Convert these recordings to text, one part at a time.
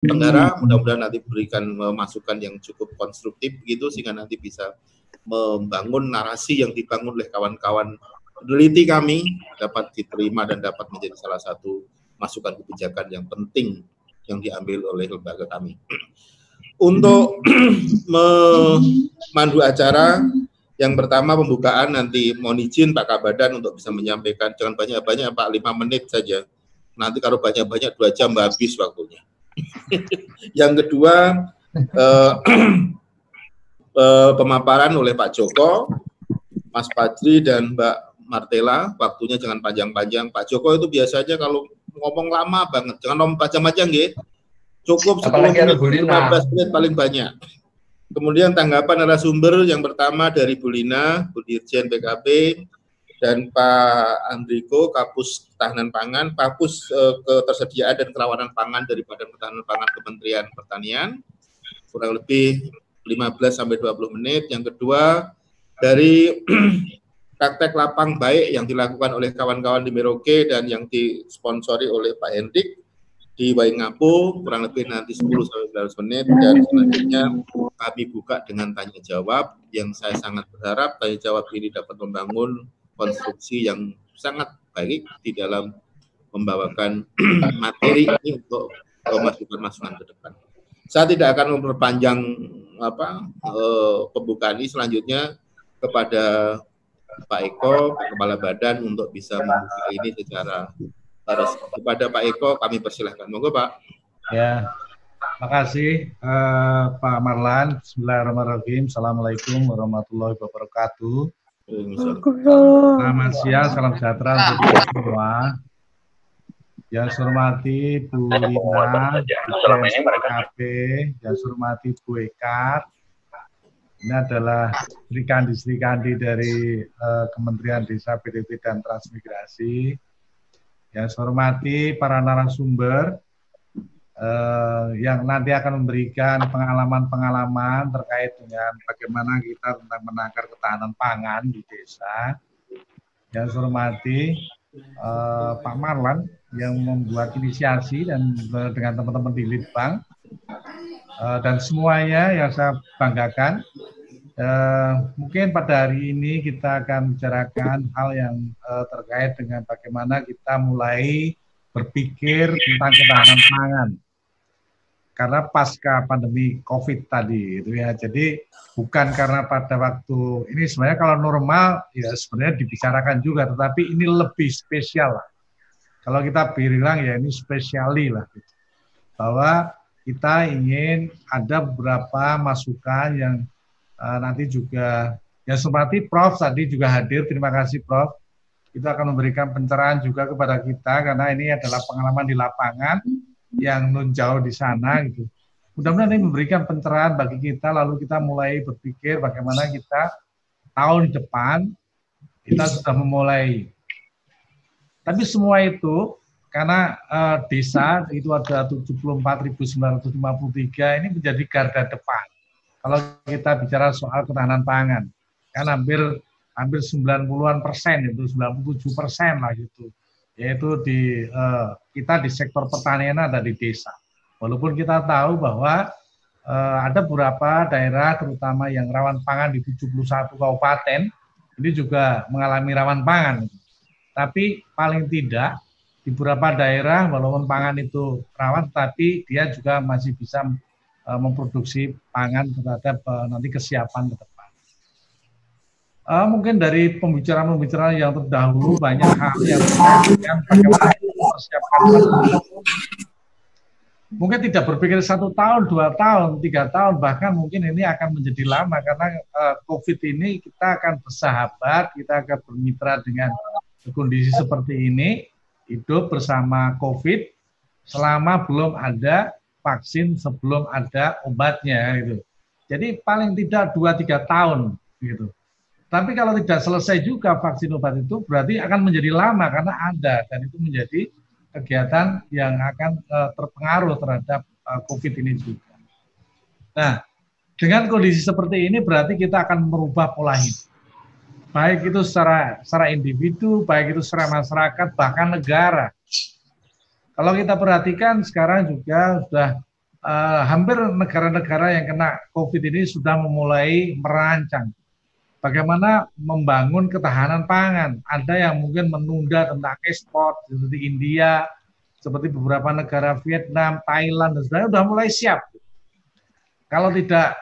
Tenggara mudah-mudahan nanti berikan masukan yang cukup konstruktif gitu sehingga nanti bisa membangun narasi yang dibangun oleh kawan-kawan peneliti kami dapat diterima dan dapat menjadi salah satu masukan kebijakan yang penting yang diambil oleh lembaga kami. Untuk memandu acara, yang pertama pembukaan nanti mohon izin Pak Kabadan untuk bisa menyampaikan jangan banyak-banyak Pak lima menit saja. Nanti kalau banyak-banyak dua jam habis waktunya. yang kedua eh, eh, pemaparan oleh Pak Joko, Mas Padri dan Mbak Martela. Waktunya jangan panjang-panjang. Pak Joko itu biasanya kalau ngomong lama banget, jangan ngomong panjang-panjang ya. Cukup 10 menit, 15 menit paling banyak. Kemudian tanggapan narasumber yang pertama dari Bu Lina, Bu Dirjen PKB, dan Pak Andriko, Kapus Ketahanan Pangan, Kapus eh, Ketersediaan dan Kerawanan Pangan dari Badan Ketahanan Pangan Kementerian Pertanian, kurang lebih 15 sampai 20 menit. Yang kedua dari praktek lapang baik yang dilakukan oleh kawan-kawan di Merauke dan yang disponsori oleh Pak Hendrik di Waingapu kurang lebih nanti 10 sampai 15 menit dan selanjutnya kami buka dengan tanya jawab yang saya sangat berharap tanya jawab ini dapat membangun konstruksi yang sangat baik di dalam membawakan materi ini untuk masukan-masukan ke depan. Saya tidak akan memperpanjang apa eh, pembukaan ini selanjutnya kepada Pak Eko, Kepala Badan untuk bisa membuka ini secara harus kepada Pak Eko kami persilahkan. Monggo Pak. Ya, makasih uh, Pak Marlan. Bismillahirrahmanirrahim. Assalamualaikum warahmatullahi wabarakatuh. Selamat siang, salam sejahtera untuk kita semua. Yang saya hormati Bu Lina, KP, yang saya hormati Bu Ekat. Ini adalah Sri Kandi Sri Kandi dari uh, Kementerian Desa, PDB, dan Transmigrasi yang saya hormati para narasumber eh, yang nanti akan memberikan pengalaman-pengalaman terkait dengan bagaimana kita tentang menakar ketahanan pangan di desa. Yang saya hormati eh, Pak Marlan yang membuat inisiasi dan dengan teman-teman di Litbang eh, dan semuanya yang saya banggakan Uh, mungkin pada hari ini kita akan bicarakan hal yang uh, terkait dengan bagaimana kita mulai berpikir tentang ketahanan pangan. Karena pasca pandemi COVID tadi, itu ya. Jadi bukan karena pada waktu ini sebenarnya kalau normal ya sebenarnya dibicarakan juga, tetapi ini lebih spesial lah. Kalau kita bilang ya ini spesiali lah, gitu. bahwa kita ingin ada beberapa masukan yang uh, nanti juga ya seperti Prof tadi juga hadir. Terima kasih Prof. Kita akan memberikan pencerahan juga kepada kita karena ini adalah pengalaman di lapangan yang nun jauh di sana gitu. Mudah-mudahan ini memberikan pencerahan bagi kita lalu kita mulai berpikir bagaimana kita tahun depan kita sudah memulai. Tapi semua itu karena uh, desa itu ada 74.953 ini menjadi garda depan kalau kita bicara soal ketahanan pangan. Kan hampir hampir 90-an persen itu 97 persen lah gitu. Yaitu di eh, kita di sektor pertanian ada di desa. Walaupun kita tahu bahwa eh, ada beberapa daerah terutama yang rawan pangan di 71 kabupaten ini juga mengalami rawan pangan. Tapi paling tidak di beberapa daerah walaupun pangan itu rawan tapi dia juga masih bisa uh, memproduksi pangan terhadap uh, nanti kesiapan. Uh, mungkin dari pembicaraan-pembicaraan yang terdahulu banyak hal yang bagaimana mempersiapkan mungkin tidak berpikir satu tahun, dua tahun, tiga tahun, bahkan mungkin ini akan menjadi lama karena uh, COVID ini kita akan bersahabat, kita akan bermitra dengan kondisi seperti ini, hidup bersama COVID selama belum ada vaksin sebelum ada obatnya gitu. Jadi paling tidak 2-3 tahun gitu. Tapi kalau tidak selesai juga vaksin obat itu berarti akan menjadi lama karena ada dan itu menjadi kegiatan yang akan uh, terpengaruh terhadap uh, COVID ini juga. Nah, dengan kondisi seperti ini berarti kita akan merubah pola hidup. Baik itu secara secara individu, baik itu secara masyarakat, bahkan negara. Kalau kita perhatikan sekarang juga sudah uh, hampir negara-negara yang kena COVID ini sudah memulai merancang bagaimana membangun ketahanan pangan. Ada yang mungkin menunda tentang ekspor seperti India, seperti beberapa negara Vietnam, Thailand dan sebagainya sudah mulai siap. Kalau tidak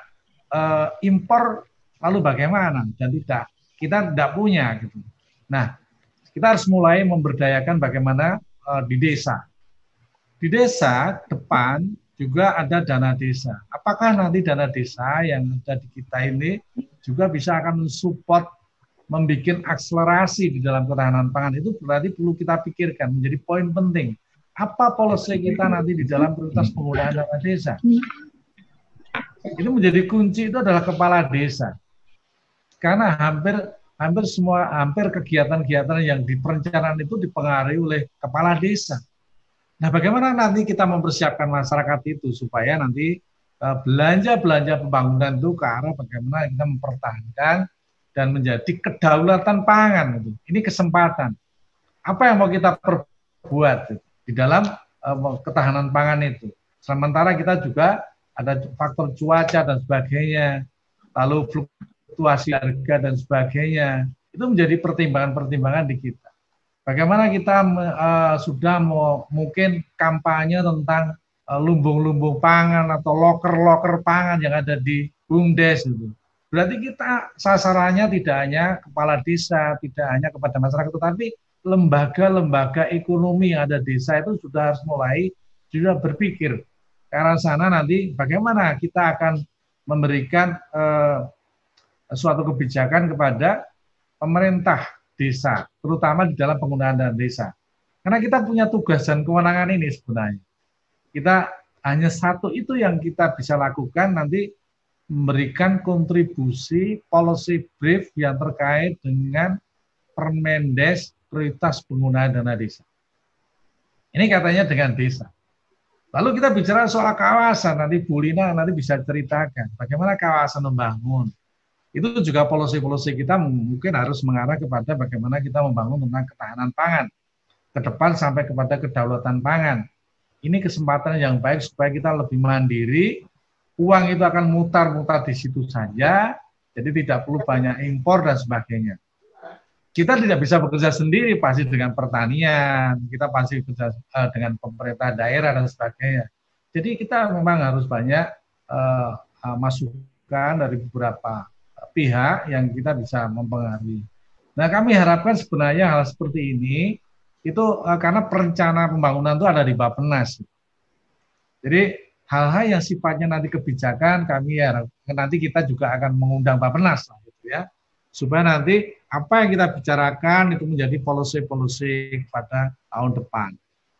uh, impor lalu bagaimana? Dan tidak kita tidak punya gitu. Nah, kita harus mulai memberdayakan bagaimana uh, di desa. Di desa depan juga ada dana desa. Apakah nanti dana desa yang ada di kita ini juga bisa akan mensupport membuat akselerasi di dalam ketahanan pangan itu berarti perlu kita pikirkan menjadi poin penting. Apa polisi kita nanti di dalam prioritas penggunaan dana desa? Ini menjadi kunci itu adalah kepala desa. Karena hampir hampir semua hampir kegiatan-kegiatan yang di perencanaan itu dipengaruhi oleh kepala desa. Nah, bagaimana nanti kita mempersiapkan masyarakat itu supaya nanti eh, belanja-belanja pembangunan itu ke arah bagaimana kita mempertahankan dan menjadi kedaulatan pangan itu. Ini kesempatan. Apa yang mau kita perbuat di dalam uh, ketahanan pangan itu. Sementara kita juga ada faktor cuaca dan sebagainya, lalu fluktuasi harga dan sebagainya. Itu menjadi pertimbangan-pertimbangan di kita. Bagaimana kita uh, sudah mau mungkin kampanye tentang uh, lumbung-lumbung pangan atau loker-loker pangan yang ada di BUMDes itu. Berarti kita sasarannya tidak hanya kepala desa, tidak hanya kepada masyarakat, tetapi lembaga-lembaga ekonomi yang ada desa itu sudah harus mulai sudah berpikir ke arah sana nanti bagaimana kita akan memberikan uh, suatu kebijakan kepada pemerintah desa, terutama di dalam penggunaan dana desa. Karena kita punya tugas dan kewenangan ini sebenarnya. Kita hanya satu itu yang kita bisa lakukan nanti memberikan kontribusi policy brief yang terkait dengan Permendes prioritas penggunaan dana desa. Ini katanya dengan desa. Lalu kita bicara soal kawasan, nanti Bu Lina nanti bisa ceritakan bagaimana kawasan membangun, itu juga polisi-polisi kita mungkin harus mengarah kepada bagaimana kita membangun tentang ketahanan pangan ke depan sampai kepada kedaulatan pangan. Ini kesempatan yang baik supaya kita lebih mandiri, uang itu akan mutar-mutar di situ saja, jadi tidak perlu banyak impor dan sebagainya. Kita tidak bisa bekerja sendiri pasti dengan pertanian, kita pasti bekerja uh, dengan pemerintah daerah dan sebagainya. Jadi kita memang harus banyak uh, uh, masukan dari beberapa pihak yang kita bisa mempengaruhi. Nah, kami harapkan sebenarnya hal seperti ini itu uh, karena perencana pembangunan itu ada di Bappenas. Jadi hal-hal yang sifatnya nanti kebijakan kami ya nanti kita juga akan mengundang Bappenas lah gitu ya. Supaya nanti apa yang kita bicarakan itu menjadi policy-policy pada tahun depan.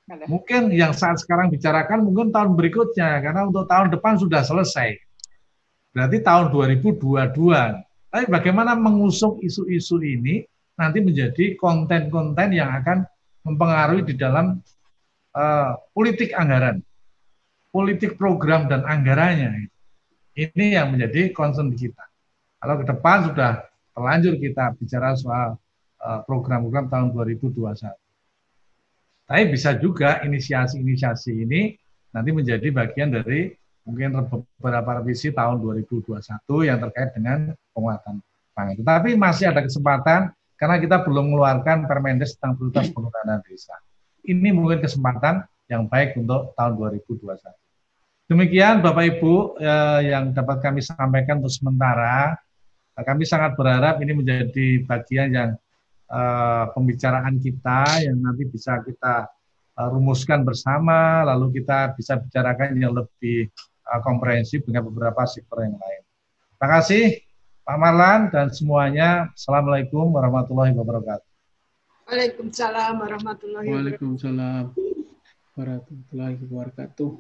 Mungkin yang saat sekarang bicarakan mungkin tahun berikutnya karena untuk tahun depan sudah selesai. Berarti tahun 2022. Tapi bagaimana mengusung isu-isu ini nanti menjadi konten-konten yang akan mempengaruhi di dalam uh, politik anggaran, politik program dan anggarannya. Ini yang menjadi concern kita. Kalau ke depan sudah terlanjur kita bicara soal uh, program-program tahun 2021. Tapi bisa juga inisiasi-inisiasi ini nanti menjadi bagian dari mungkin beberapa revisi tahun 2021 yang terkait dengan penguatan pangan. Tetapi masih ada kesempatan karena kita belum mengeluarkan Permendes tentang prioritas penggunaan desa. Ini mungkin kesempatan yang baik untuk tahun 2021. Demikian Bapak Ibu eh, yang dapat kami sampaikan untuk sementara. Kami sangat berharap ini menjadi bagian yang eh, pembicaraan kita yang nanti bisa kita eh, rumuskan bersama, lalu kita bisa bicarakan yang lebih uh, komprehensif dengan beberapa sektor yang lain. Terima kasih Pak Marlan dan semuanya. Assalamualaikum warahmatullahi wabarakatuh. Waalaikumsalam warahmatullahi wabarakatuh. Waalaikumsalam warahmatullahi wabarakatuh.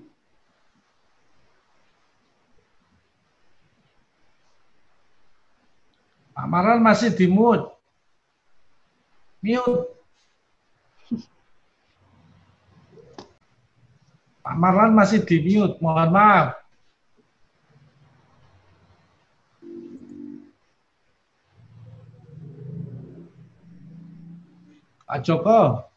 Pak Marlan masih di mute. Mute. Pak Marlan masih di mute, mohon maaf. Pak Joko.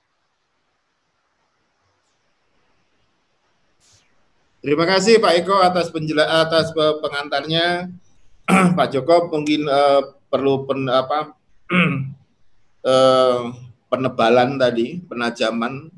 Terima kasih Pak Eko atas penjela atas pengantarnya. Pak Joko mungkin uh, perlu pen, apa uh, penebalan tadi, penajaman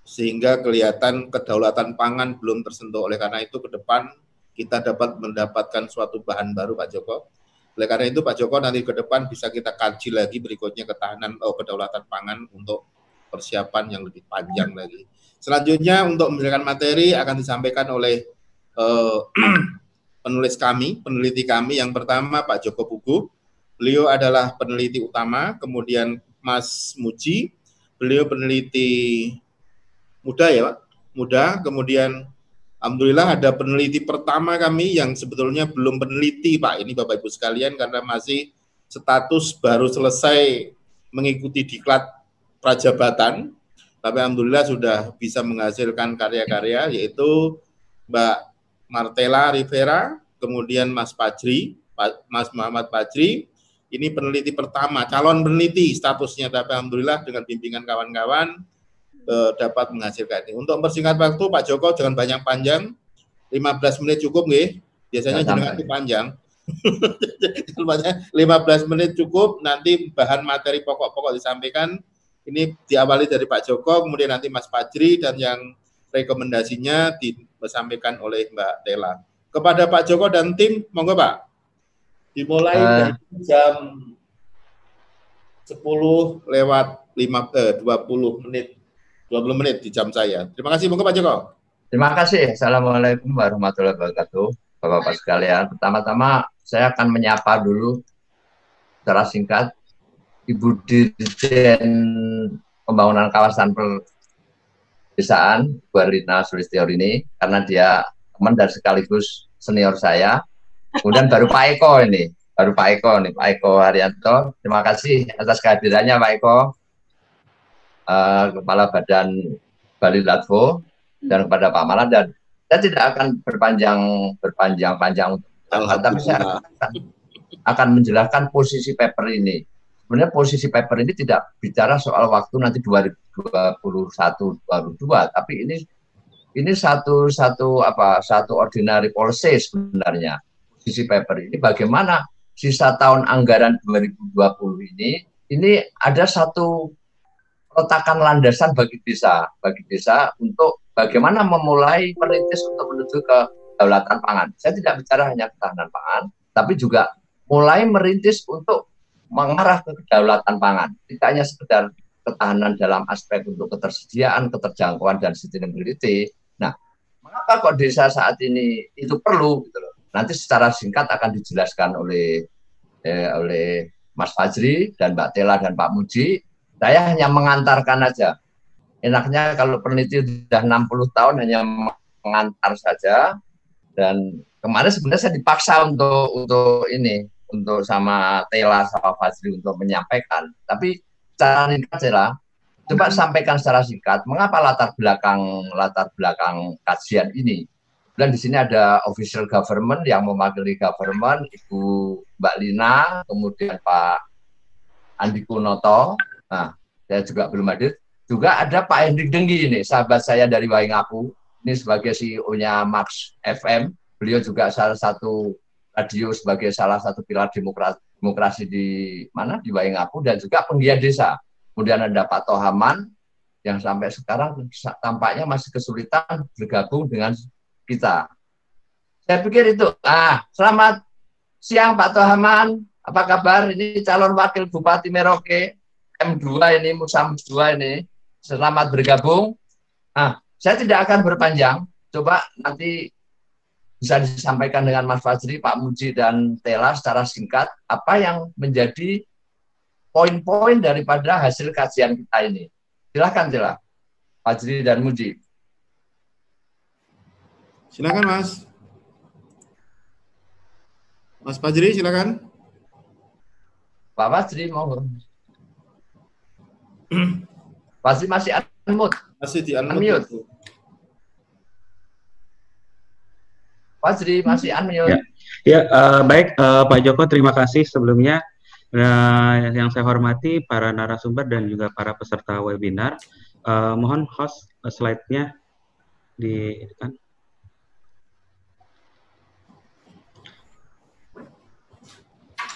sehingga kelihatan kedaulatan pangan belum tersentuh. Oleh karena itu ke depan kita dapat mendapatkan suatu bahan baru Pak Joko. Oleh karena itu Pak Joko nanti ke depan bisa kita kaji lagi berikutnya ketahanan oh, kedaulatan pangan untuk persiapan yang lebih panjang lagi. Selanjutnya untuk memberikan materi akan disampaikan oleh uh, penulis kami, peneliti kami. Yang pertama Pak Joko Buku, beliau adalah peneliti utama. Kemudian Mas Muji, beliau peneliti muda ya Pak, muda. Kemudian Alhamdulillah ada peneliti pertama kami yang sebetulnya belum peneliti Pak. Ini Bapak Ibu sekalian karena masih status baru selesai mengikuti diklat prajabatan. Tapi alhamdulillah sudah bisa menghasilkan karya-karya yaitu Mbak Martela Rivera, kemudian Mas Pajri, Mas Muhammad Pajri, ini peneliti pertama, calon peneliti statusnya, tapi alhamdulillah dengan bimbingan kawan-kawan eh, dapat menghasilkan ini. Untuk mempersingkat waktu, Pak Joko jangan banyak panjang, 15 menit cukup nggih. Biasanya jangan itu panjang. 15 menit cukup, nanti bahan materi pokok-pokok disampaikan, ini diawali dari Pak Joko, kemudian nanti Mas Fajri dan yang rekomendasinya disampaikan oleh Mbak Tela. Kepada Pak Joko dan tim, monggo Pak. Dimulai uh. dari jam 10 lewat 5 eh, 20 menit 20 menit di jam saya. Terima kasih, monggo Pak Joko. Terima kasih. Assalamualaikum warahmatullahi wabarakatuh. Bapak-bapak sekalian, pertama-tama saya akan menyapa dulu secara singkat Ibu Dirjen Pembangunan Kawasan Perdesaan, Bu Arlina ini, karena dia teman dan sekaligus senior saya. Kemudian baru Pak Eko ini, baru Pak Eko nih, Pak Eko Haryanto. Terima kasih atas kehadirannya Pak Eko, uh, Kepala Badan Bali Latvo, dan kepada Pak Malan. Dan saya tidak akan berpanjang berpanjang-panjang, tapi saya akan, akan menjelaskan posisi paper ini. Sebenarnya posisi paper ini tidak bicara soal waktu nanti 2021 2022 tapi ini ini satu satu apa satu ordinary policy sebenarnya. Posisi paper ini bagaimana sisa tahun anggaran 2020 ini ini ada satu letakkan landasan bagi desa bagi desa untuk bagaimana memulai merintis untuk menuju ke kedaulatan pangan. Saya tidak bicara hanya ketahanan pangan, tapi juga mulai merintis untuk mengarah ke kedaulatan pangan. Tidak hanya sekedar ketahanan dalam aspek untuk ketersediaan, keterjangkauan dan sustainability. Nah, mengapa kok desa saat ini itu perlu gitu loh. Nanti secara singkat akan dijelaskan oleh eh, oleh Mas Fajri dan Mbak Tela dan Pak Muji. Saya hanya mengantarkan aja. Enaknya kalau peneliti sudah 60 tahun hanya mengantar saja dan kemarin sebenarnya saya dipaksa untuk untuk ini untuk sama Tela sama Fazli untuk menyampaikan. Tapi secara singkat Tela, coba hmm. sampaikan secara singkat mengapa latar belakang latar belakang kajian ini. Dan di sini ada official government yang mewakili government, Ibu Mbak Lina, kemudian Pak Andi Kunoto. Nah, saya juga belum hadir. Juga ada Pak Hendrik Denggi ini, sahabat saya dari Waingapu. Ini sebagai CEO-nya Max FM. Beliau juga salah satu radio sebagai salah satu pilar demokrasi, demokrasi di mana di Waingapu dan juga penggiat desa. Kemudian ada Pak Tohaman yang sampai sekarang tampaknya masih kesulitan bergabung dengan kita. Saya pikir itu. Ah, selamat siang Pak Tohaman. Apa kabar? Ini calon wakil Bupati Merauke M2 ini Musa 2 ini. Selamat bergabung. Ah, saya tidak akan berpanjang. Coba nanti bisa disampaikan dengan Mas Fajri, Pak Muji, dan Tela secara singkat apa yang menjadi poin-poin daripada hasil kajian kita ini. Silahkan Tela, Fajri dan Muji. Silakan Mas. Mas Fajri, silakan. Pak Fajri, mau. Masih masih unmute. Masih di unmute. unmute. Fazri masih ya. unmute. Ya, ya uh, baik uh, Pak Joko terima kasih sebelumnya uh, yang saya hormati para narasumber dan juga para peserta webinar. Uh, mohon host uh, slide-nya di kan.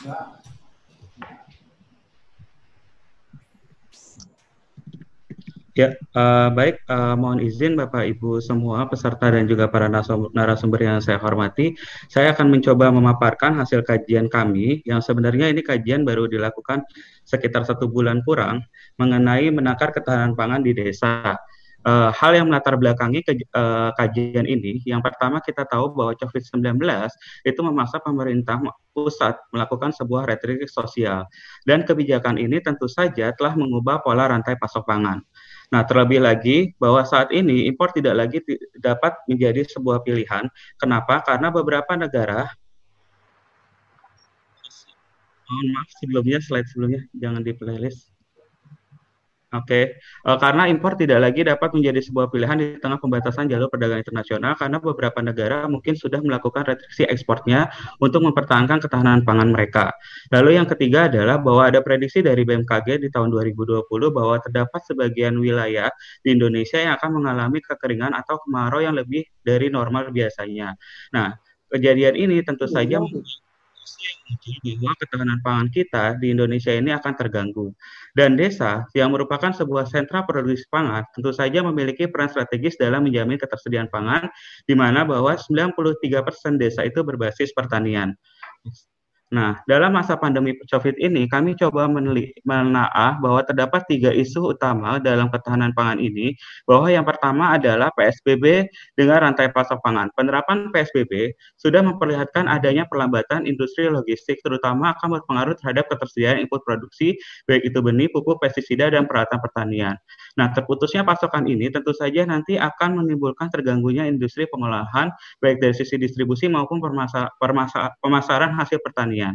Ya. Uh, baik. Uh, mohon izin Bapak Ibu semua peserta dan juga para narasumber yang saya hormati. Saya akan mencoba memaparkan hasil kajian kami yang sebenarnya ini kajian baru dilakukan sekitar satu bulan kurang mengenai menakar ketahanan pangan di desa. Uh, hal yang melatar belakangi ke, uh, kajian ini, yang pertama kita tahu bahwa COVID-19 itu memaksa pemerintah pusat melakukan sebuah retriksi sosial. Dan kebijakan ini tentu saja telah mengubah pola rantai pasok pangan. Nah, terlebih lagi bahwa saat ini impor tidak lagi dapat menjadi sebuah pilihan. Kenapa? Karena beberapa negara mohon maaf sebelumnya slide sebelumnya jangan di playlist. Oke, okay. uh, eh, karena impor tidak lagi dapat menjadi sebuah pilihan di tengah pembatasan jalur perdagangan internasional karena beberapa negara mungkin sudah melakukan restriksi ekspornya untuk mempertahankan ketahanan pangan mereka. Lalu yang ketiga adalah bahwa ada prediksi dari BMKG di tahun 2020 bahwa terdapat sebagian wilayah di Indonesia yang akan mengalami kekeringan atau kemarau yang lebih dari normal biasanya. Nah, kejadian ini tentu saja bahwa ketahanan pangan kita di Indonesia ini akan terganggu. Dan desa yang merupakan sebuah sentra produksi pangan tentu saja memiliki peran strategis dalam menjamin ketersediaan pangan, di mana bahwa 93% desa itu berbasis pertanian. Nah, dalam masa pandemi COVID ini, kami coba menaah bahwa terdapat tiga isu utama dalam ketahanan pangan ini, bahwa yang pertama adalah PSBB dengan rantai pasok pangan. Penerapan PSBB sudah memperlihatkan adanya perlambatan industri logistik, terutama akan berpengaruh terhadap ketersediaan input produksi, baik itu benih, pupuk, pestisida, dan peralatan pertanian. Nah, terputusnya pasokan ini tentu saja nanti akan menimbulkan terganggunya industri pengolahan, baik dari sisi distribusi maupun pemasaran hasil pertanian.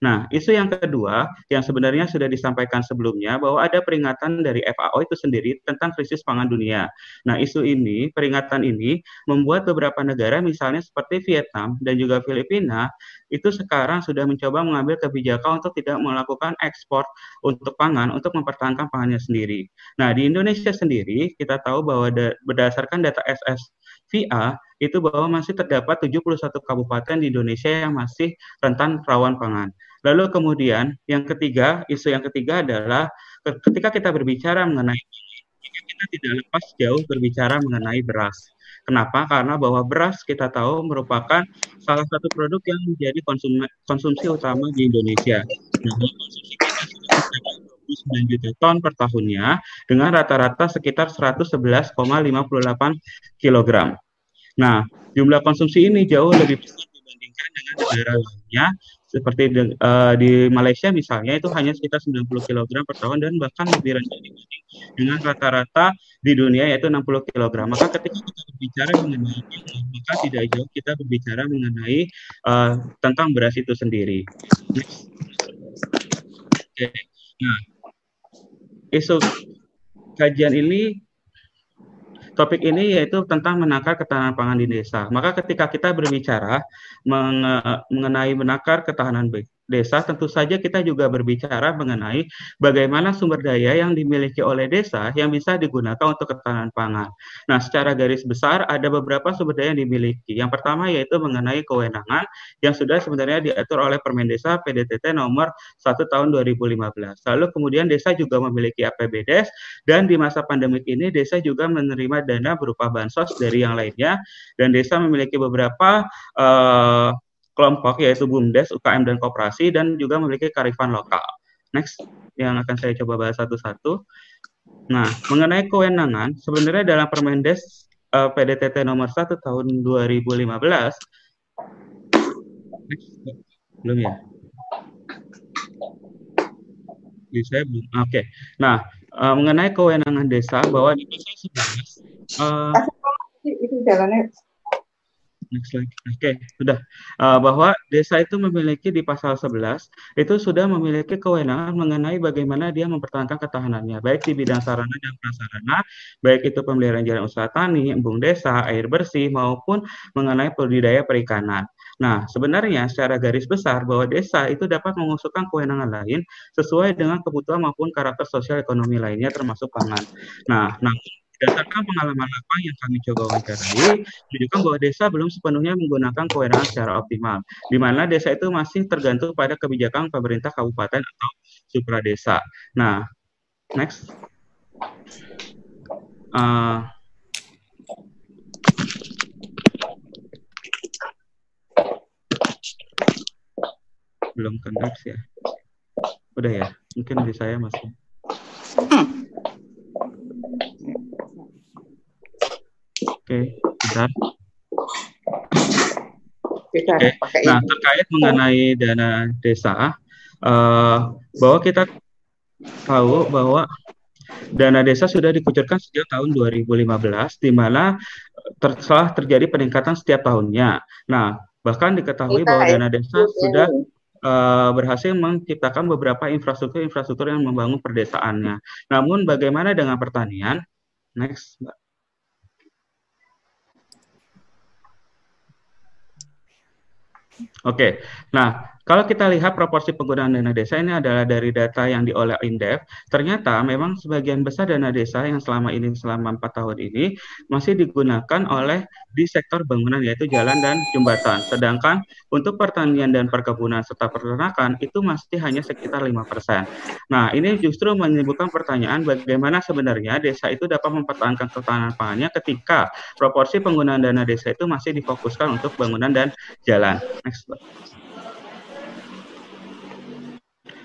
Nah, isu yang kedua yang sebenarnya sudah disampaikan sebelumnya bahwa ada peringatan dari FAO itu sendiri tentang krisis pangan dunia. Nah, isu ini, peringatan ini membuat beberapa negara misalnya seperti Vietnam dan juga Filipina itu sekarang sudah mencoba mengambil kebijakan untuk tidak melakukan ekspor untuk pangan untuk mempertahankan pangannya sendiri. Nah, di Indonesia sendiri kita tahu bahwa berdasarkan data SSVA itu bahwa masih terdapat 71 kabupaten di Indonesia yang masih rentan rawan pangan. Lalu kemudian yang ketiga, isu yang ketiga adalah ketika kita berbicara mengenai kita tidak lepas jauh berbicara mengenai beras. Kenapa? Karena bahwa beras kita tahu merupakan salah satu produk yang menjadi konsum konsumsi utama di Indonesia. Nah, konsumsi kita sudah 9 juta ton per tahunnya dengan rata-rata sekitar 111,58 kg. Nah, jumlah konsumsi ini jauh lebih besar dibandingkan dengan negara lainnya seperti di, uh, di Malaysia misalnya itu hanya sekitar 90 kg per tahun dan bahkan lebih rendah dibanding dengan rata-rata di dunia yaitu 60 kg. Maka ketika kita berbicara mengenai maka tidak jauh kita berbicara mengenai uh, tentang beras itu sendiri. Nah, isu kajian ini Topik ini yaitu tentang menakar ketahanan pangan di desa. Maka ketika kita berbicara mengenai menakar ketahanan desa, tentu saja kita juga berbicara mengenai bagaimana sumber daya yang dimiliki oleh desa yang bisa digunakan untuk ketahanan pangan. Nah, secara garis besar ada beberapa sumber daya yang dimiliki. Yang pertama yaitu mengenai kewenangan yang sudah sebenarnya diatur oleh Permen Desa PDTT nomor 1 tahun 2015. Lalu kemudian desa juga memiliki APBDes dan di masa pandemik ini desa juga menerima dana berupa bansos dari yang lainnya dan desa memiliki beberapa uh, kelompok yaitu BUMDes, UKM dan Koperasi dan juga memiliki karifan lokal. Next yang akan saya coba bahas satu-satu. Nah, mengenai kewenangan, sebenarnya dalam Permendes uh, eh, PDTT nomor 1 tahun 2015 Next. belum ya? Di saya belum. Oke. Okay. Nah, uh, mengenai kewenangan desa bahwa di desa 11 uh, itu jalannya next slide. Oke, okay, sudah. Uh, bahwa desa itu memiliki di pasal 11 itu sudah memiliki kewenangan mengenai bagaimana dia mempertahankan ketahanannya, baik di bidang sarana dan prasarana, baik itu pemeliharaan jalan usaha tani, embung desa, air bersih maupun mengenai budidaya perikanan. Nah, sebenarnya secara garis besar bahwa desa itu dapat mengusulkan kewenangan lain sesuai dengan kebutuhan maupun karakter sosial ekonomi lainnya termasuk pangan. Nah, namun berdasarkan pengalaman lapang yang kami coba wawancarai, menunjukkan bahwa desa belum sepenuhnya menggunakan kewenangan secara optimal, di mana desa itu masih tergantung pada kebijakan pemerintah kabupaten atau supra desa. Nah, next. Uh, belum connect ya. Udah ya, mungkin di saya masih. Oke, bentar. Oke, nah terkait mengenai dana desa, uh, bahwa kita tahu bahwa dana desa sudah dikucurkan sejak tahun 2015, di mana ter telah terjadi peningkatan setiap tahunnya. Nah, bahkan diketahui bahwa dana desa sudah uh, berhasil menciptakan beberapa infrastruktur-infrastruktur yang membangun perdesaannya. Namun bagaimana dengan pertanian? Next, Mbak. Oke, nah kalau kita lihat proporsi penggunaan dana desa ini adalah dari data yang diolah Indef, ternyata memang sebagian besar dana desa yang selama ini selama empat tahun ini masih digunakan oleh di sektor bangunan yaitu jalan dan jembatan. Sedangkan untuk pertanian dan perkebunan serta peternakan itu masih hanya sekitar 5%. Nah, ini justru menimbulkan pertanyaan bagaimana sebenarnya desa itu dapat mempertahankan ketahanan pangannya ketika proporsi penggunaan dana desa itu masih difokuskan untuk bangunan dan jalan. Next.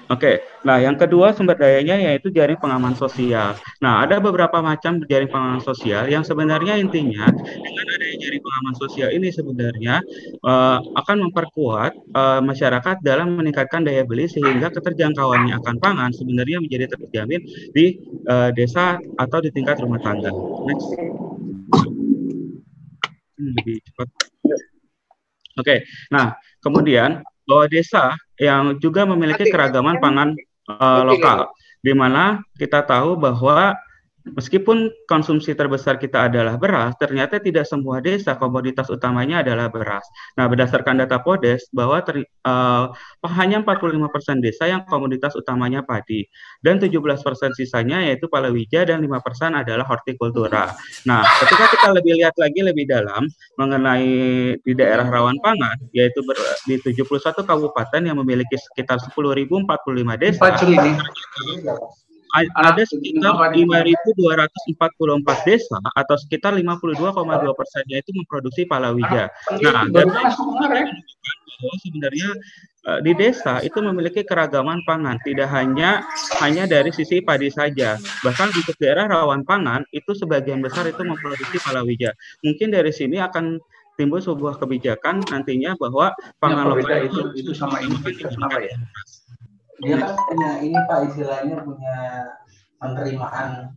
Oke, nah yang kedua sumber dayanya yaitu jaring pengaman sosial. Nah, ada beberapa macam jaring pengaman sosial yang sebenarnya intinya dengan adanya jaring pengaman sosial ini sebenarnya uh, akan memperkuat uh, masyarakat dalam meningkatkan daya beli sehingga keterjangkauannya akan pangan sebenarnya menjadi terjamin di uh, desa atau di tingkat rumah tangga. Next. Cepat. Oke, nah kemudian bahwa desa yang juga memiliki keragaman pangan uh, lokal, di mana kita tahu bahwa Meskipun konsumsi terbesar kita adalah beras, ternyata tidak semua desa komoditas utamanya adalah beras. Nah, berdasarkan data Podes bahwa ter, uh, hanya 45% desa yang komoditas utamanya padi dan 17% sisanya yaitu palawija dan 5% adalah hortikultura. Nah, ketika kita lebih lihat lagi lebih dalam mengenai di daerah rawan pangan yaitu ber, di 71 kabupaten yang memiliki sekitar 10.045 desa ada sekitar 5.244 desa atau sekitar 52,2 persennya itu memproduksi palawija. Nah, dan bahwa sebenarnya uh, di desa itu memiliki keragaman pangan, tidak hanya hanya dari sisi padi saja. Bahkan untuk daerah rawan pangan itu sebagian besar itu memproduksi palawija. Mungkin dari sini akan timbul sebuah kebijakan nantinya bahwa pangan lokal itu, itu sama ini sama ya dia kan punya ini pak istilahnya punya penerimaan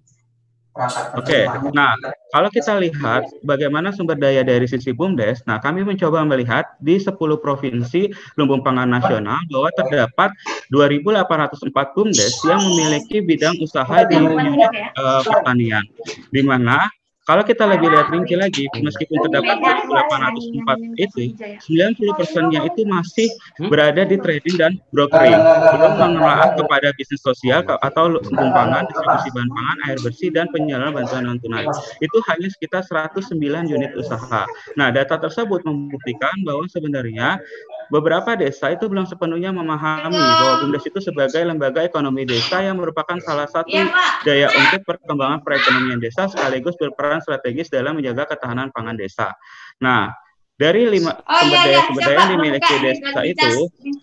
Oke, okay. nah kalau kita lihat bagaimana sumber daya dari sisi BUMDes, nah kami mencoba melihat di 10 provinsi lumbung pangan nasional bahwa terdapat 2.804 BUMDes yang memiliki bidang usaha di unit uh, pertanian, di mana kalau kita lebih lihat rinci lagi, meskipun terdapat 804 itu, 90 persennya itu masih berada di trading dan brokering, belum menelaah kepada bisnis sosial atau lumbung distribusi bahan pangan, air bersih, dan penyaluran bantuan non tunai. Itu hanya sekitar 109 unit usaha. Nah, data tersebut membuktikan bahwa sebenarnya beberapa desa itu belum sepenuhnya memahami bahwa BUMDes itu sebagai lembaga ekonomi desa yang merupakan salah satu ya, daya untuk perkembangan perekonomian desa sekaligus berperan strategis dalam menjaga ketahanan pangan desa. Nah, dari lima oh, sumber iya, daya iya, sumber daya yang dimiliki desa itu,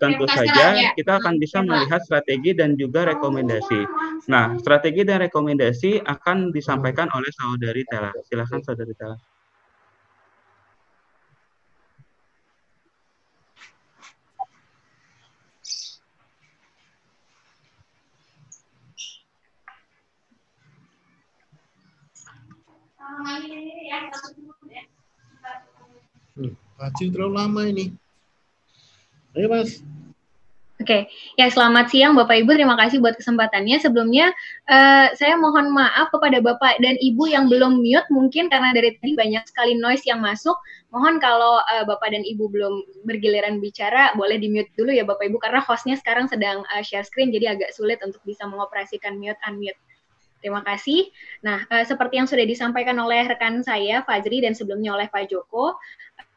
tentu saja ya. kita akan bisa melihat strategi dan juga rekomendasi. Nah, strategi dan rekomendasi akan disampaikan oleh saudari Tela. Silakan saudari Tela. Hmm, terlalu lama ini. Ayo Mas. Oke, okay. ya selamat siang Bapak Ibu. Terima kasih buat kesempatannya. Sebelumnya uh, saya mohon maaf kepada Bapak dan Ibu yang belum mute mungkin karena dari tadi banyak sekali noise yang masuk. Mohon kalau uh, Bapak dan Ibu belum bergiliran bicara boleh di mute dulu ya Bapak Ibu karena hostnya sekarang sedang uh, share screen jadi agak sulit untuk bisa mengoperasikan mute unmute. Terima kasih. Nah, uh, seperti yang sudah disampaikan oleh rekan saya Fajri dan sebelumnya oleh Pak Joko,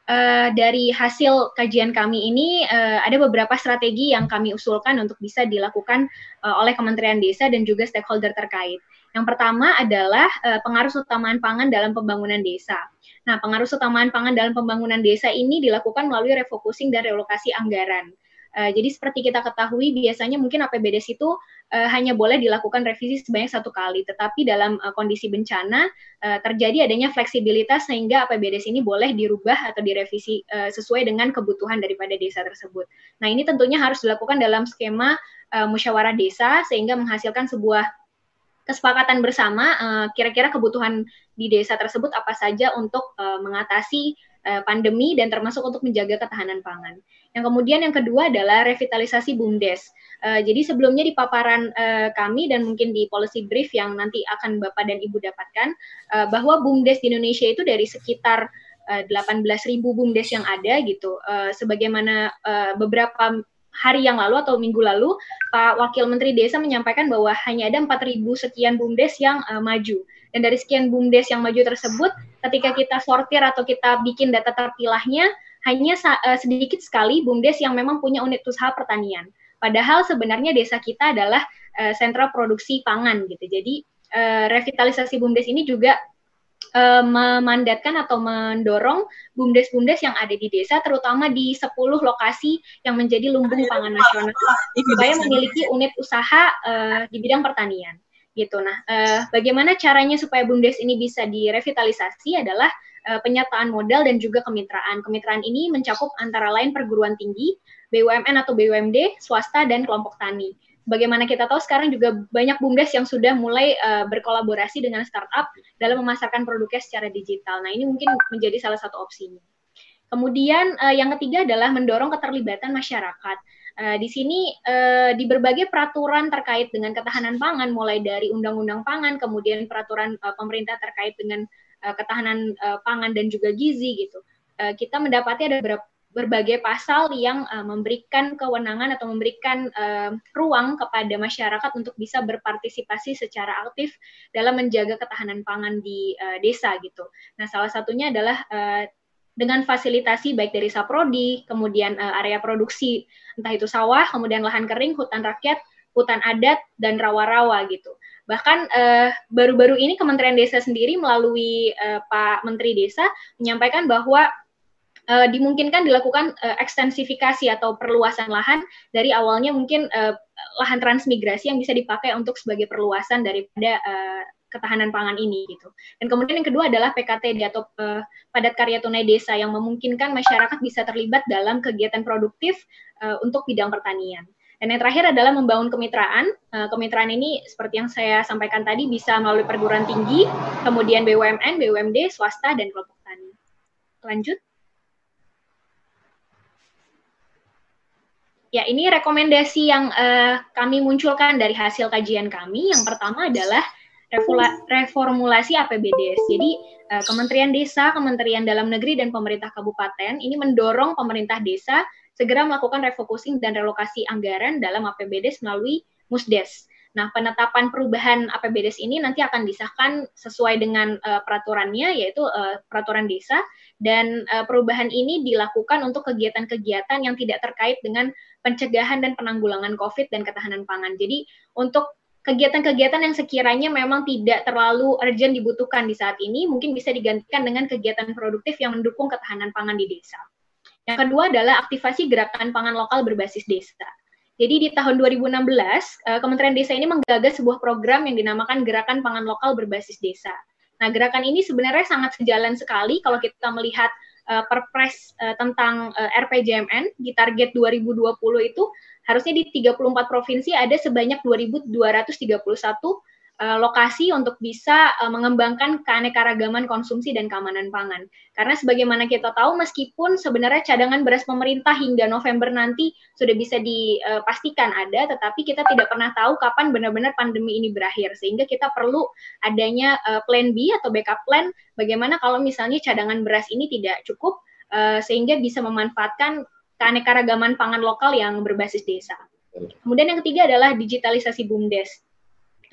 uh, dari hasil kajian kami ini uh, ada beberapa strategi yang kami usulkan untuk bisa dilakukan uh, oleh Kementerian Desa dan juga stakeholder terkait. Yang pertama adalah uh, pengaruh utamaan pangan dalam pembangunan desa. Nah, pengaruh utamaan pangan dalam pembangunan desa ini dilakukan melalui refocusing dan relokasi anggaran. Uh, jadi seperti kita ketahui biasanya mungkin APBDes itu uh, hanya boleh dilakukan revisi sebanyak satu kali, tetapi dalam uh, kondisi bencana uh, terjadi adanya fleksibilitas sehingga APBDes ini boleh dirubah atau direvisi uh, sesuai dengan kebutuhan daripada desa tersebut. Nah ini tentunya harus dilakukan dalam skema uh, musyawarah desa sehingga menghasilkan sebuah kesepakatan bersama kira-kira uh, kebutuhan di desa tersebut apa saja untuk uh, mengatasi pandemi dan termasuk untuk menjaga ketahanan pangan. Yang kemudian yang kedua adalah revitalisasi BUMDes. Uh, jadi sebelumnya di paparan uh, kami dan mungkin di policy brief yang nanti akan Bapak dan Ibu dapatkan uh, bahwa BUMDes di Indonesia itu dari sekitar uh, 18.000 BUMDes yang ada gitu. Uh, sebagaimana uh, beberapa hari yang lalu atau minggu lalu Pak Wakil Menteri Desa menyampaikan bahwa hanya ada 4.000 sekian BUMDes yang uh, maju. Dan dari sekian BUMDes yang maju tersebut, ketika kita sortir atau kita bikin data terpilahnya, hanya uh, sedikit sekali BUMDes yang memang punya unit usaha pertanian. Padahal sebenarnya desa kita adalah uh, sentra produksi pangan gitu. Jadi uh, revitalisasi BUMDes ini juga uh, memandatkan atau mendorong bumdes-bumdes yang ada di desa, terutama di 10 lokasi yang menjadi lumbung pangan nasional, supaya memiliki unit usaha uh, di bidang pertanian. Gitu. Nah, uh, bagaimana caranya supaya bumdes ini bisa direvitalisasi adalah uh, penyataan modal dan juga kemitraan. Kemitraan ini mencakup antara lain perguruan tinggi, BUMN atau BUMD, swasta, dan kelompok tani. Bagaimana kita tahu sekarang juga banyak bumdes yang sudah mulai uh, berkolaborasi dengan startup dalam memasarkan produknya secara digital. Nah ini mungkin menjadi salah satu opsinya. Kemudian uh, yang ketiga adalah mendorong keterlibatan masyarakat. Uh, di sini uh, di berbagai peraturan terkait dengan ketahanan pangan, mulai dari undang-undang pangan, kemudian peraturan uh, pemerintah terkait dengan uh, ketahanan uh, pangan dan juga gizi gitu. Uh, kita mendapati ada berbagai pasal yang memberikan kewenangan atau memberikan ruang kepada masyarakat untuk bisa berpartisipasi secara aktif dalam menjaga ketahanan pangan di desa gitu. Nah, salah satunya adalah dengan fasilitasi baik dari saprodi, kemudian area produksi entah itu sawah, kemudian lahan kering, hutan rakyat, hutan adat dan rawa-rawa gitu. Bahkan baru-baru uh, ini Kementerian Desa sendiri melalui uh, Pak Menteri Desa menyampaikan bahwa uh, dimungkinkan dilakukan ekstensifikasi atau perluasan lahan dari awalnya mungkin lahan transmigrasi yang bisa dipakai untuk sebagai perluasan daripada ketahanan pangan ini gitu. Dan kemudian yang kedua adalah PKTD atau uh, padat karya tunai desa yang memungkinkan masyarakat bisa terlibat dalam kegiatan produktif uh, untuk bidang pertanian. Dan yang terakhir adalah membangun kemitraan. Uh, kemitraan ini seperti yang saya sampaikan tadi bisa melalui perguruan tinggi, kemudian BUMN, BUMD, swasta dan kelompok tani. Lanjut. Ya, ini rekomendasi yang uh, kami munculkan dari hasil kajian kami. Yang pertama adalah reformulasi APBDes. Jadi, uh, Kementerian Desa, Kementerian Dalam Negeri, dan pemerintah kabupaten ini mendorong pemerintah desa segera melakukan refocusing dan relokasi anggaran dalam APBDes melalui Musdes. Nah, penetapan perubahan APBDes ini nanti akan disahkan sesuai dengan uh, peraturannya, yaitu uh, peraturan desa, dan uh, perubahan ini dilakukan untuk kegiatan-kegiatan yang tidak terkait dengan pencegahan dan penanggulangan COVID dan ketahanan pangan. Jadi, untuk kegiatan-kegiatan yang sekiranya memang tidak terlalu urgent dibutuhkan di saat ini, mungkin bisa digantikan dengan kegiatan produktif yang mendukung ketahanan pangan di desa. Yang kedua adalah aktivasi gerakan pangan lokal berbasis desa. Jadi di tahun 2016, eh, Kementerian Desa ini menggagas sebuah program yang dinamakan Gerakan Pangan Lokal Berbasis Desa. Nah, gerakan ini sebenarnya sangat sejalan sekali kalau kita melihat uh, perpres uh, tentang uh, RPJMN di target 2020 itu harusnya di 34 provinsi ada sebanyak 2.231 uh, lokasi untuk bisa uh, mengembangkan keanekaragaman konsumsi dan keamanan pangan. Karena sebagaimana kita tahu, meskipun sebenarnya cadangan beras pemerintah hingga November nanti sudah bisa dipastikan ada, tetapi kita tidak pernah tahu kapan benar-benar pandemi ini berakhir. Sehingga kita perlu adanya uh, plan B atau backup plan, bagaimana kalau misalnya cadangan beras ini tidak cukup, uh, sehingga bisa memanfaatkan keanekaragaman pangan lokal yang berbasis desa. Kemudian yang ketiga adalah digitalisasi BUMDes.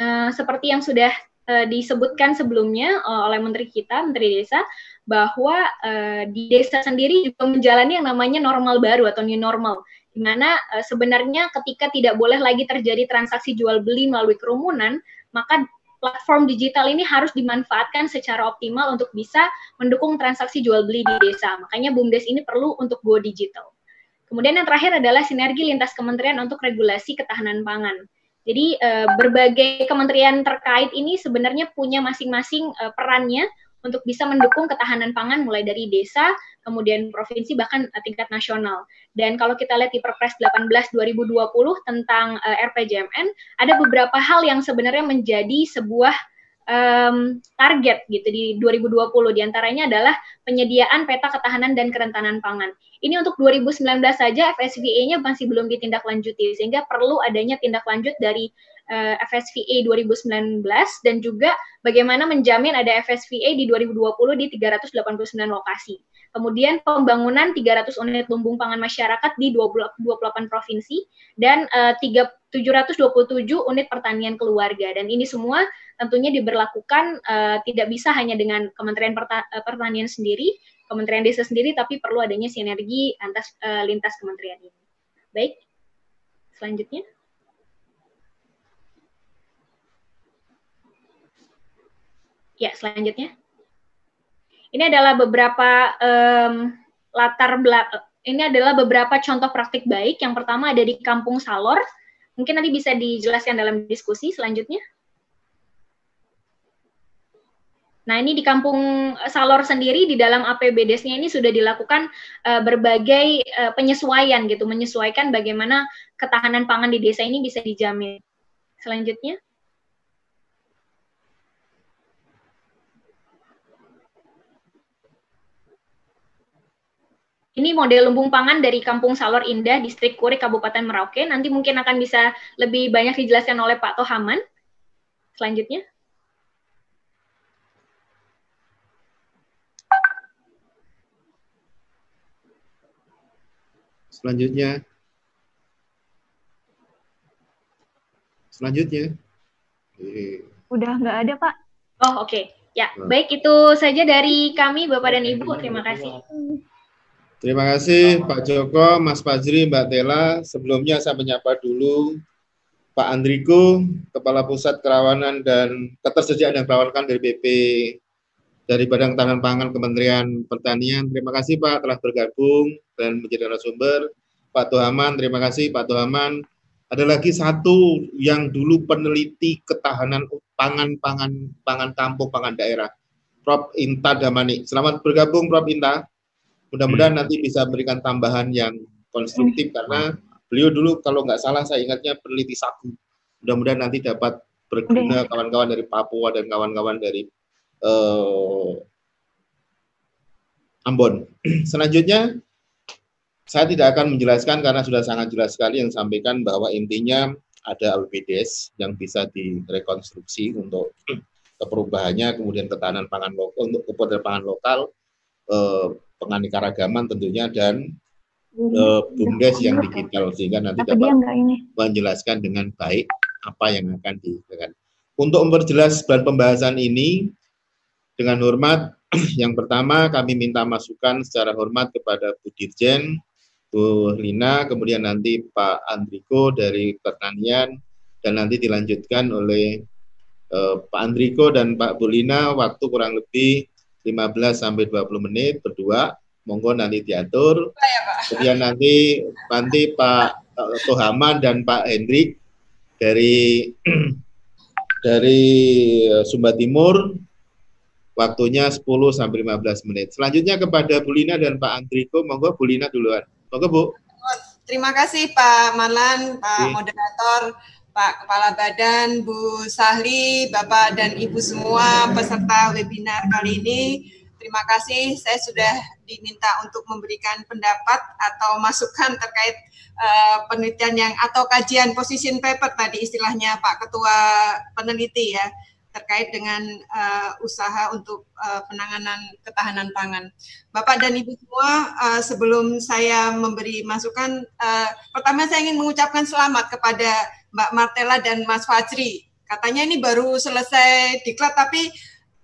Uh, seperti yang sudah uh, disebutkan sebelumnya uh, oleh Menteri kita, Menteri Desa, bahwa uh, di desa sendiri juga menjalani yang namanya normal baru atau new normal, di mana uh, sebenarnya ketika tidak boleh lagi terjadi transaksi jual beli melalui kerumunan, maka platform digital ini harus dimanfaatkan secara optimal untuk bisa mendukung transaksi jual beli di desa. Makanya BUMDes ini perlu untuk go digital. Kemudian yang terakhir adalah sinergi lintas kementerian untuk regulasi ketahanan pangan. Jadi eh, berbagai kementerian terkait ini sebenarnya punya masing-masing eh, perannya untuk bisa mendukung ketahanan pangan mulai dari desa, kemudian provinsi bahkan uh, tingkat nasional. Dan kalau kita lihat di Perpres 18 2020 tentang uh, RPJMN, ada beberapa hal yang sebenarnya menjadi sebuah um, target gitu di 2020 di antaranya adalah penyediaan peta ketahanan dan kerentanan pangan. Ini untuk 2019 saja FSVA-nya masih belum ditindaklanjuti sehingga perlu adanya tindak lanjut dari uh, FSVA 2019 dan juga bagaimana menjamin ada FSVA di 2020 di 389 lokasi. Kemudian pembangunan 300 unit lumbung pangan masyarakat di 28 provinsi dan uh, 3, 727 unit pertanian keluarga. Dan ini semua tentunya diberlakukan uh, tidak bisa hanya dengan Kementerian eh, Pertanian sendiri, Kementerian Desa sendiri, tapi perlu adanya sinergi antas uh, lintas kementerian ini. Baik, selanjutnya. Ya, selanjutnya. Ini adalah beberapa um, latar belakang. Ini adalah beberapa contoh praktik baik. Yang pertama ada di Kampung Salor. Mungkin nanti bisa dijelaskan dalam diskusi selanjutnya. Nah, ini di Kampung Salor sendiri di dalam APBDes-nya ini sudah dilakukan uh, berbagai uh, penyesuaian gitu, menyesuaikan bagaimana ketahanan pangan di desa ini bisa dijamin. Selanjutnya. Ini model lumbung pangan dari Kampung Salor Indah, Distrik Kurik, Kabupaten Merauke. Nanti mungkin akan bisa lebih banyak dijelaskan oleh Pak Tohaman. Selanjutnya. Selanjutnya. Selanjutnya. Udah nggak ada, Pak. Oh, oke. Okay. Ya, nah. baik itu saja dari kami, Bapak dan Ibu. Terima kasih. Terima kasih Pak Joko, Mas Fajri, Mbak Tela. Sebelumnya saya menyapa dulu Pak Andriko, Kepala Pusat Kerawanan dan Ketersediaan dan Kerawanan dari BP dari Badan Ketahanan Pangan Kementerian Pertanian. Terima kasih Pak telah bergabung dan menjadi narasumber. Pak Tuhaman, terima kasih Pak Tuhaman. Ada lagi satu yang dulu peneliti ketahanan pangan pangan pangan kampung pangan daerah, Prof Inta Damani. Selamat bergabung Prof Inta. Mudah-mudahan hmm. nanti bisa berikan tambahan yang konstruktif hmm. karena beliau dulu kalau nggak salah saya ingatnya peneliti sagu. Mudah-mudahan nanti dapat berguna kawan-kawan dari Papua dan kawan-kawan dari uh, Ambon. Selanjutnya saya tidak akan menjelaskan karena sudah sangat jelas sekali yang sampaikan bahwa intinya ada LPDS yang bisa direkonstruksi untuk perubahannya, kemudian ketahanan pangan lokal untuk kebutuhan pangan lokal, eh, penganikaragaman tentunya dan uh, bumdes yang digital sehingga nanti dapat menjelaskan dengan baik apa yang akan dilakukan. Untuk memperjelas bahan pembahasan ini dengan hormat, yang pertama kami minta masukan secara hormat kepada Bu Dirjen, Bu Lina, kemudian nanti Pak Andriko dari Pertanian, dan nanti dilanjutkan oleh uh, Pak Andriko dan Pak Bu Lina waktu kurang lebih 15 sampai 20 menit berdua. Monggo nanti diatur. Ya, Kemudian nanti nanti Pak Tohaman dan Pak Hendrik dari dari Sumba Timur waktunya 10 sampai 15 menit. Selanjutnya kepada Bu Lina dan Pak Andriko, monggo Bu Lina duluan. Monggo Bu. Terima kasih Pak Malan, Pak Oke. Moderator, Pak Kepala Badan, Bu Sahli, Bapak dan Ibu semua peserta webinar kali ini. Terima kasih, saya sudah diminta untuk memberikan pendapat atau masukan terkait uh, penelitian yang atau kajian position paper tadi istilahnya Pak Ketua peneliti ya terkait dengan uh, usaha untuk uh, penanganan ketahanan pangan. Bapak dan Ibu semua, uh, sebelum saya memberi masukan, uh, pertama saya ingin mengucapkan selamat kepada Mbak Martella dan Mas Fajri Katanya ini baru selesai diklat tapi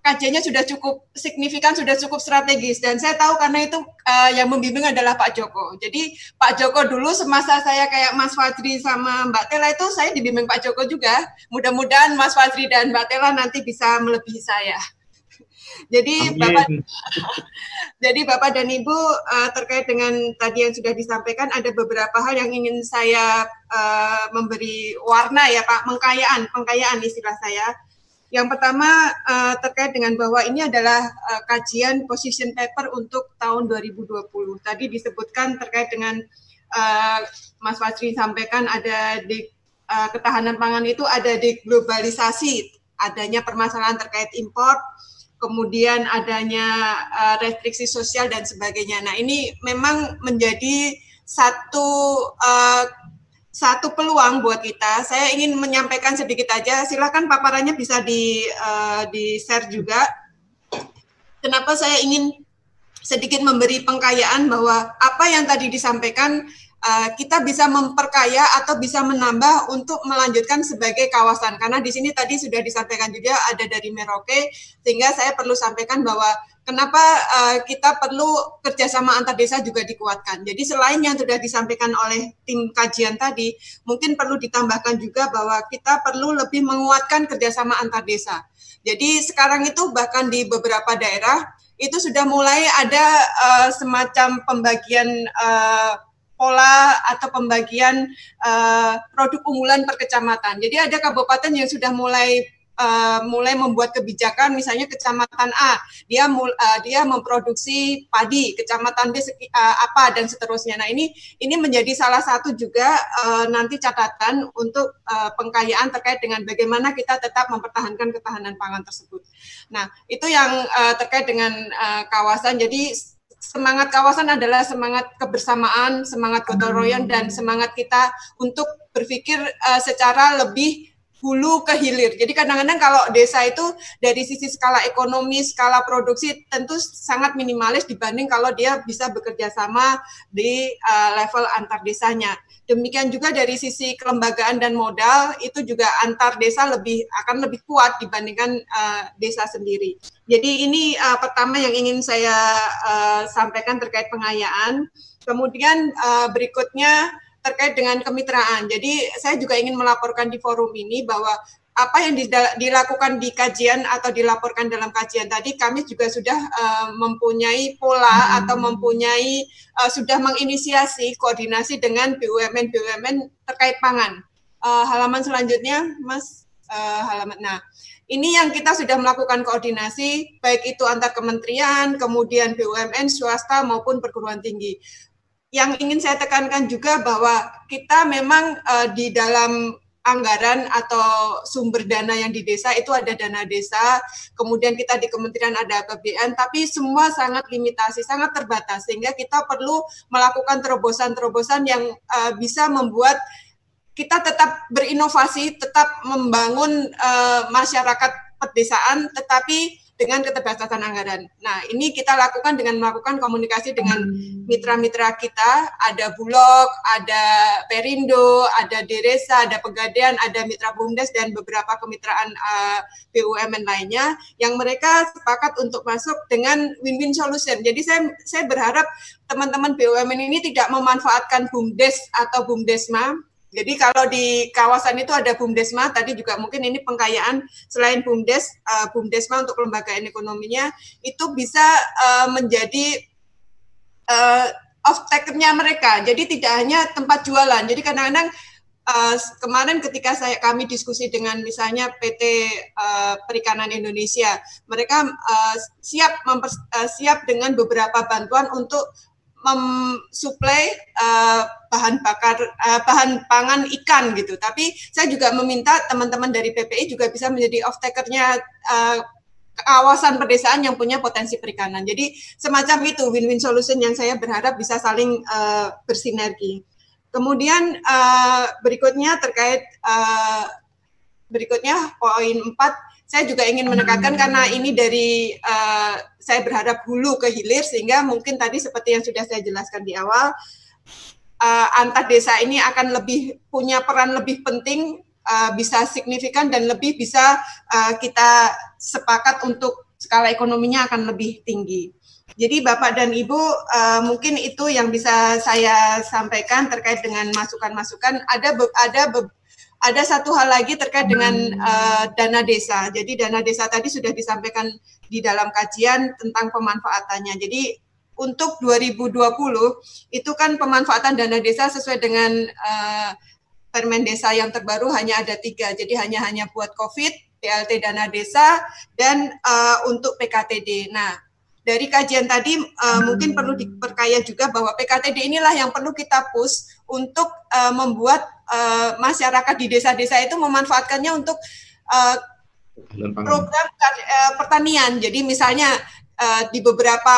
kajiannya sudah cukup signifikan, sudah cukup strategis dan saya tahu karena itu uh, yang membimbing adalah Pak Joko. Jadi Pak Joko dulu semasa saya kayak Mas Fadri sama Mbak Tela itu saya dibimbing Pak Joko juga. Mudah-mudahan Mas Fadri dan Mbak Tela nanti bisa melebihi saya. Jadi Amin. Bapak Jadi Bapak dan Ibu uh, terkait dengan tadi yang sudah disampaikan ada beberapa hal yang ingin saya uh, memberi warna ya Pak, pengkayaan, pengkayaan istilah saya yang pertama uh, terkait dengan bahwa ini adalah uh, kajian position paper untuk tahun 2020. Tadi disebutkan terkait dengan uh, Mas Fajri sampaikan ada di uh, ketahanan pangan itu ada di globalisasi, adanya permasalahan terkait impor, kemudian adanya uh, restriksi sosial dan sebagainya. Nah, ini memang menjadi satu uh, satu peluang buat kita. Saya ingin menyampaikan sedikit aja. Silakan paparannya bisa di uh, di share juga. Kenapa saya ingin sedikit memberi pengkayaan bahwa apa yang tadi disampaikan uh, kita bisa memperkaya atau bisa menambah untuk melanjutkan sebagai kawasan karena di sini tadi sudah disampaikan juga ada dari Merauke sehingga saya perlu sampaikan bahwa kenapa uh, kita perlu kerjasama antar desa juga dikuatkan. Jadi selain yang sudah disampaikan oleh tim kajian tadi, mungkin perlu ditambahkan juga bahwa kita perlu lebih menguatkan kerjasama antar desa. Jadi sekarang itu bahkan di beberapa daerah itu sudah mulai ada uh, semacam pembagian uh, pola atau pembagian uh, produk unggulan per kecamatan. Jadi ada kabupaten yang sudah mulai uh, mulai membuat kebijakan misalnya kecamatan A dia uh, dia memproduksi padi kecamatan B uh, apa dan seterusnya. Nah ini ini menjadi salah satu juga uh, nanti catatan untuk uh, pengkayaan terkait dengan bagaimana kita tetap mempertahankan ketahanan pangan tersebut. Nah itu yang uh, terkait dengan uh, kawasan. Jadi semangat kawasan adalah semangat kebersamaan, semangat gotong royong dan semangat kita untuk berpikir uh, secara lebih hulu ke hilir. Jadi kadang-kadang kalau desa itu dari sisi skala ekonomi, skala produksi tentu sangat minimalis dibanding kalau dia bisa bekerja sama di uh, level antar desanya. Demikian juga dari sisi kelembagaan dan modal itu juga antar desa lebih akan lebih kuat dibandingkan uh, desa sendiri. Jadi ini uh, pertama yang ingin saya uh, sampaikan terkait pengayaan. Kemudian uh, berikutnya terkait dengan kemitraan. Jadi saya juga ingin melaporkan di forum ini bahwa apa yang dilakukan di kajian atau dilaporkan dalam kajian tadi kami juga sudah uh, mempunyai pola hmm. atau mempunyai uh, sudah menginisiasi koordinasi dengan BUMN BUMN terkait pangan. Uh, halaman selanjutnya, Mas uh, halaman. Nah, ini yang kita sudah melakukan koordinasi baik itu antar kementerian, kemudian BUMN swasta maupun perguruan tinggi yang ingin saya tekankan juga bahwa kita memang uh, di dalam anggaran atau sumber dana yang di desa itu ada dana desa, kemudian kita di kementerian ada APBN, tapi semua sangat limitasi, sangat terbatas, sehingga kita perlu melakukan terobosan-terobosan yang uh, bisa membuat kita tetap berinovasi, tetap membangun uh, masyarakat pedesaan, tetapi dengan keterbatasan anggaran. Nah, ini kita lakukan dengan melakukan komunikasi dengan mitra-mitra kita, ada Bulog, ada Perindo, ada Deresa, ada Pegadaian, ada Mitra Bumdes dan beberapa kemitraan uh, eh, BUMN lainnya yang mereka sepakat untuk masuk dengan win-win solution. Jadi saya saya berharap teman-teman BUMN ini tidak memanfaatkan BUMDes atau BUMDesma jadi kalau di kawasan itu ada BUMDesma, tadi juga mungkin ini pengkayaan selain BUMDes, uh, BUMDesma untuk kelembagaan ekonominya itu bisa uh, menjadi uh, off takernya mereka. Jadi tidak hanya tempat jualan. Jadi kadang-kadang kemarin ketika saya kami diskusi dengan misalnya PT Perikanan Indonesia, mereka siap siap dengan beberapa bantuan untuk mensuplai uh, bahan bakar uh, bahan pangan ikan gitu. Tapi saya juga meminta teman-teman dari PPI juga bisa menjadi off takernya uh, kawasan pedesaan yang punya potensi perikanan. Jadi semacam itu win-win solution yang saya berharap bisa saling uh, bersinergi. Kemudian uh, berikutnya terkait uh, berikutnya poin 4 saya juga ingin menekankan karena ini dari uh, saya berharap hulu ke hilir sehingga mungkin tadi seperti yang sudah saya jelaskan di awal uh, antar desa ini akan lebih punya peran lebih penting uh, bisa signifikan dan lebih bisa uh, kita sepakat untuk skala ekonominya akan lebih tinggi. Jadi Bapak dan Ibu uh, mungkin itu yang bisa saya sampaikan terkait dengan masukan-masukan. Ada be ada be ada satu hal lagi terkait dengan uh, dana desa. Jadi dana desa tadi sudah disampaikan di dalam kajian tentang pemanfaatannya. Jadi untuk 2020 itu kan pemanfaatan dana desa sesuai dengan uh, Permen Desa yang terbaru hanya ada tiga. Jadi hanya hanya buat COVID, PLT dana desa, dan uh, untuk PKTD. Nah, dari kajian tadi uh, mungkin perlu diperkaya juga bahwa PKTD inilah yang perlu kita push untuk uh, membuat uh, masyarakat di desa-desa itu memanfaatkannya untuk uh, program uh, pertanian. Jadi misalnya uh, di beberapa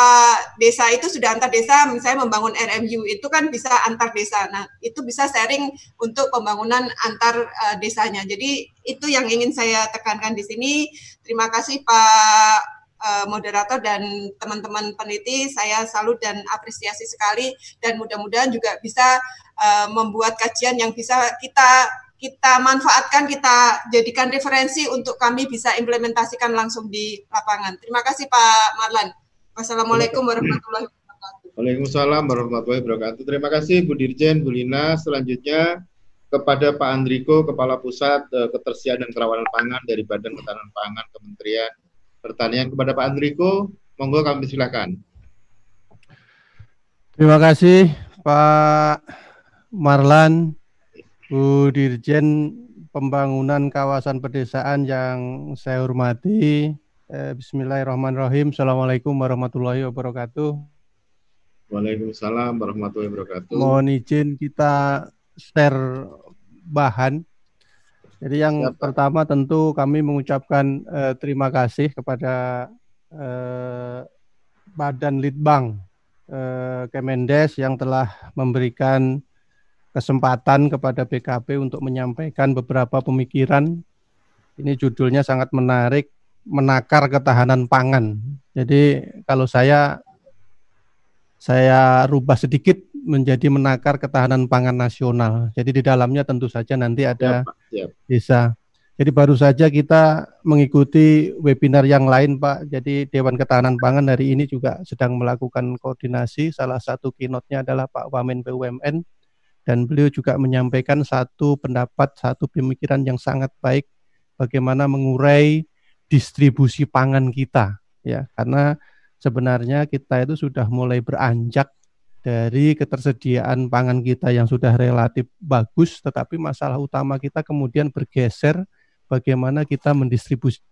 desa itu sudah antar desa misalnya membangun RMU itu kan bisa antar desa. Nah, itu bisa sharing untuk pembangunan antar uh, desanya. Jadi itu yang ingin saya tekankan di sini. Terima kasih Pak uh, moderator dan teman-teman peneliti saya salut dan apresiasi sekali dan mudah-mudahan juga bisa uh, membuat kajian yang bisa kita kita manfaatkan, kita jadikan referensi untuk kami bisa implementasikan langsung di lapangan. Terima kasih Pak Marlan. Wassalamualaikum warahmatullahi wabarakatuh. Waalaikumsalam warahmatullahi wabarakatuh. Terima kasih Bu Dirjen, Bu Lina. Selanjutnya kepada Pak Andriko, Kepala Pusat eh, Ketersediaan dan Kerawanan Pangan dari Badan Ketahanan Pangan Kementerian pertanyaan kepada Pak Andriko, monggo kami silakan. Terima kasih Pak Marlan, Bu Dirjen Pembangunan Kawasan Pedesaan yang saya hormati. Eh, Bismillahirrahmanirrahim. Assalamualaikum warahmatullahi wabarakatuh. Waalaikumsalam warahmatullahi wabarakatuh. Mohon izin kita share bahan jadi yang pertama tentu kami mengucapkan uh, terima kasih kepada uh, Badan Litbang uh, Kemendes yang telah memberikan kesempatan kepada BKP untuk menyampaikan beberapa pemikiran. Ini judulnya sangat menarik, menakar ketahanan pangan. Jadi kalau saya saya rubah sedikit menjadi menakar ketahanan pangan nasional. Jadi di dalamnya tentu saja nanti ada ya, desa. Jadi baru saja kita mengikuti webinar yang lain Pak. Jadi Dewan Ketahanan Pangan hari ini juga sedang melakukan koordinasi. Salah satu keynote-nya adalah Pak Wamen BUMN dan beliau juga menyampaikan satu pendapat, satu pemikiran yang sangat baik bagaimana mengurai distribusi pangan kita ya. Karena sebenarnya kita itu sudah mulai beranjak dari ketersediaan pangan kita yang sudah relatif bagus, tetapi masalah utama kita kemudian bergeser bagaimana kita mendistribusikan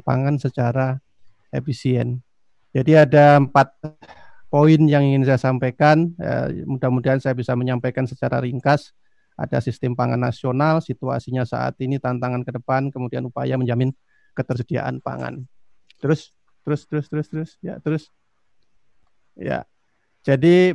pangan secara efisien. Jadi ada empat poin yang ingin saya sampaikan. Eh, mudah-mudahan saya bisa menyampaikan secara ringkas. Ada sistem pangan nasional, situasinya saat ini, tantangan ke depan, kemudian upaya menjamin ketersediaan pangan. Terus, terus, terus, terus, terus, ya, terus. Ya, jadi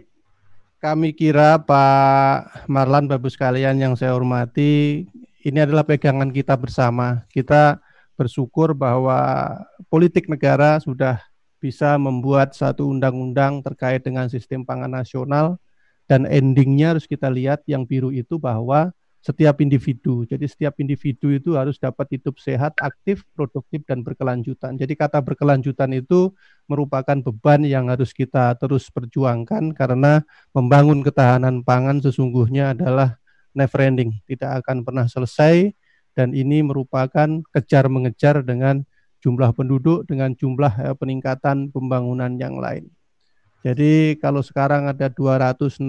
kami kira Pak Marlan, Bapak sekalian yang saya hormati, ini adalah pegangan kita bersama. Kita bersyukur bahwa politik negara sudah bisa membuat satu undang-undang terkait dengan sistem pangan nasional dan endingnya harus kita lihat yang biru itu bahwa setiap individu. Jadi setiap individu itu harus dapat hidup sehat, aktif, produktif, dan berkelanjutan. Jadi kata berkelanjutan itu merupakan beban yang harus kita terus perjuangkan karena membangun ketahanan pangan sesungguhnya adalah never ending, tidak akan pernah selesai dan ini merupakan kejar mengejar dengan jumlah penduduk dengan jumlah eh, peningkatan pembangunan yang lain. Jadi kalau sekarang ada 269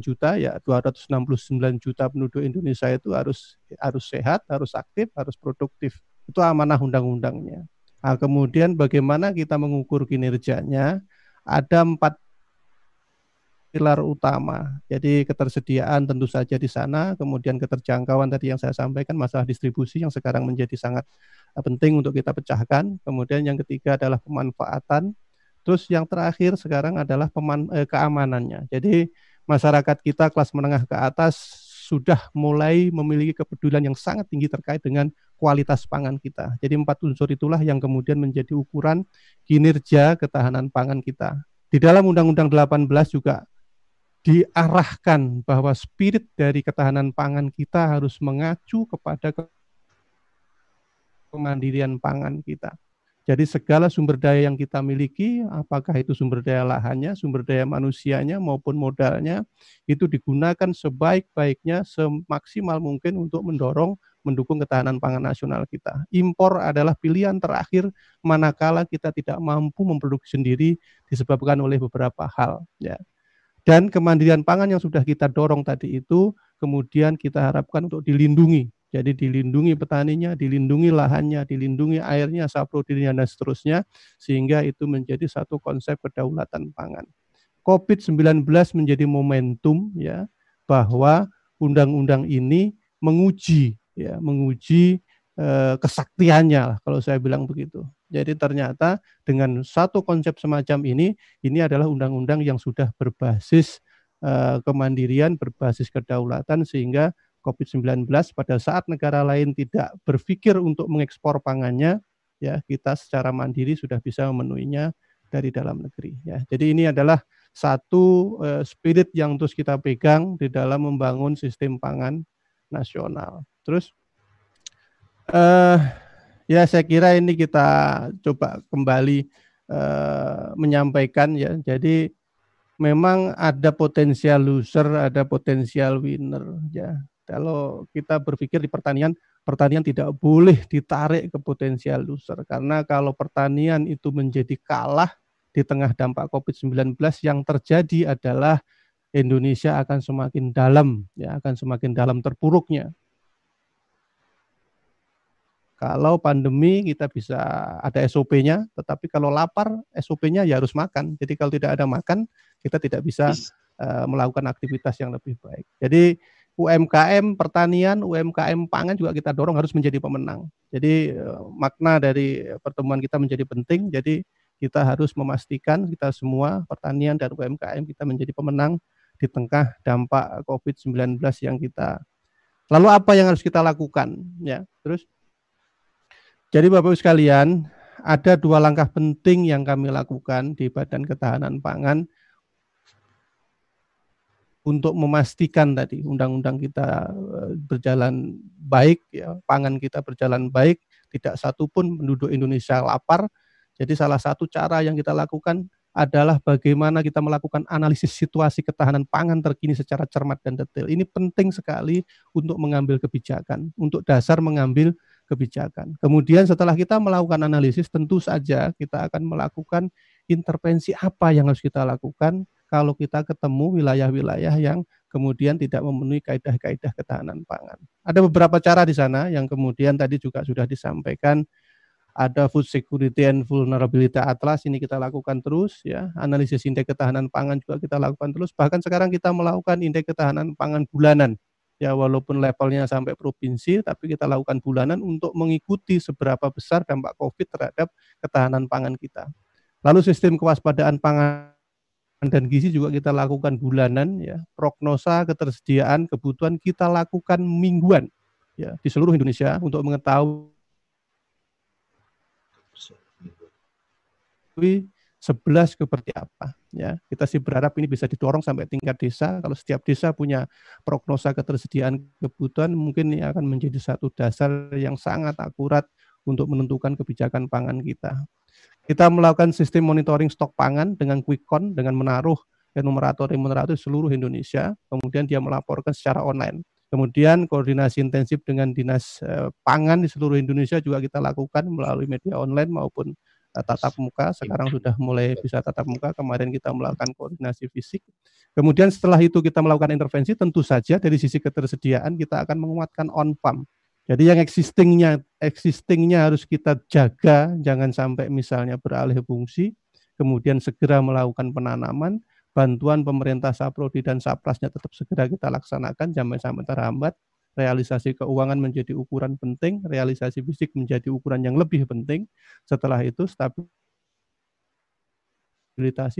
juta ya 269 juta penduduk Indonesia itu harus harus sehat, harus aktif, harus produktif. Itu amanah undang-undangnya. Nah, kemudian bagaimana kita mengukur kinerjanya? Ada empat pilar utama. Jadi ketersediaan tentu saja di sana, kemudian keterjangkauan tadi yang saya sampaikan masalah distribusi yang sekarang menjadi sangat penting untuk kita pecahkan. Kemudian yang ketiga adalah pemanfaatan Terus yang terakhir sekarang adalah peman, eh, keamanannya. Jadi masyarakat kita kelas menengah ke atas sudah mulai memiliki kepedulian yang sangat tinggi terkait dengan kualitas pangan kita. Jadi empat unsur itulah yang kemudian menjadi ukuran kinerja ketahanan pangan kita. Di dalam Undang-Undang 18 juga diarahkan bahwa spirit dari ketahanan pangan kita harus mengacu kepada kemandirian pangan kita. Jadi segala sumber daya yang kita miliki, apakah itu sumber daya lahannya, sumber daya manusianya maupun modalnya, itu digunakan sebaik-baiknya, semaksimal mungkin untuk mendorong, mendukung ketahanan pangan nasional kita. Impor adalah pilihan terakhir manakala kita tidak mampu memproduksi sendiri disebabkan oleh beberapa hal. Ya. Dan kemandirian pangan yang sudah kita dorong tadi itu, kemudian kita harapkan untuk dilindungi jadi dilindungi petaninya, dilindungi lahannya, dilindungi airnya, saprodinya dan seterusnya sehingga itu menjadi satu konsep kedaulatan pangan. COVID-19 menjadi momentum ya bahwa undang-undang ini menguji ya, menguji eh, kesaktiannya lah kalau saya bilang begitu. Jadi ternyata dengan satu konsep semacam ini ini adalah undang-undang yang sudah berbasis eh, kemandirian, berbasis kedaulatan sehingga COVID-19 pada saat negara lain tidak berpikir untuk mengekspor pangannya, ya kita secara mandiri sudah bisa memenuhinya dari dalam negeri. Ya, jadi ini adalah satu uh, spirit yang terus kita pegang di dalam membangun sistem pangan nasional. Terus, uh, ya saya kira ini kita coba kembali uh, menyampaikan ya. Jadi memang ada potensial loser, ada potensial winner ya. Kalau kita berpikir di pertanian, pertanian tidak boleh ditarik ke potensial loser karena kalau pertanian itu menjadi kalah di tengah dampak COVID-19 yang terjadi adalah Indonesia akan semakin dalam, ya akan semakin dalam terpuruknya. Kalau pandemi kita bisa ada SOP-nya, tetapi kalau lapar SOP-nya ya harus makan. Jadi kalau tidak ada makan, kita tidak bisa uh, melakukan aktivitas yang lebih baik. Jadi UMKM pertanian, UMKM pangan juga kita dorong harus menjadi pemenang. Jadi eh, makna dari pertemuan kita menjadi penting. Jadi kita harus memastikan kita semua pertanian dan UMKM kita menjadi pemenang di tengah dampak COVID-19 yang kita. Lalu apa yang harus kita lakukan? Ya, terus. Jadi Bapak Ibu sekalian, ada dua langkah penting yang kami lakukan di Badan Ketahanan Pangan untuk memastikan tadi undang-undang kita eh, berjalan baik, ya, pangan kita berjalan baik, tidak satupun penduduk Indonesia lapar. Jadi salah satu cara yang kita lakukan adalah bagaimana kita melakukan analisis situasi ketahanan pangan terkini secara cermat dan detail. Ini penting sekali untuk mengambil kebijakan, untuk dasar mengambil kebijakan. Kemudian setelah kita melakukan analisis, tentu saja kita akan melakukan intervensi apa yang harus kita lakukan kalau kita ketemu wilayah-wilayah yang kemudian tidak memenuhi kaidah-kaidah ketahanan pangan. Ada beberapa cara di sana yang kemudian tadi juga sudah disampaikan ada food security and vulnerability atlas ini kita lakukan terus ya analisis indeks ketahanan pangan juga kita lakukan terus bahkan sekarang kita melakukan indeks ketahanan pangan bulanan ya walaupun levelnya sampai provinsi tapi kita lakukan bulanan untuk mengikuti seberapa besar dampak covid terhadap ketahanan pangan kita. Lalu sistem kewaspadaan pangan dan gizi juga kita lakukan bulanan ya. Prognosa ketersediaan kebutuhan kita lakukan mingguan ya di seluruh Indonesia untuk mengetahui 11 seperti apa ya. Kita sih berharap ini bisa didorong sampai tingkat desa. Kalau setiap desa punya prognosa ketersediaan kebutuhan mungkin ini akan menjadi satu dasar yang sangat akurat untuk menentukan kebijakan pangan kita. Kita melakukan sistem monitoring stok pangan dengan quick-count, dengan menaruh enumerator-enumerator di seluruh Indonesia, kemudian dia melaporkan secara online. Kemudian koordinasi intensif dengan dinas eh, pangan di seluruh Indonesia juga kita lakukan melalui media online maupun tatap muka. Sekarang sudah mulai bisa tatap muka. Kemarin kita melakukan koordinasi fisik. Kemudian setelah itu kita melakukan intervensi, tentu saja dari sisi ketersediaan kita akan menguatkan on farm jadi yang existingnya existingnya harus kita jaga, jangan sampai misalnya beralih fungsi, kemudian segera melakukan penanaman, bantuan pemerintah Saprodi dan Saprasnya tetap segera kita laksanakan, jangan sampai terhambat. Realisasi keuangan menjadi ukuran penting, realisasi fisik menjadi ukuran yang lebih penting. Setelah itu stabilisasi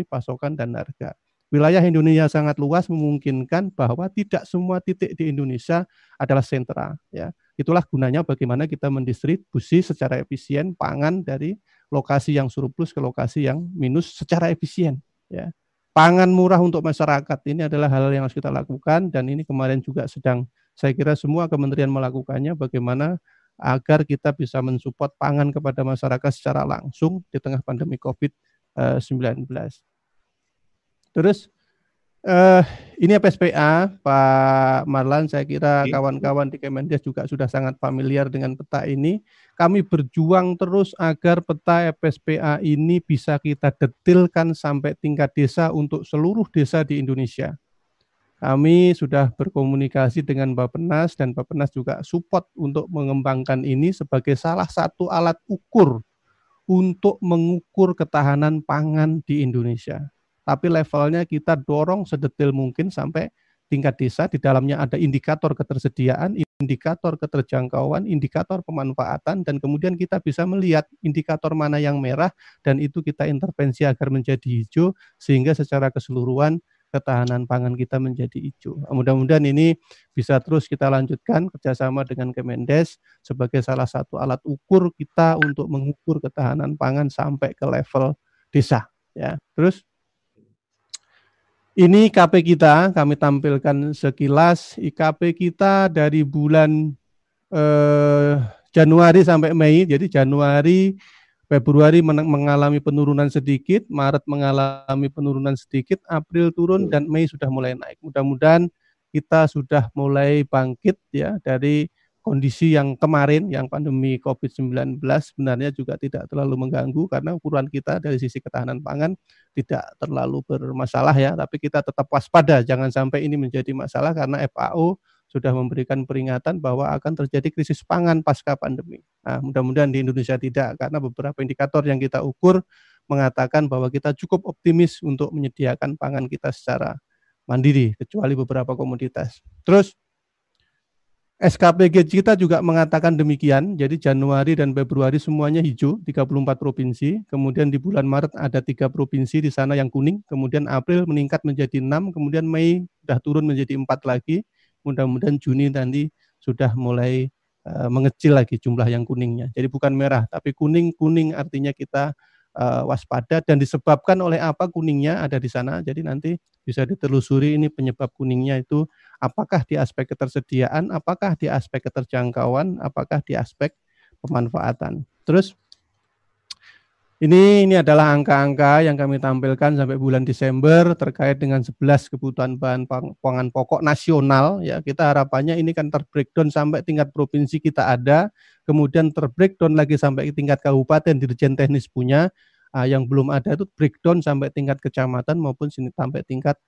pasokan dan harga. Wilayah Indonesia sangat luas memungkinkan bahwa tidak semua titik di Indonesia adalah sentra ya. Itulah gunanya bagaimana kita mendistribusi secara efisien pangan dari lokasi yang surplus ke lokasi yang minus secara efisien ya. Pangan murah untuk masyarakat ini adalah hal yang harus kita lakukan dan ini kemarin juga sedang saya kira semua kementerian melakukannya bagaimana agar kita bisa mensupport pangan kepada masyarakat secara langsung di tengah pandemi COVID-19. Terus Uh, ini FSPA, Pak Marlan, saya kira kawan-kawan di Kemendes juga sudah sangat familiar dengan peta ini. Kami berjuang terus agar peta FSPA ini bisa kita detilkan sampai tingkat desa untuk seluruh desa di Indonesia. Kami sudah berkomunikasi dengan Bapenas dan Bapenas juga support untuk mengembangkan ini sebagai salah satu alat ukur untuk mengukur ketahanan pangan di Indonesia. Tapi levelnya kita dorong sedetil mungkin sampai tingkat desa. Di dalamnya ada indikator ketersediaan, indikator keterjangkauan, indikator pemanfaatan dan kemudian kita bisa melihat indikator mana yang merah dan itu kita intervensi agar menjadi hijau sehingga secara keseluruhan ketahanan pangan kita menjadi hijau. Mudah-mudahan ini bisa terus kita lanjutkan kerjasama dengan Kemendes sebagai salah satu alat ukur kita untuk mengukur ketahanan pangan sampai ke level desa. Ya, terus ini IKP kita, kami tampilkan sekilas IKP kita dari bulan eh, Januari sampai Mei. Jadi Januari, Februari mengalami penurunan sedikit, Maret mengalami penurunan sedikit, April turun dan Mei sudah mulai naik. Mudah-mudahan kita sudah mulai bangkit ya dari kondisi yang kemarin yang pandemi COVID-19 sebenarnya juga tidak terlalu mengganggu karena ukuran kita dari sisi ketahanan pangan tidak terlalu bermasalah ya, tapi kita tetap waspada jangan sampai ini menjadi masalah karena FAO sudah memberikan peringatan bahwa akan terjadi krisis pangan pasca pandemi. Nah, mudah-mudahan di Indonesia tidak karena beberapa indikator yang kita ukur mengatakan bahwa kita cukup optimis untuk menyediakan pangan kita secara mandiri kecuali beberapa komoditas. Terus SKPG kita juga mengatakan demikian. Jadi Januari dan Februari semuanya hijau, 34 provinsi. Kemudian di bulan Maret ada tiga provinsi di sana yang kuning. Kemudian April meningkat menjadi enam. Kemudian Mei sudah turun menjadi empat lagi. Mudah-mudahan Juni nanti sudah mulai mengecil lagi jumlah yang kuningnya. Jadi bukan merah, tapi kuning. Kuning artinya kita uh, waspada dan disebabkan oleh apa kuningnya ada di sana. Jadi nanti bisa ditelusuri ini penyebab kuningnya itu apakah di aspek ketersediaan, apakah di aspek keterjangkauan, apakah di aspek pemanfaatan. Terus ini ini adalah angka-angka yang kami tampilkan sampai bulan Desember terkait dengan 11 kebutuhan bahan pangan pokok nasional ya. Kita harapannya ini kan terbreakdown sampai tingkat provinsi kita ada, kemudian terbreakdown lagi sampai tingkat kabupaten dirjen teknis punya, uh, yang belum ada itu breakdown sampai tingkat kecamatan maupun sini sampai tingkat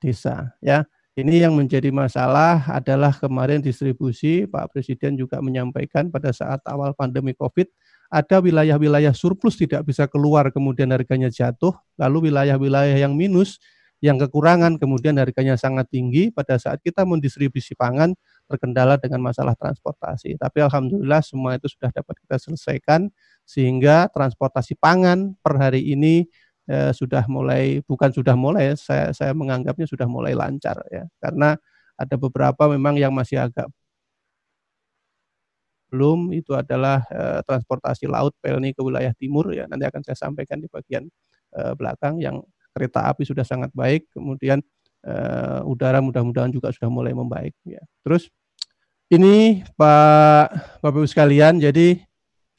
desa ya. Ini yang menjadi masalah adalah kemarin distribusi Pak Presiden juga menyampaikan pada saat awal pandemi Covid ada wilayah-wilayah surplus tidak bisa keluar kemudian harganya jatuh, lalu wilayah-wilayah yang minus yang kekurangan kemudian harganya sangat tinggi pada saat kita mendistribusi pangan terkendala dengan masalah transportasi. Tapi alhamdulillah semua itu sudah dapat kita selesaikan sehingga transportasi pangan per hari ini eh, sudah mulai bukan sudah mulai saya saya menganggapnya sudah mulai lancar ya karena ada beberapa memang yang masih agak belum itu adalah eh, transportasi laut Pelni ke wilayah timur ya. Nanti akan saya sampaikan di bagian eh, belakang yang kereta api sudah sangat baik kemudian eh, udara mudah-mudahan juga sudah mulai membaik ya. Terus ini Pak Bapak Ibu sekalian jadi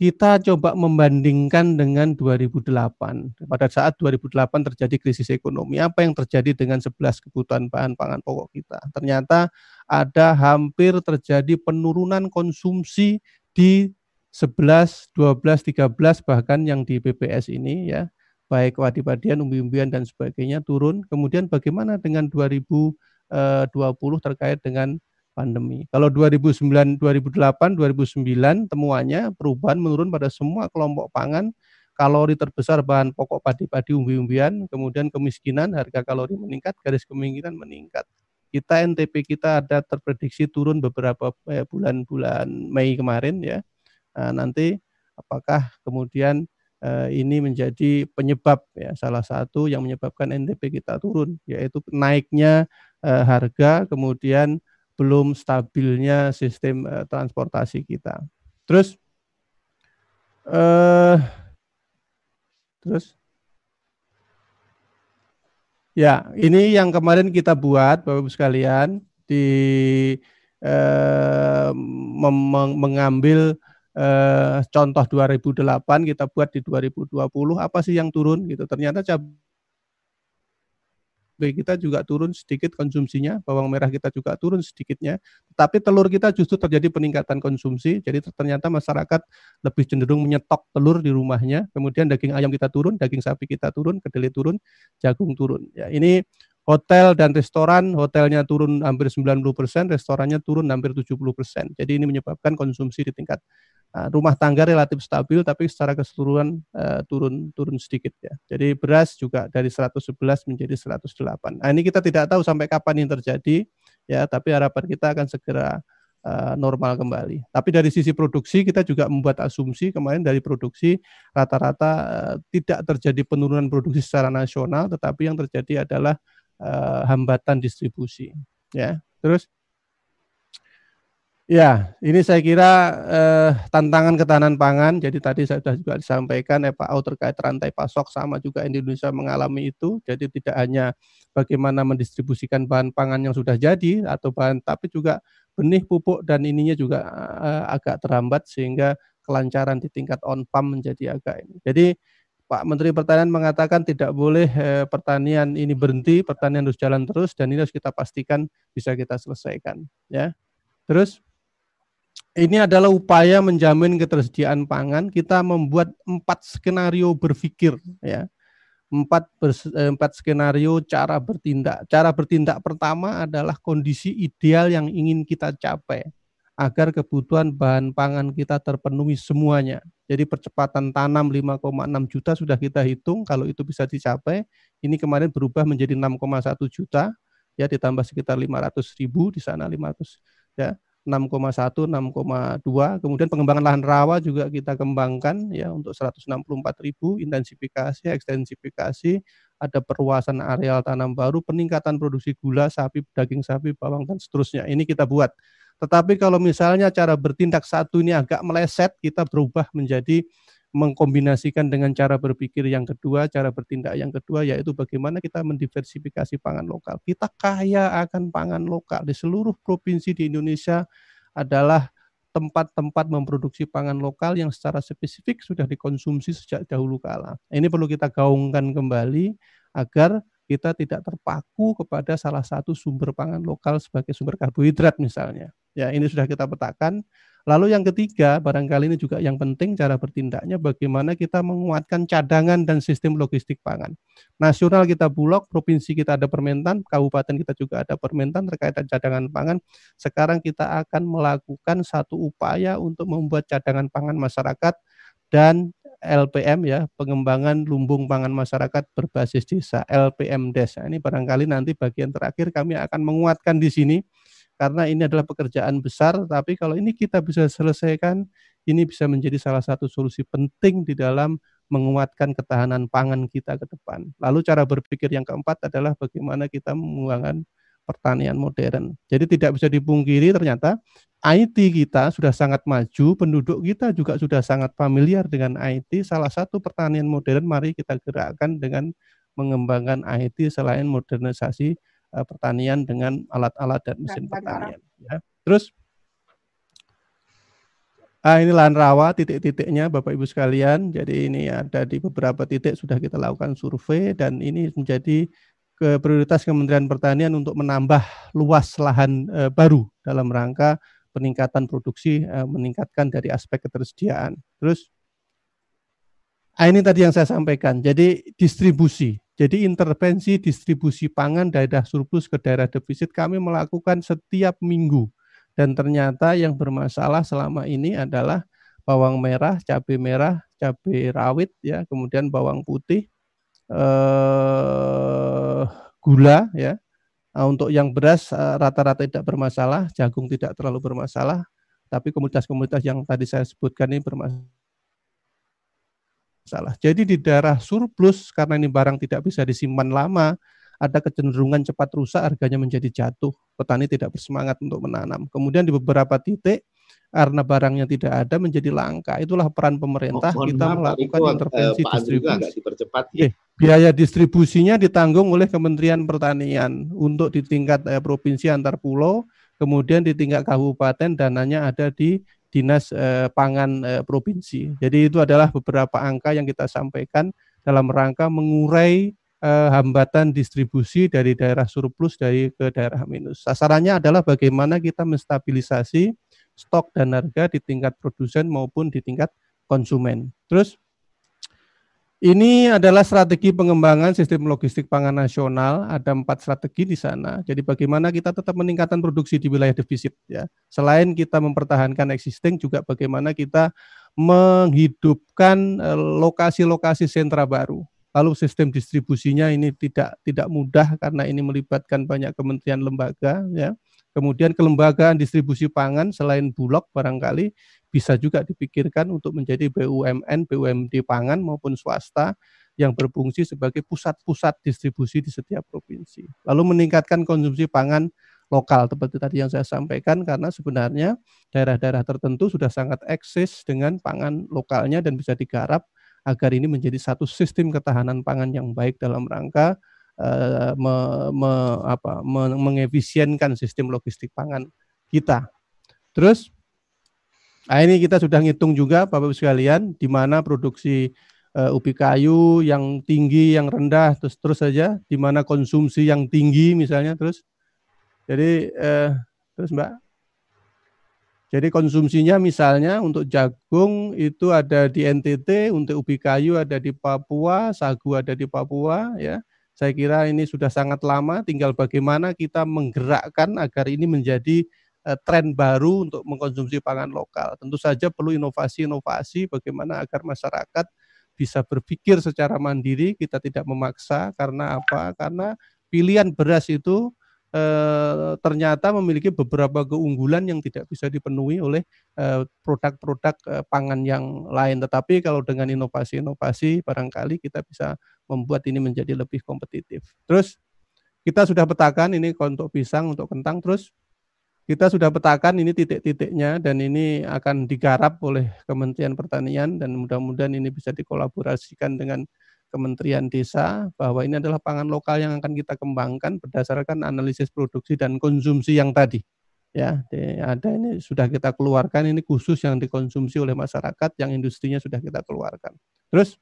kita coba membandingkan dengan 2008. Pada saat 2008 terjadi krisis ekonomi, apa yang terjadi dengan 11 kebutuhan bahan pangan pokok kita? Ternyata ada hampir terjadi penurunan konsumsi di 11, 12, 13 bahkan yang di BPS ini ya, baik wadipadian, umbi-umbian dan sebagainya turun. Kemudian bagaimana dengan 2020 eh, terkait dengan pandemi. Kalau 2009, 2008, 2009 temuannya perubahan menurun pada semua kelompok pangan, kalori terbesar bahan pokok padi-padi umbi-umbian, kemudian kemiskinan, harga kalori meningkat, garis kemiskinan meningkat. Kita NTP kita ada terprediksi turun beberapa eh, bulan-bulan Mei kemarin ya. Nah, nanti apakah kemudian eh, ini menjadi penyebab ya salah satu yang menyebabkan NTP kita turun yaitu naiknya eh, harga kemudian belum stabilnya sistem uh, transportasi kita. Terus, uh, terus, Ya, ini yang kemarin kita buat Bapak Ibu sekalian di eh, mengambil eh, contoh 2008 kita buat di 2020 apa sih yang turun gitu. Ternyata cabai kita juga turun sedikit konsumsinya, bawang merah kita juga turun sedikitnya, tapi telur kita justru terjadi peningkatan konsumsi, jadi ternyata masyarakat lebih cenderung menyetok telur di rumahnya, kemudian daging ayam kita turun, daging sapi kita turun, kedelai turun, jagung turun. Ya, ini hotel dan restoran, hotelnya turun hampir 90%, restorannya turun hampir 70%. Jadi ini menyebabkan konsumsi di tingkat rumah tangga relatif stabil tapi secara keseluruhan uh, turun turun sedikit ya. Jadi beras juga dari 111 menjadi 108. Nah, ini kita tidak tahu sampai kapan ini terjadi ya, tapi harapan kita akan segera uh, normal kembali. Tapi dari sisi produksi kita juga membuat asumsi kemarin dari produksi rata-rata uh, tidak terjadi penurunan produksi secara nasional, tetapi yang terjadi adalah uh, hambatan distribusi ya. Terus Ya, ini saya kira eh, tantangan ketahanan pangan. Jadi tadi saya sudah juga disampaikan FAO terkait rantai pasok sama juga Indonesia mengalami itu. Jadi tidak hanya bagaimana mendistribusikan bahan pangan yang sudah jadi atau bahan, tapi juga benih, pupuk dan ininya juga eh, agak terhambat sehingga kelancaran di tingkat on farm menjadi agak ini. Jadi Pak Menteri Pertanian mengatakan tidak boleh eh, pertanian ini berhenti, pertanian harus jalan terus dan ini harus kita pastikan bisa kita selesaikan. Ya, terus ini adalah upaya menjamin ketersediaan pangan. Kita membuat empat skenario berpikir, ya, empat eh, empat skenario cara bertindak. Cara bertindak pertama adalah kondisi ideal yang ingin kita capai agar kebutuhan bahan pangan kita terpenuhi semuanya. Jadi percepatan tanam 5,6 juta sudah kita hitung kalau itu bisa dicapai. Ini kemarin berubah menjadi 6,1 juta ya ditambah sekitar 500 ribu di sana 500 ya 6,1, 6,2. Kemudian pengembangan lahan rawa juga kita kembangkan ya untuk 164 ribu, intensifikasi, ekstensifikasi, ada perluasan areal tanam baru, peningkatan produksi gula, sapi, daging sapi, bawang, dan seterusnya. Ini kita buat. Tetapi kalau misalnya cara bertindak satu ini agak meleset, kita berubah menjadi mengkombinasikan dengan cara berpikir yang kedua, cara bertindak yang kedua yaitu bagaimana kita mendiversifikasi pangan lokal. Kita kaya akan pangan lokal di seluruh provinsi di Indonesia adalah tempat-tempat memproduksi pangan lokal yang secara spesifik sudah dikonsumsi sejak dahulu kala. Ini perlu kita gaungkan kembali agar kita tidak terpaku kepada salah satu sumber pangan lokal sebagai sumber karbohidrat misalnya. Ya, ini sudah kita petakan Lalu yang ketiga, barangkali ini juga yang penting cara bertindaknya bagaimana kita menguatkan cadangan dan sistem logistik pangan. Nasional kita bulog, provinsi kita ada permentan, kabupaten kita juga ada permentan terkait cadangan pangan. Sekarang kita akan melakukan satu upaya untuk membuat cadangan pangan masyarakat dan LPM ya, pengembangan lumbung pangan masyarakat berbasis desa, LPM desa. Ini barangkali nanti bagian terakhir kami akan menguatkan di sini karena ini adalah pekerjaan besar, tapi kalau ini kita bisa selesaikan, ini bisa menjadi salah satu solusi penting di dalam menguatkan ketahanan pangan kita ke depan. Lalu cara berpikir yang keempat adalah bagaimana kita mengembangkan pertanian modern. Jadi tidak bisa dipungkiri ternyata IT kita sudah sangat maju, penduduk kita juga sudah sangat familiar dengan IT. Salah satu pertanian modern mari kita gerakkan dengan mengembangkan IT selain modernisasi uh, pertanian dengan alat-alat dan mesin pertanian. Ya. Terus Ah, ini lahan rawa titik-titiknya Bapak Ibu sekalian. Jadi ini ada di beberapa titik sudah kita lakukan survei dan ini menjadi ke prioritas Kementerian Pertanian untuk menambah luas lahan e, baru dalam rangka peningkatan produksi, e, meningkatkan dari aspek ketersediaan. Terus ah, ini tadi yang saya sampaikan. Jadi distribusi. Jadi intervensi distribusi pangan daerah surplus ke daerah defisit kami melakukan setiap minggu. Dan ternyata yang bermasalah selama ini adalah bawang merah, cabai merah, cabai rawit, ya, kemudian bawang putih, eh, gula, ya. Nah, untuk yang beras eh, rata-rata tidak bermasalah, jagung tidak terlalu bermasalah, tapi komunitas-komunitas yang tadi saya sebutkan ini bermasalah salah. Jadi di daerah surplus karena ini barang tidak bisa disimpan lama, ada kecenderungan cepat rusak, harganya menjadi jatuh. Petani tidak bersemangat untuk menanam. Kemudian di beberapa titik karena barangnya tidak ada menjadi langka. Itulah peran pemerintah Mohon kita maaf, melakukan intervensi eh, Pak Andri distribusi. dipercepat ya. Eh, biaya distribusinya ditanggung oleh Kementerian Pertanian untuk di tingkat eh, provinsi antar pulau, kemudian di tingkat kabupaten dananya ada di Dinas eh, Pangan eh, Provinsi. Jadi itu adalah beberapa angka yang kita sampaikan dalam rangka mengurai eh, hambatan distribusi dari daerah surplus dari ke daerah minus. Sasarannya adalah bagaimana kita menstabilisasi stok dan harga di tingkat produsen maupun di tingkat konsumen. Terus ini adalah strategi pengembangan sistem logistik pangan nasional. Ada empat strategi di sana. Jadi bagaimana kita tetap meningkatkan produksi di wilayah defisit. Ya, selain kita mempertahankan existing, juga bagaimana kita menghidupkan eh, lokasi-lokasi sentra baru. Lalu sistem distribusinya ini tidak tidak mudah karena ini melibatkan banyak kementerian lembaga. Ya, kemudian kelembagaan distribusi pangan selain bulog barangkali bisa juga dipikirkan untuk menjadi BUMN, BUMD pangan maupun swasta yang berfungsi sebagai pusat-pusat distribusi di setiap provinsi. Lalu meningkatkan konsumsi pangan lokal seperti tadi yang saya sampaikan karena sebenarnya daerah-daerah tertentu sudah sangat eksis dengan pangan lokalnya dan bisa digarap agar ini menjadi satu sistem ketahanan pangan yang baik dalam rangka uh, me, me, apa, me, mengefisienkan sistem logistik pangan kita. Terus Nah, ini kita sudah ngitung juga Bapak Ibu sekalian di mana produksi uh, ubi kayu yang tinggi, yang rendah, terus terus saja di mana konsumsi yang tinggi misalnya terus. Jadi uh, terus Mbak. Jadi konsumsinya misalnya untuk jagung itu ada di NTT, untuk ubi kayu ada di Papua, sagu ada di Papua ya. Saya kira ini sudah sangat lama tinggal bagaimana kita menggerakkan agar ini menjadi uh, tren baru untuk mengkonsumsi pangan lokal. Tentu saja perlu inovasi-inovasi bagaimana agar masyarakat bisa berpikir secara mandiri, kita tidak memaksa karena apa? Karena pilihan beras itu eh, ternyata memiliki beberapa keunggulan yang tidak bisa dipenuhi oleh eh, produk-produk eh, pangan yang lain. Tetapi kalau dengan inovasi-inovasi barangkali kita bisa membuat ini menjadi lebih kompetitif. Terus kita sudah petakan ini untuk pisang, untuk kentang, terus kita sudah petakan ini titik-titiknya dan ini akan digarap oleh Kementerian Pertanian dan mudah-mudahan ini bisa dikolaborasikan dengan Kementerian Desa bahwa ini adalah pangan lokal yang akan kita kembangkan berdasarkan analisis produksi dan konsumsi yang tadi. Ya, ada ini sudah kita keluarkan ini khusus yang dikonsumsi oleh masyarakat yang industrinya sudah kita keluarkan. Terus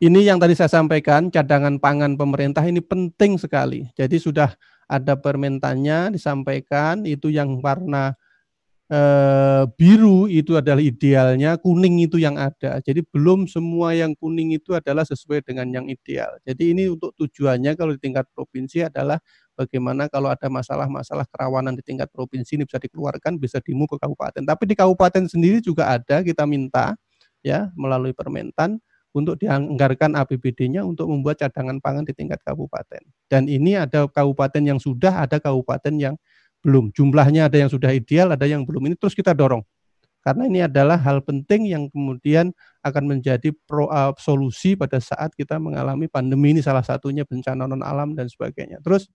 ini yang tadi saya sampaikan cadangan pangan pemerintah ini penting sekali. Jadi sudah ada permentannya disampaikan itu yang warna eh, biru itu adalah idealnya, kuning itu yang ada. Jadi belum semua yang kuning itu adalah sesuai dengan yang ideal. Jadi ini untuk tujuannya kalau di tingkat provinsi adalah bagaimana kalau ada masalah-masalah kerawanan di tingkat provinsi ini bisa dikeluarkan, bisa dimu ke kabupaten. Tapi di kabupaten sendiri juga ada kita minta ya melalui permentan untuk dianggarkan APBD-nya untuk membuat cadangan pangan di tingkat kabupaten. Dan ini ada kabupaten yang sudah, ada kabupaten yang belum. Jumlahnya ada yang sudah ideal, ada yang belum. Ini terus kita dorong. Karena ini adalah hal penting yang kemudian akan menjadi pro, uh, solusi pada saat kita mengalami pandemi ini salah satunya bencana non alam dan sebagainya. Terus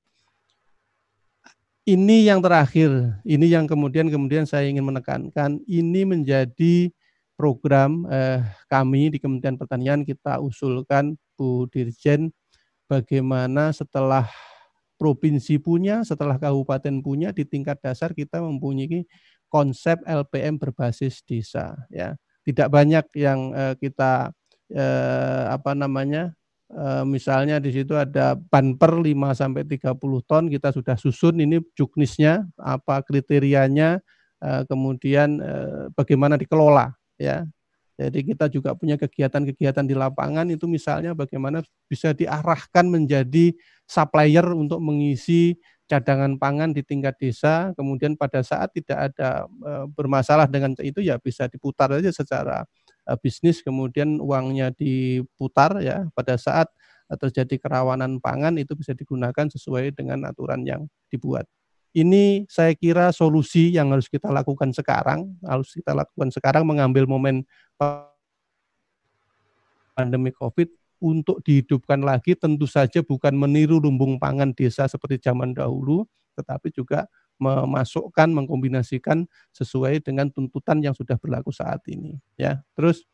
ini yang terakhir, ini yang kemudian kemudian saya ingin menekankan, ini menjadi program eh, kami di Kementerian Pertanian kita usulkan Bu Dirjen bagaimana setelah provinsi punya, setelah kabupaten punya di tingkat dasar kita mempunyai konsep LPM berbasis desa ya. Tidak banyak yang eh, kita eh, apa namanya eh, misalnya di situ ada banper 5 sampai 30 ton kita sudah susun ini juknisnya apa kriterianya eh, kemudian eh, bagaimana dikelola ya. Jadi kita juga punya kegiatan-kegiatan di lapangan itu misalnya bagaimana bisa diarahkan menjadi supplier untuk mengisi cadangan pangan di tingkat desa, kemudian pada saat tidak ada e, bermasalah dengan itu ya bisa diputar saja secara e, bisnis, kemudian uangnya diputar ya. Pada saat terjadi kerawanan pangan itu bisa digunakan sesuai dengan aturan yang dibuat. Ini saya kira solusi yang harus kita lakukan sekarang, harus kita lakukan sekarang mengambil momen pandemi Covid untuk dihidupkan lagi tentu saja bukan meniru lumbung pangan desa seperti zaman dahulu, tetapi juga memasukkan, mengkombinasikan sesuai dengan tuntutan yang sudah berlaku saat ini. Ya, terus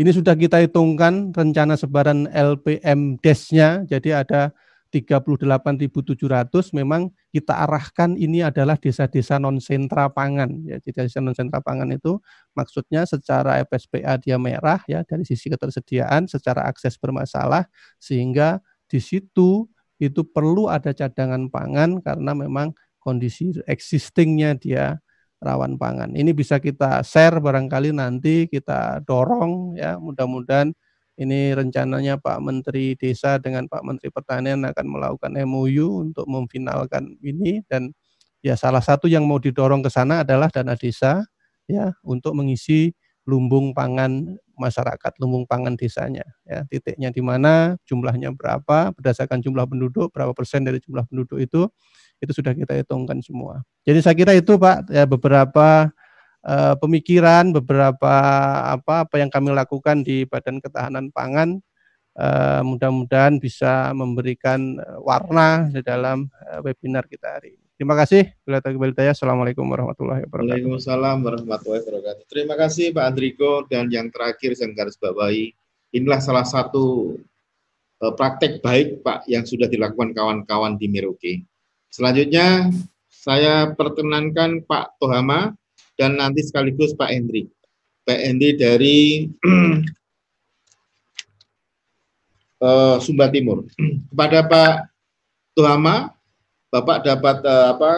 ini sudah kita hitungkan rencana sebaran LPM DES-nya, jadi ada 38.700 memang kita arahkan ini adalah desa-desa non sentra pangan ya desa non sentra pangan itu maksudnya secara FSPA dia merah ya dari sisi ketersediaan secara akses bermasalah sehingga di situ itu perlu ada cadangan pangan karena memang kondisi existingnya dia rawan pangan. Ini bisa kita share barangkali nanti kita dorong ya mudah-mudahan ini rencananya Pak Menteri Desa dengan Pak Menteri Pertanian akan melakukan MOU untuk memfinalkan ini dan ya salah satu yang mau didorong ke sana adalah dana desa ya untuk mengisi lumbung pangan masyarakat, lumbung pangan desanya ya. Titiknya di mana, jumlahnya berapa, berdasarkan jumlah penduduk, berapa persen dari jumlah penduduk itu itu sudah kita hitungkan semua. Jadi saya kira itu Pak ya beberapa uh, pemikiran beberapa apa apa yang kami lakukan di Badan Ketahanan Pangan uh, mudah-mudahan bisa memberikan eh, warna di dalam webinar kita hari ini. Terima kasih. Assalamualaikum warahmatullahi wabarakatuh. Waalaikumsalam warahmatullahi wabarakatuh. Terima kasih Pak Andriko dan yang terakhir saya garis bawahi inilah salah satu praktek baik Pak yang sudah dilakukan kawan-kawan di Merauke. Selanjutnya saya perkenankan Pak Tohama dan nanti sekaligus Pak Hendri. Pak Hendri dari uh, Sumba Timur. Kepada Pak Tuhama, Bapak dapat uh, apa?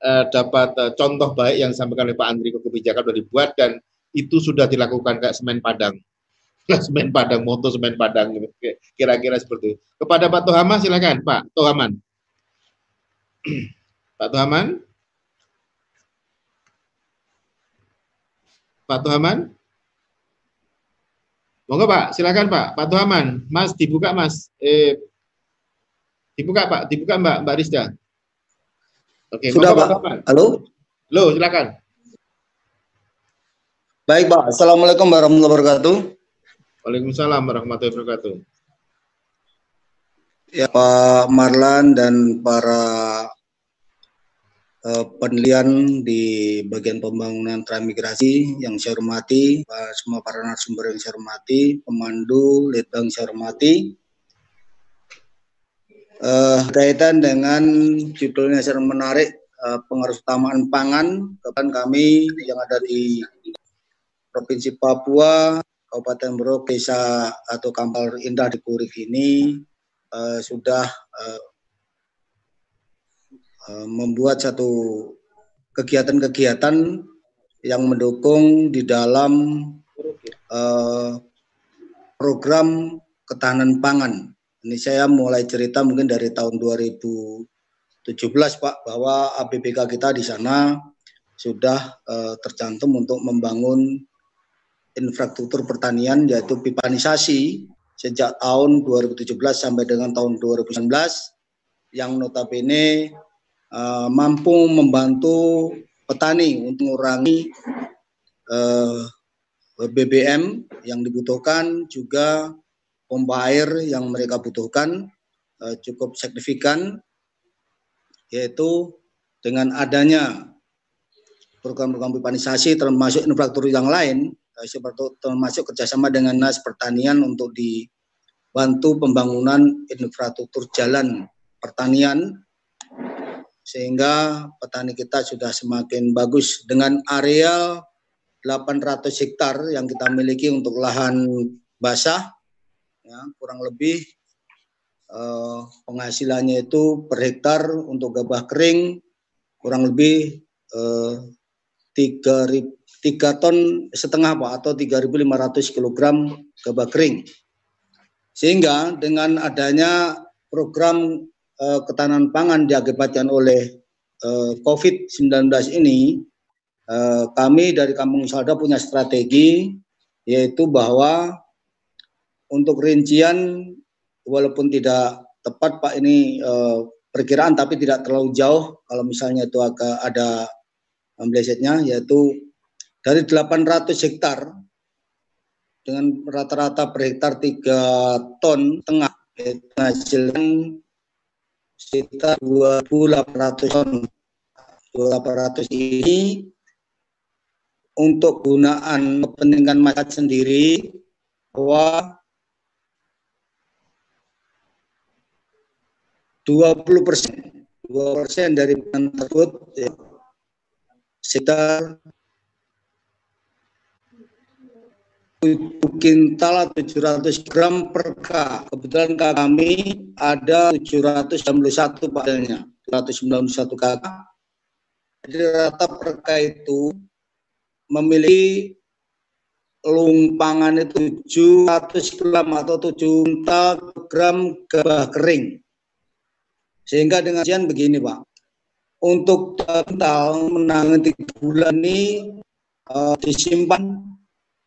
Uh, dapat uh, contoh baik yang disampaikan oleh Pak Andri kebijakan sudah dibuat dan itu sudah dilakukan kayak semen padang. semen padang, moto semen padang kira-kira seperti itu. Kepada Pak Tuhama silakan, Pak Tuhaman. Pak Tuhaman. Pak Tuhaman? Monggo Pak, silakan Pak. Pak Tuhaman, Mas dibuka Mas. Eh, dibuka Pak, dibuka Mbak, Mbak Rizda. Oke, sudah Pak. Pak Halo? Halo, silakan. Baik Pak, Assalamualaikum warahmatullahi wabarakatuh. Waalaikumsalam warahmatullahi wabarakatuh. Ya Pak Marlan dan para uh, penelitian di bagian pembangunan transmigrasi yang saya hormati, semua para narasumber yang saya hormati, pemandu, litbang saya hormati. Uh, kaitan dengan judulnya sangat menarik, uh, pengaruh utamaan pangan, kapan kami yang ada di Provinsi Papua, Kabupaten Merauke, Desa atau Kampal Indah di Kurik ini uh, sudah uh, Eh, membuat satu kegiatan-kegiatan yang mendukung di dalam uh, program ketahanan pangan. Ini saya mulai cerita mungkin dari tahun 2017 Pak bahwa APBK kita di sana sudah uh, tercantum untuk membangun infrastruktur pertanian yaitu pipanisasi sejak tahun 2017 sampai dengan tahun 2019 yang notabene uh, mampu membantu petani untuk mengurangi uh, eh, BBM yang dibutuhkan juga pompa air yang mereka butuhkan uh, cukup signifikan yaitu dengan adanya program-program pipanisasi termasuk infrastruktur yang lain seperti termasuk kerjasama dengan nas pertanian untuk dibantu pembangunan infrastruktur jalan pertanian sehingga petani kita sudah semakin bagus dengan area 800 hektar yang kita miliki untuk lahan basah ya, kurang lebih eh, penghasilannya itu per hektar untuk gabah kering kurang lebih eh, 3, 3 ton setengah Pak atau 3.500 kg gabah kering. Sehingga dengan adanya program uh, ketahanan pangan diakibatkan oleh eh, COVID-19 ini, uh, kami dari Kampung Salda punya strategi yaitu bahwa untuk rincian walaupun tidak tepat Pak ini perkiraan tapi tidak terlalu jauh kalau misalnya itu agak ada melesetnya yaitu dari 800 hektar dengan rata-rata per hektar 3 ton tengah menghasilkan sekitar 2.800 ton. 2.800 ini untuk gunaan kepentingan masyarakat sendiri bahwa 20 persen, 2 persen dari tersebut ya, sekitar kintal 700 gram per K. Kebetulan kami ada 791 padanya, 791 kakak. Jadi rata per K itu memiliki lumpangan itu 700 gram atau 7 kintal gram gabah kering. Sehingga dengan sian begini Pak, untuk total menangani bulan ini uh, disimpan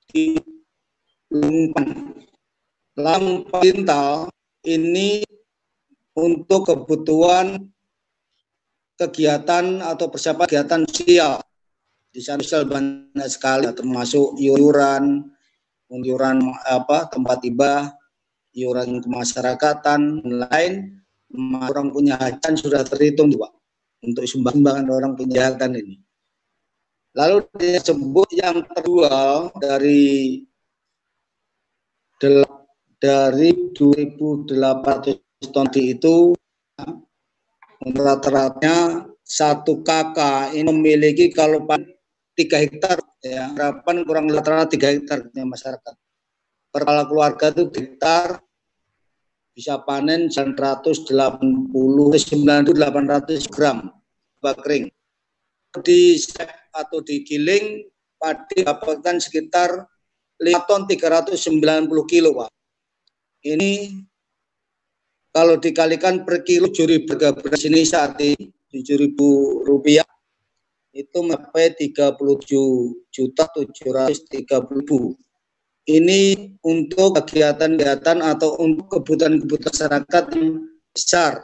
di lumpan. Lampu pintal ini untuk kebutuhan kegiatan atau persiapan kegiatan sosial. Di sana banyak sekali termasuk iuran, iuran apa tempat tiba, iuran kemasyarakatan, lain orang punya hajat sudah terhitung Pak untuk sumbangan orang punya hajat ini. Lalu disebut yang terjual dari dari 2.800 ton itu rata-ratanya satu kakak ini memiliki kalau tiga hektar ya. Harapan kurang rata-rata tiga hektar masyarakat. Per kepala keluarga itu hektar bisa panen 180 800 gram bakring di atau digiling padi dapatkan sekitar 5 ton 390 kilo Pak. Ini kalau dikalikan per kilo juri harga beras ini saat ini 7.000 rupiah itu mencapai 37 juta 730 ribu. Ini untuk kegiatan-kegiatan atau untuk kebutuhan-kebutuhan masyarakat yang besar.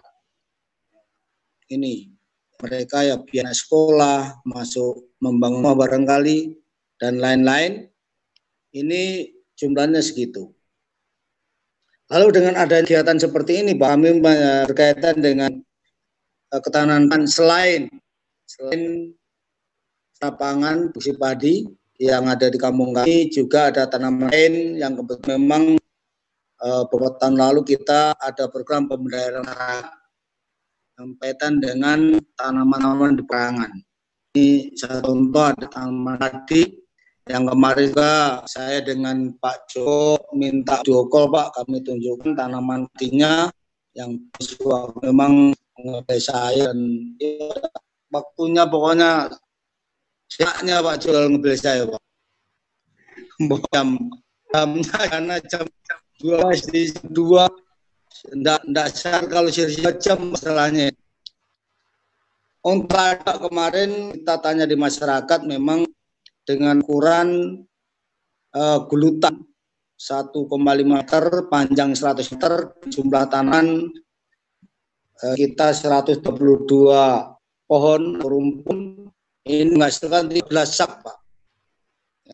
Ini mereka ya biaya sekolah, masuk membangun barangkali dan lain-lain ini jumlahnya segitu. Lalu dengan ada kegiatan seperti ini, Pak Amin berkaitan dengan uh, ketahanan selain selain lapangan busi padi yang ada di kampung kami juga ada tanaman lain yang memang uh, beberapa tahun lalu kita ada program pemberdayaan yang dengan tanaman-tanaman di perangan. Ini satu contoh ada tanaman tadi yang kemarin juga saya dengan Pak Jo minta Joko Pak kami tunjukkan tanaman tinya yang memang mengenai saya dan ya, waktunya pokoknya siapnya Pak Jo ngebel saya Pak. Jam jamnya karena jam dua di dua tidak tidak kalau sih jam masalahnya. Untuk kemarin kita tanya di masyarakat memang dengan ukuran uh, gulutan 1,5 meter, panjang 100 meter, jumlah tanaman uh, kita 122 pohon rumpun ini menghasilkan 13 sak Pak.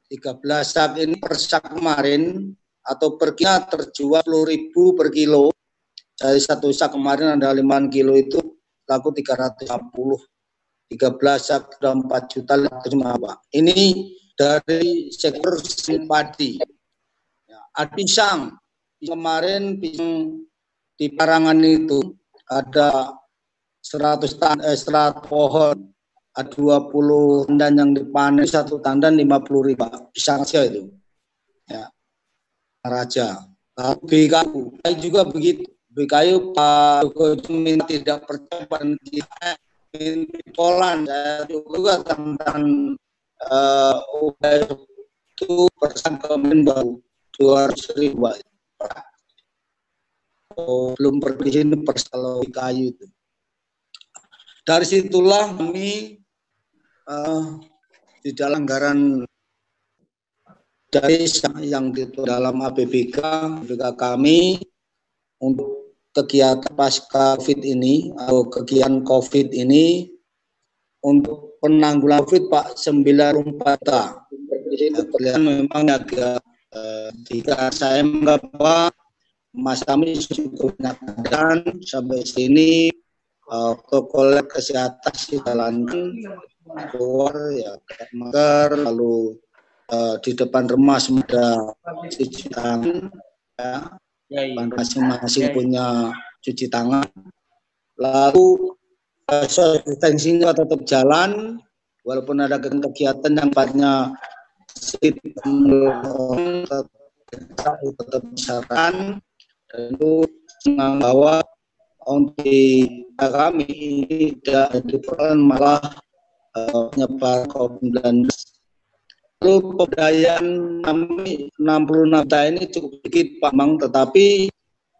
13 sak ini per sak kemarin atau per kilo terjual 10 ribu per kilo. Dari satu sak kemarin ada 5 kilo itu laku 350 13 sudah 4 juta terima Pak. Ini dari sektor padi. Ya, ada pisang. Kemarin pisang di Parangan itu ada 100 tan, eh, 100 pohon, ada 20 tandan yang dipanen, satu tandan 50 ribu. Pisang saja itu. Ya. Raja. Lalu BKU juga begitu. BKU Pak Jokowi tidak percaya pada Polan saya juga tentang uh, itu bersama baru dua ribu. Oh, belum pergi sini persalau kayu itu. Dari situlah kami uh, di dalam anggaran dari yang di dalam APBK, APBK kami untuk kegiatan pasca COVID ini atau kegiatan COVID ini untuk penanggulangan COVID Pak sembilan rumpata. Ya, memang agak eh, jika saya menganggap Mas kami cukup menyatakan sampai sini protokol kesehatan dijalankan keluar ya masker lalu uh, di depan rumah ada cuci tangan ya masing-masing punya cuci tangan. Lalu uh, social tetap jalan walaupun ada kegiatan yang sifatnya tetap misalkan tentu membawa untuk kami ini tidak diperlukan malah uh, menyebar COVID-19 lalu pemberdayaan kami 66 juta ini cukup sedikit Pak Mang tetapi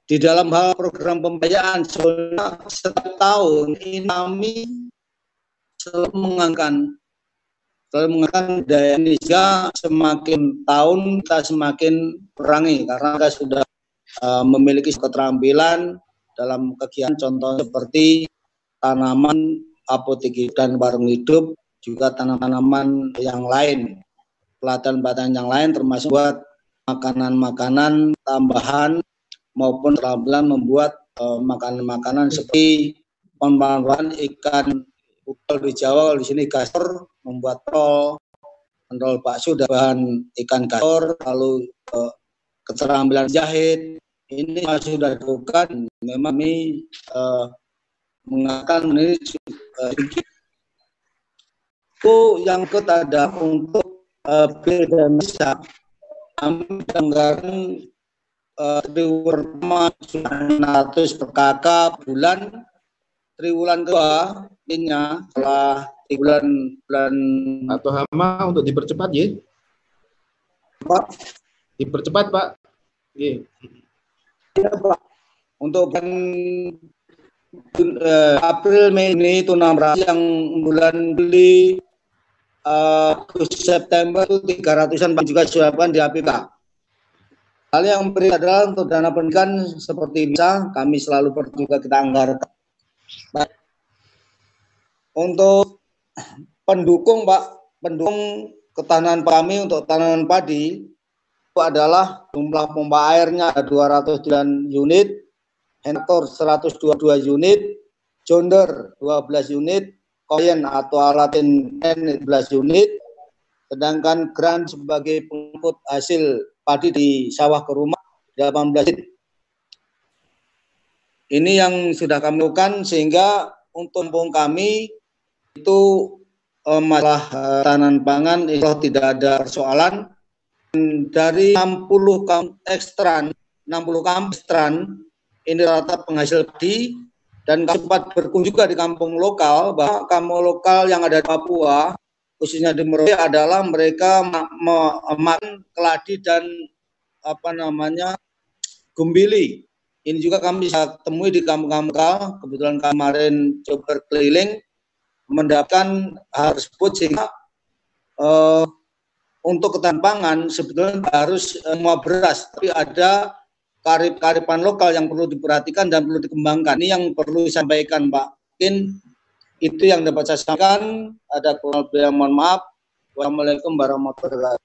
di dalam hal program pembiayaan setiap tahun kami selalu mengangkat selalu mengangkat daya Indonesia semakin tahun kita semakin perangi karena kita sudah uh, memiliki keterampilan dalam kegiatan contoh seperti tanaman apotek dan warung hidup juga tanaman-tanaman yang lain pelatihan-pelatihan yang lain termasuk buat makanan-makanan tambahan maupun keterampilan membuat uh, makanan-makanan seperti pengembangan ikan Ukol di Jawa, di sini gasor membuat tol, rol bakso dan bahan ikan gasor, lalu eh, keterampilan jahit, ini masih sudah dilakukan. Memang ini eh, mengatakan ini eh, itu yang kedua ada untuk eh, dan bisa kami anggaran eh, triwulan 600 per kakak bulan triwulan kedua intinya setelah bulan bulan atau hama untuk dipercepat ya Pak dipercepat Pak. Ya. ya Pak. Untuk bulan uh, April Mei ini itu 600 yang bulan Juli uh, September itu 300-an juga siapkan di APK Hal yang beri adalah untuk dana pendidikan seperti bisa kami selalu juga kita anggarkan. Untuk pendukung Pak, pendukung ketahanan kami untuk tanaman padi itu adalah jumlah pompa airnya ada 209 unit, Hentor 122 unit, Jonder 12 unit, Koyen atau alat 12 unit, sedangkan grant sebagai pengikut hasil padi di sawah ke rumah 18 unit. Ini yang sudah kami lakukan sehingga untuk kami itu eh, masalah eh, tanan pangan itu tidak ada persoalan dari 60 kamp ekstran 60 kamp ekstran ini rata penghasil padi dan sempat berkunjung juga di kampung lokal bahwa kampung lokal yang ada di Papua khususnya di Merauke adalah mereka makan keladi dan apa namanya gumbili. Ini juga kami bisa temui di kampung-kampung kebetulan kemarin coba berkeliling mendapatkan hal tersebut sehingga uh, untuk ketahanan pangan sebetulnya harus uh, mau beras. Tapi ada karip-karipan lokal yang perlu diperhatikan dan perlu dikembangkan ini yang perlu disampaikan Pak mungkin itu yang dapat saya sampaikan ada kurang lebih mohon maaf wassalamualaikum warahmatullahi wabarakatuh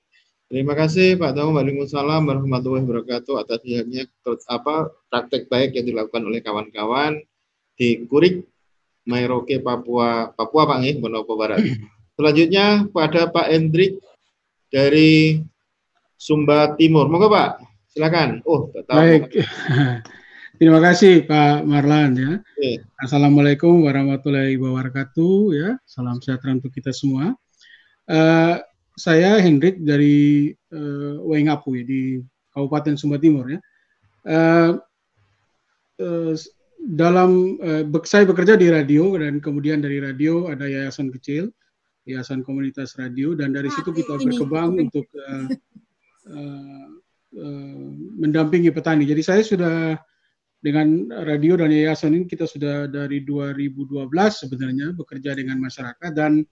Terima kasih Pak Tahu. Waalaikumsalam warahmatullahi wabarakatuh atas pihaknya apa praktek baik yang dilakukan oleh kawan-kawan di Kurik Mairoke Papua Papua Pak Nggih Bonopo Barat. Selanjutnya pada Pak Hendrik dari Sumba Timur. Moga Pak, silakan. Oh, tahu. Baik. Terima kasih Pak Marlan ya. Oke. Assalamualaikum warahmatullahi wabarakatuh ya. Salam sejahtera untuk kita semua. Uh, saya Hendrik dari uh, Wengapu ya, di Kabupaten Sumba Timur ya. Uh, uh, dalam uh, saya bekerja di radio dan kemudian dari radio ada yayasan kecil, yayasan komunitas radio dan dari situ kita berkembang untuk uh, mendampingi petani. Jadi saya sudah dengan radio dan yayasan ini kita sudah dari 2012 sebenarnya bekerja dengan masyarakat dan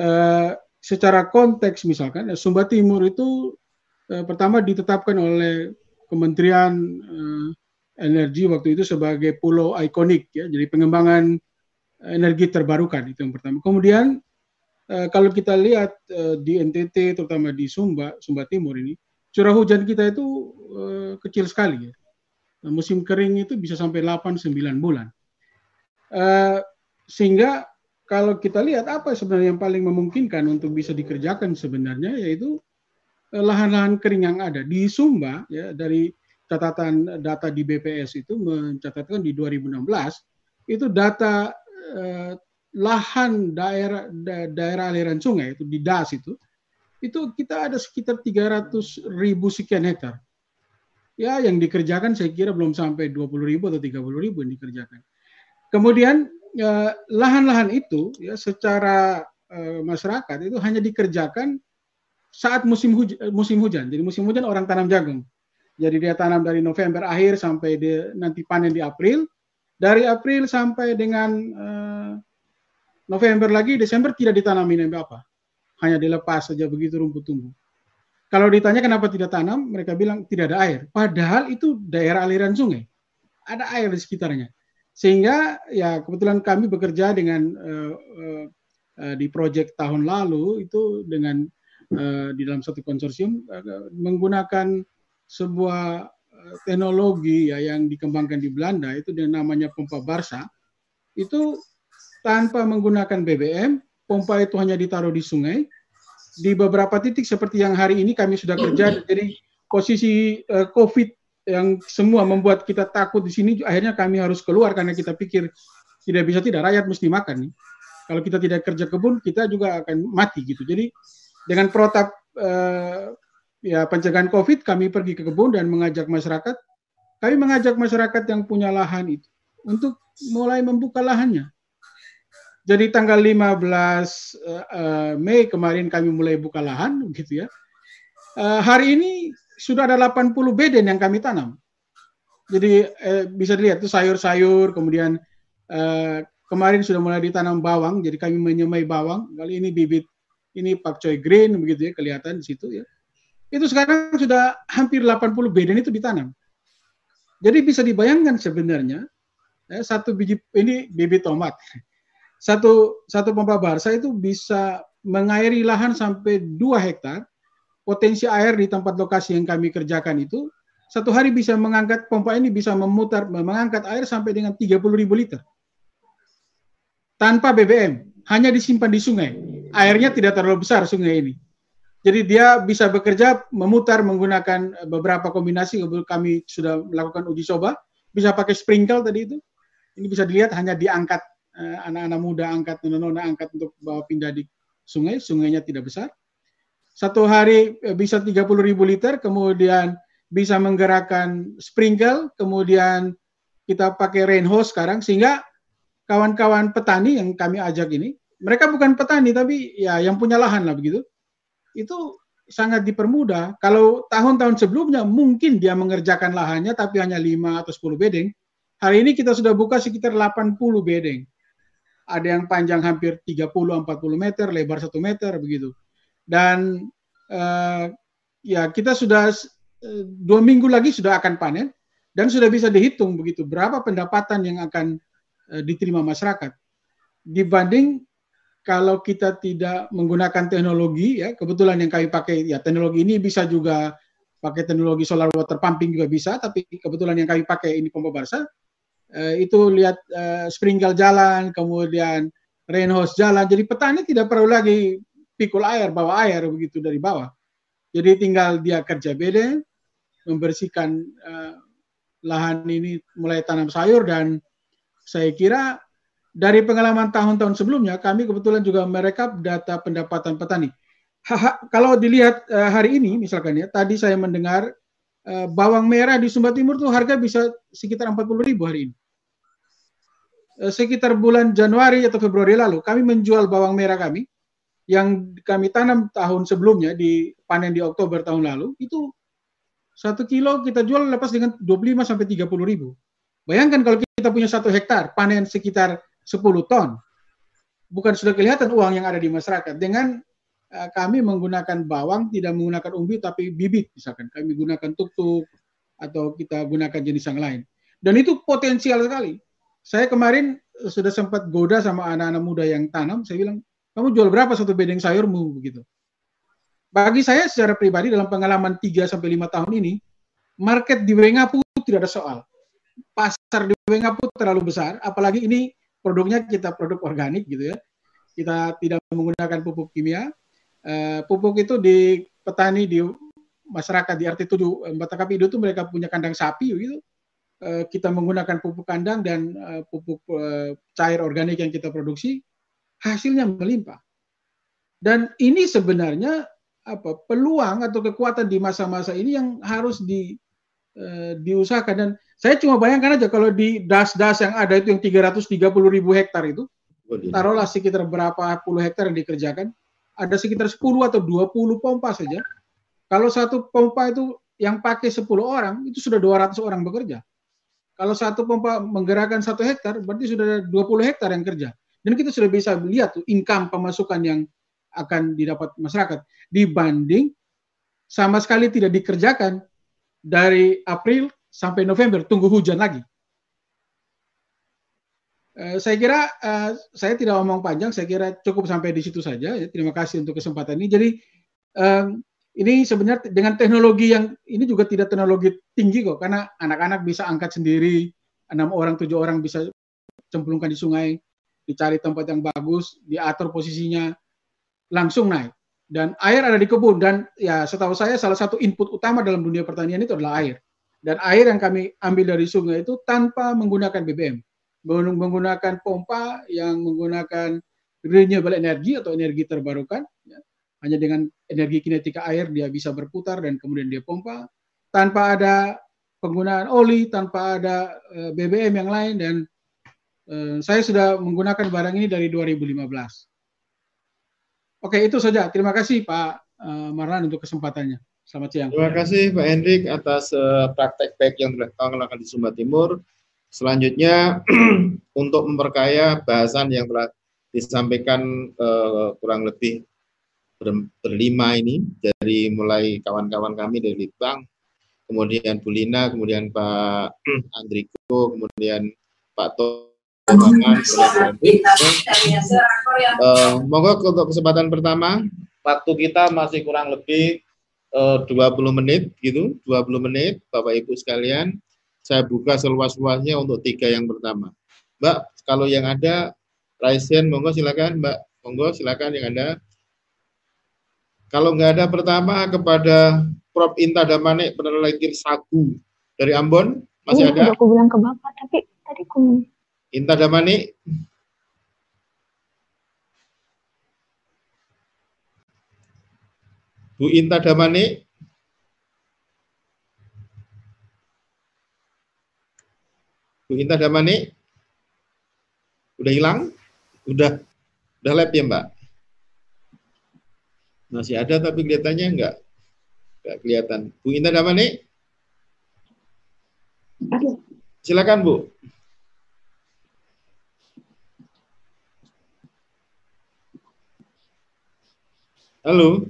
uh, secara konteks misalkan eh, Sumba Timur itu eh, pertama ditetapkan oleh Kementerian eh, Energi waktu itu sebagai pulau ikonik ya, jadi pengembangan energi terbarukan itu yang pertama. Kemudian eh, kalau kita lihat eh, di NTT terutama di Sumba Sumba Timur ini curah hujan kita itu eh, kecil sekali ya. Nah, musim kering itu bisa sampai 8 9 bulan. Uh, sehingga kalau kita lihat apa sebenarnya yang paling memungkinkan untuk bisa dikerjakan sebenarnya yaitu uh, lahan-lahan kering yang ada di Sumba ya dari catatan data di BPS itu mencatatkan di 2016 itu data uh, lahan daerah da, daerah aliran sungai itu di DAS itu itu kita ada sekitar 300 ribu sekian hektar ya yang dikerjakan saya kira belum sampai 20 ribu atau 30 ribu yang dikerjakan kemudian ya, lahan-lahan itu ya secara uh, masyarakat itu hanya dikerjakan saat musim hujan, musim hujan. Jadi musim hujan orang tanam jagung. Jadi dia tanam dari November akhir sampai dia nanti panen di April. Dari April sampai dengan uh, November lagi, Desember tidak ditanami apa. Hanya dilepas saja begitu rumput tumbuh. Kalau ditanya kenapa tidak tanam, mereka bilang tidak ada air. Padahal itu daerah aliran sungai. Ada air di sekitarnya. Sehingga ya kebetulan kami bekerja dengan uh, uh, di proyek tahun lalu itu dengan uh, di dalam satu konsorsium uh, menggunakan sebuah teknologi ya yang dikembangkan di Belanda itu namanya pompa Barsa itu tanpa menggunakan BBM, pompa itu hanya ditaruh di sungai. Di beberapa titik seperti yang hari ini kami sudah kerja, jadi posisi uh, COVID yang semua membuat kita takut di sini, akhirnya kami harus keluar karena kita pikir tidak bisa tidak rakyat mesti makan nih. Kalau kita tidak kerja kebun, kita juga akan mati gitu. Jadi dengan protap uh, ya pencegahan COVID, kami pergi ke kebun dan mengajak masyarakat. Kami mengajak masyarakat yang punya lahan itu untuk mulai membuka lahannya. Jadi tanggal 15 uh, uh, Mei kemarin kami mulai buka lahan, gitu ya. Uh, hari ini sudah ada 80 beden yang kami tanam. Jadi eh, bisa dilihat itu sayur-sayur, kemudian eh, kemarin sudah mulai ditanam bawang, jadi kami menyemai bawang. Kali ini bibit ini pakcoy green begitu ya kelihatan di situ ya. Itu sekarang sudah hampir 80 beden itu ditanam. Jadi bisa dibayangkan sebenarnya eh, satu biji ini bibit tomat satu satu pompa Barsa itu bisa mengairi lahan sampai 2 hektar. Potensi air di tempat lokasi yang kami kerjakan itu satu hari bisa mengangkat pompa ini bisa memutar mengangkat air sampai dengan 30 ribu liter. Tanpa BBM hanya disimpan di sungai. Airnya tidak terlalu besar sungai ini. Jadi dia bisa bekerja memutar menggunakan beberapa kombinasi. Kami sudah melakukan uji coba. Bisa pakai sprinkle tadi itu. Ini bisa dilihat hanya diangkat anak-anak muda angkat, nona-nona angkat untuk bawa pindah di sungai, sungainya tidak besar. Satu hari eh, bisa 30 ribu liter, kemudian bisa menggerakkan sprinkle, kemudian kita pakai rain hose sekarang, sehingga kawan-kawan petani yang kami ajak ini, mereka bukan petani, tapi ya yang punya lahan lah begitu, itu sangat dipermudah. Kalau tahun-tahun sebelumnya mungkin dia mengerjakan lahannya tapi hanya 5 atau 10 bedeng. Hari ini kita sudah buka sekitar 80 bedeng ada yang panjang hampir 30-40 meter, lebar 1 meter begitu. Dan uh, ya kita sudah uh, dua minggu lagi sudah akan panen dan sudah bisa dihitung begitu berapa pendapatan yang akan uh, diterima masyarakat dibanding kalau kita tidak menggunakan teknologi ya kebetulan yang kami pakai ya teknologi ini bisa juga pakai teknologi solar water pumping juga bisa tapi kebetulan yang kami pakai ini pompa basah Eh, itu lihat uh, sprinkle jalan, kemudian rain hose jalan. Jadi petani tidak perlu lagi pikul air, bawa air begitu dari bawah. Jadi tinggal dia kerja beda, membersihkan uh, lahan ini mulai tanam sayur dan saya kira dari pengalaman tahun-tahun sebelumnya kami kebetulan juga merekap data pendapatan petani. Ha, kalau dilihat uh, hari ini misalkan ya, tadi saya mendengar bawang merah di Sumba Timur tuh harga bisa sekitar 40 ribu hari ini. Eh, sekitar bulan Januari atau Februari lalu kami menjual bawang merah kami yang kami tanam tahun sebelumnya di panen di Oktober tahun lalu itu satu kilo kita jual lepas dengan 25 sampai 30 ribu. Bayangkan kalau kita punya satu hektar panen sekitar 10 ton, bukan sudah kelihatan uang yang ada di masyarakat. Dengan kami menggunakan bawang tidak menggunakan umbi tapi bibit misalkan kami gunakan tuk-tuk atau kita gunakan jenis yang lain. Dan itu potensial sekali saya kemarin sudah sempat goda sama anak-anak muda yang tanam, saya bilang, kamu jual berapa satu bedeng sayurmu begitu. Bagi saya secara pribadi dalam pengalaman 3 sampai 5 tahun ini, market di Wengapu tidak ada soal. Pasar di Wengapu terlalu besar, apalagi ini produknya kita produk organik gitu ya. Kita tidak menggunakan pupuk kimia. Uh, pupuk itu di petani di masyarakat di RT 7 Batakapi itu mereka punya kandang sapi gitu. Uh, kita menggunakan pupuk kandang dan uh, pupuk uh, cair organik yang kita produksi, hasilnya melimpah. Dan ini sebenarnya apa peluang atau kekuatan di masa-masa ini yang harus di uh, diusahakan dan saya cuma bayangkan aja kalau di das-das yang ada itu yang 330 ribu hektar itu, taruhlah sekitar berapa puluh hektar yang dikerjakan, ada sekitar 10 atau 20 pompa saja. Kalau satu pompa itu yang pakai 10 orang, itu sudah 200 orang bekerja. Kalau satu pompa menggerakkan satu hektar, berarti sudah ada 20 hektar yang kerja. Dan kita sudah bisa lihat tuh income pemasukan yang akan didapat masyarakat dibanding sama sekali tidak dikerjakan dari April sampai November, tunggu hujan lagi. Uh, saya kira uh, saya tidak ngomong panjang, saya kira cukup sampai di situ saja. Ya. Terima kasih untuk kesempatan ini. Jadi ini sebenarnya dengan teknologi yang ini juga tidak teknologi tinggi kok, karena anak-anak bisa angkat sendiri, enam orang tujuh orang bisa cemplungkan di sungai, dicari tempat yang bagus, diatur posisinya, langsung naik. Dan air ada di kebun dan ya setahu saya salah satu input utama dalam dunia pertanian itu adalah air dan air yang kami ambil dari sungai itu tanpa menggunakan BBM, menggunakan pompa yang menggunakan renewable energy atau energi terbarukan, ya. hanya dengan energi kinetika air dia bisa berputar dan kemudian dia pompa tanpa ada penggunaan oli, tanpa ada eh, BBM yang lain dan uh, saya sudah menggunakan barang ini dari 2015. Oke, itu saja. Terima kasih Pak uh, Marlan untuk kesempatannya. Selamat siang. Terima kasih Pak Hendrik atas uh, praktek baik yang telah dilakukan di Sumba Timur. Selanjutnya untuk memperkaya bahasan yang telah disampaikan uh, kurang lebih ber, berlima ini dari mulai kawan-kawan kami dari Litbang, kemudian Bu Lina, kemudian Pak Andriko, kemudian Pak To uh, monggo untuk kesempatan pertama, waktu kita masih kurang lebih uh, eh, 20 menit gitu, 20 menit Bapak Ibu sekalian. Saya buka seluas-luasnya untuk tiga yang pertama. Mbak, kalau yang ada Raisen, monggo silakan Mbak. Monggo silakan yang ada. Kalau nggak ada pertama kepada Prof. Inta Damane peneliti Sagu dari Ambon, masih oh, ada? Aku bilang ke Bapak, tapi tadi aku... Inta Damane. Bu Inta Damani. Bu Inta Damani. Udah hilang? Udah udah lab ya, Mbak? Masih ada tapi kelihatannya enggak. Enggak kelihatan. Bu Inta Damani. Silakan, Bu. Halo.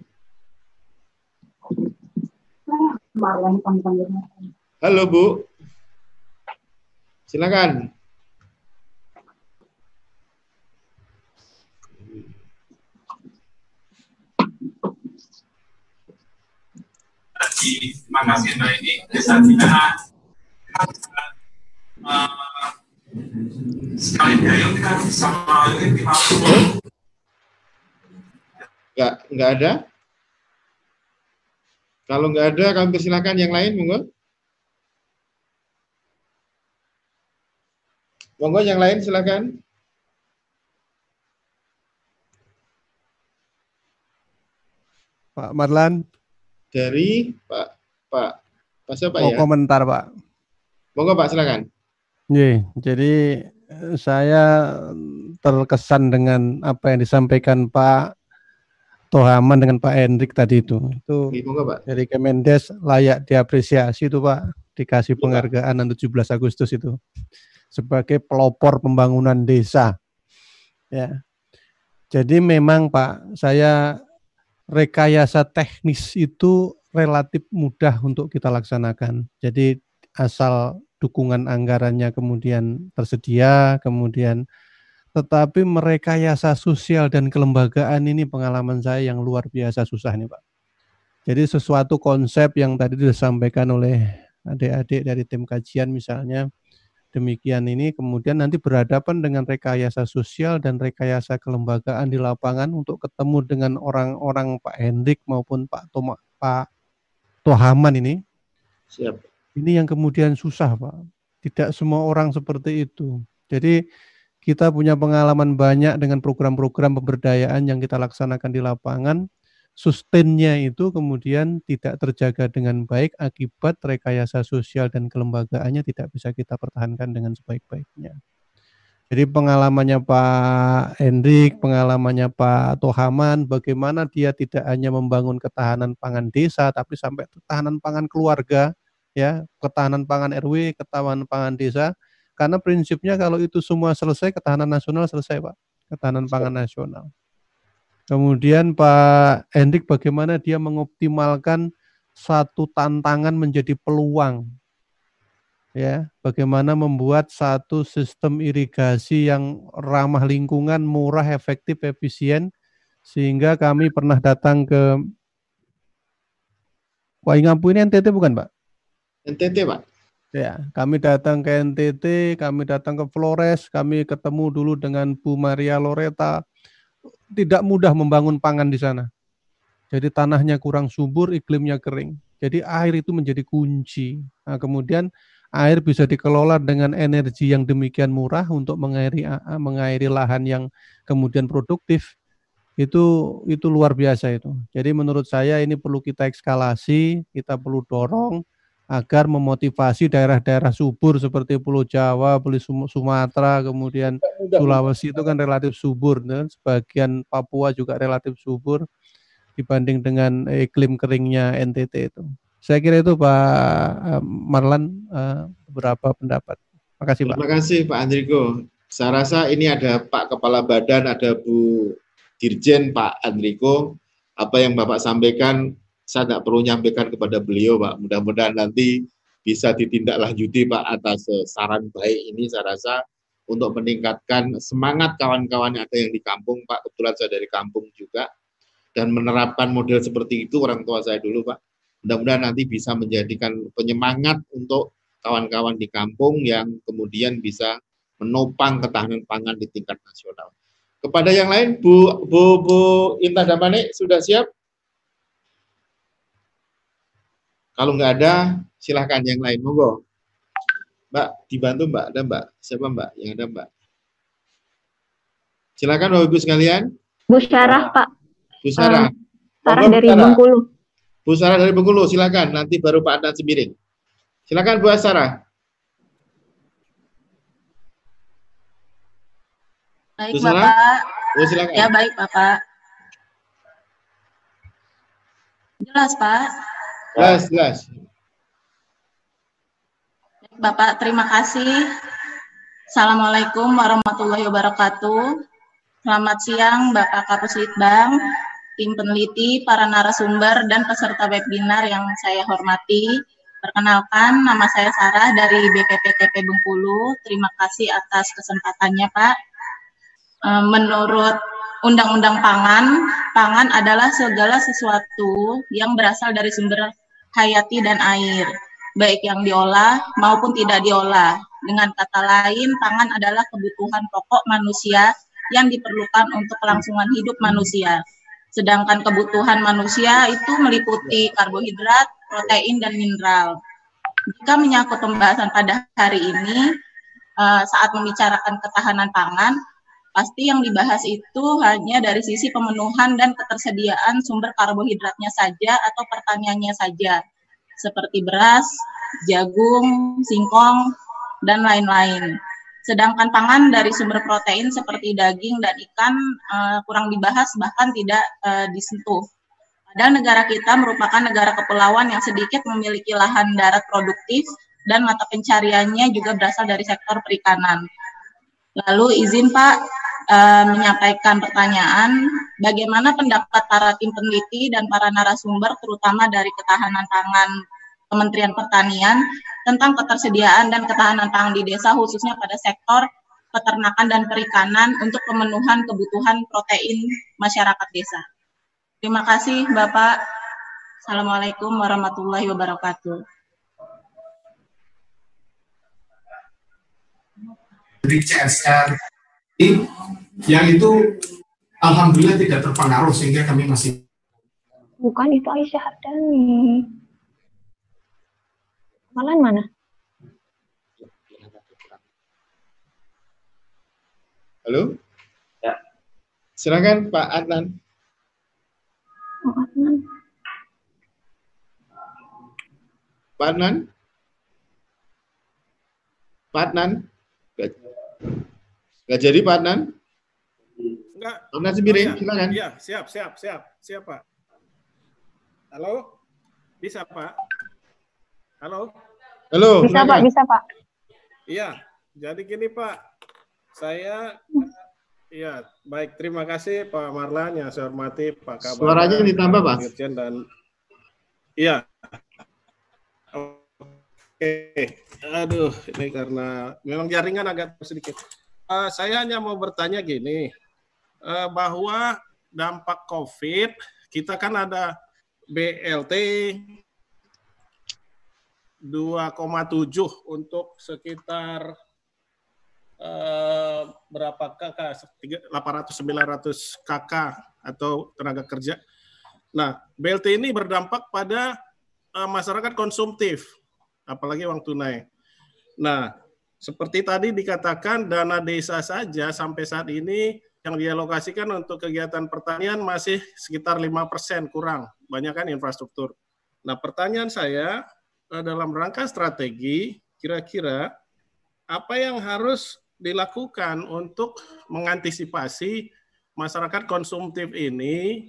Halo Bu. Silakan. Terima kasih Mbak ini desa Cina sekali daya dikasih sama ini Enggak, enggak ada? Kalau nggak ada, kami persilakan yang lain, monggo. Monggo yang lain silakan. Pak Marlan. Dari Pak Pak Pak siapa ya? komentar Pak. Monggo Pak silakan. Iya, jadi eh, saya terkesan dengan apa yang disampaikan Pak Tohaman dengan Pak Hendrik tadi itu. Itu Gimana, Pak? dari Kemendes layak diapresiasi itu Pak, dikasih ya, penghargaan Pak. 17 Agustus itu sebagai pelopor pembangunan desa. Ya. Jadi memang Pak, saya rekayasa teknis itu relatif mudah untuk kita laksanakan. Jadi asal dukungan anggarannya kemudian tersedia, kemudian tetapi merekayasa sosial dan kelembagaan ini pengalaman saya yang luar biasa susah nih Pak. Jadi sesuatu konsep yang tadi disampaikan oleh adik-adik dari tim kajian misalnya, demikian ini kemudian nanti berhadapan dengan rekayasa sosial dan rekayasa kelembagaan di lapangan untuk ketemu dengan orang-orang Pak Hendrik maupun Pak Toma, Pak Tohaman ini. Siap. Ini yang kemudian susah, Pak. Tidak semua orang seperti itu. Jadi kita punya pengalaman banyak dengan program-program pemberdayaan yang kita laksanakan di lapangan sustainnya itu kemudian tidak terjaga dengan baik akibat rekayasa sosial dan kelembagaannya tidak bisa kita pertahankan dengan sebaik-baiknya. Jadi pengalamannya Pak Hendrik, pengalamannya Pak Tohaman, bagaimana dia tidak hanya membangun ketahanan pangan desa, tapi sampai ketahanan pangan keluarga, ya, ketahanan pangan RW, ketahanan pangan desa. Karena prinsipnya kalau itu semua selesai, ketahanan nasional selesai, Pak. Ketahanan pangan nasional. Kemudian Pak Hendrik bagaimana dia mengoptimalkan satu tantangan menjadi peluang. Ya, bagaimana membuat satu sistem irigasi yang ramah lingkungan, murah, efektif, efisien sehingga kami pernah datang ke Waingampu ini NTT bukan, Pak? NTT, Pak. Ya, kami datang ke NTT, kami datang ke Flores, kami ketemu dulu dengan Bu Maria Loreta, tidak mudah membangun pangan di sana. Jadi tanahnya kurang subur, iklimnya kering. Jadi air itu menjadi kunci. Nah, kemudian air bisa dikelola dengan energi yang demikian murah untuk mengairi mengairi lahan yang kemudian produktif. Itu itu luar biasa itu. Jadi menurut saya ini perlu kita ekskalasi, kita perlu dorong agar memotivasi daerah-daerah subur seperti Pulau Jawa, Pulau Sumatera, kemudian Sulawesi itu kan relatif subur, dan sebagian Papua juga relatif subur dibanding dengan iklim keringnya NTT itu. Saya kira itu Pak Marlan eh, beberapa pendapat. Terima kasih Pak. Terima kasih Pak Andriko. Saya rasa ini ada Pak Kepala Badan, ada Bu Dirjen Pak Andriko. Apa yang Bapak sampaikan saya tidak perlu nyampaikan kepada beliau Pak. Mudah-mudahan nanti bisa ditindaklanjuti Pak atas eh, saran baik ini saya rasa untuk meningkatkan semangat kawan-kawan yang ada yang di kampung Pak. Kebetulan saya dari kampung juga dan menerapkan model seperti itu orang tua saya dulu Pak. Mudah-mudahan nanti bisa menjadikan penyemangat untuk kawan-kawan di kampung yang kemudian bisa menopang ketahanan pangan di tingkat nasional. Kepada yang lain, Bu Bu Bu Indah Damane sudah siap? Kalau nggak ada, silahkan yang lain. Monggo. Mbak, dibantu Mbak. Ada Mbak? Siapa Mbak? Yang ada Mbak? Silakan Bapak Ibu sekalian. Bu Sarah, Pak. Bu Sarah. Uh, Sarah Monggo, dari Bengkulu. Bu Sarah dari Bengkulu, silakan. Nanti baru Pak Adnan Sembiring. Silakan Bu Sarah. Baik, Bu Sarah? Bapak. Oh, silakan. Ya, baik, Bapak. Jelas, Pak. Jelas, jelas. Bapak, terima kasih. Assalamualaikum warahmatullahi wabarakatuh. Selamat siang Bapak Kapus Litbang, tim peneliti, para narasumber, dan peserta webinar yang saya hormati. Perkenalkan, nama saya Sarah dari BPPTP Bengkulu. Terima kasih atas kesempatannya, Pak. Eh, menurut Undang-Undang Pangan, pangan adalah segala sesuatu yang berasal dari sumber hayati dan air, baik yang diolah maupun tidak diolah. Dengan kata lain, pangan adalah kebutuhan pokok manusia yang diperlukan untuk kelangsungan hidup manusia. Sedangkan kebutuhan manusia itu meliputi karbohidrat, protein, dan mineral. Jika menyangkut pembahasan pada hari ini, eh, saat membicarakan ketahanan pangan, pasti yang dibahas itu hanya dari sisi pemenuhan dan ketersediaan sumber karbohidratnya saja atau pertaniannya saja, seperti beras, jagung, singkong, dan lain-lain. Sedangkan pangan dari sumber protein seperti daging dan ikan uh, kurang dibahas bahkan tidak uh, disentuh. Padahal negara kita merupakan negara kepulauan yang sedikit memiliki lahan darat produktif dan mata pencariannya juga berasal dari sektor perikanan. Lalu izin Pak uh, menyampaikan pertanyaan, bagaimana pendapat para tim peneliti dan para narasumber, terutama dari ketahanan pangan Kementerian Pertanian, tentang ketersediaan dan ketahanan pangan di desa, khususnya pada sektor peternakan dan perikanan untuk pemenuhan kebutuhan protein masyarakat desa. Terima kasih Bapak. Assalamualaikum warahmatullahi wabarakatuh. dari CSR yang itu alhamdulillah tidak terpengaruh sehingga kami masih Bukan itu Aisyah Hardani. Malan mana? Halo? Ya. Silakan Pak Adnan. Oh, Adnan. Pak Adnan? Pak Adnan? Gak, gak jadi Pak Adnan? Enggak. Pak Adnan Sembiring, Oh, iya. silakan. Iya, siap, siap, siap, siap Pak. Halo, bisa Pak? Halo. Halo. Bisa Pak, bisa Pak. Iya, jadi gini Pak, saya Iya, baik. Terima kasih Pak Marlan yang saya hormati Pak Kabar. Suaranya ditambah, Pak. Dirjen dan Iya. Oke. Aduh, ini karena memang jaringan agak sedikit. Eh, saya hanya mau bertanya gini, eh, bahwa dampak COVID kita kan ada BLT 2,7 untuk sekitar eh, berapa kakak 800 900 KK atau tenaga kerja. Nah, BLT ini berdampak pada eh, masyarakat konsumtif, apalagi uang tunai. Nah, seperti tadi dikatakan dana desa saja sampai saat ini yang dialokasikan untuk kegiatan pertanian masih sekitar 5% kurang, banyak kan infrastruktur. Nah, pertanyaan saya eh, dalam rangka strategi, kira-kira apa yang harus dilakukan untuk mengantisipasi masyarakat konsumtif ini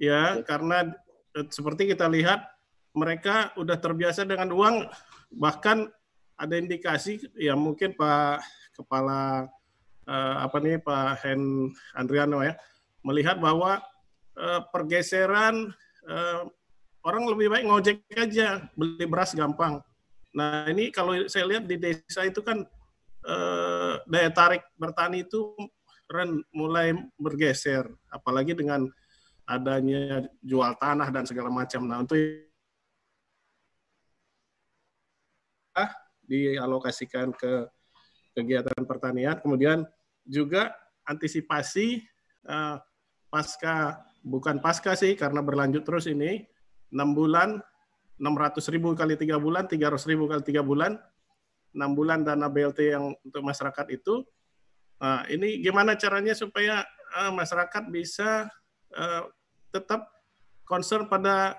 ya? Karena eh, seperti kita lihat mereka udah terbiasa dengan uang. Bahkan ada indikasi ya mungkin Pak kepala apa nih Pak Hen Andriano ya melihat bahwa eh, pergeseran eh, orang lebih baik ngojek aja beli beras gampang. Nah ini kalau saya lihat di desa itu kan eh, daya tarik bertani itu ren mulai bergeser, apalagi dengan adanya jual tanah dan segala macam. Nah untuk dialokasikan ke kegiatan pertanian, kemudian juga antisipasi eh, pasca bukan pasca sih karena berlanjut terus ini enam bulan 600 ribu kali tiga bulan 300 ribu kali tiga bulan enam bulan dana BLT yang untuk masyarakat itu. Nah, ini gimana caranya supaya eh, masyarakat bisa eh, tetap concern pada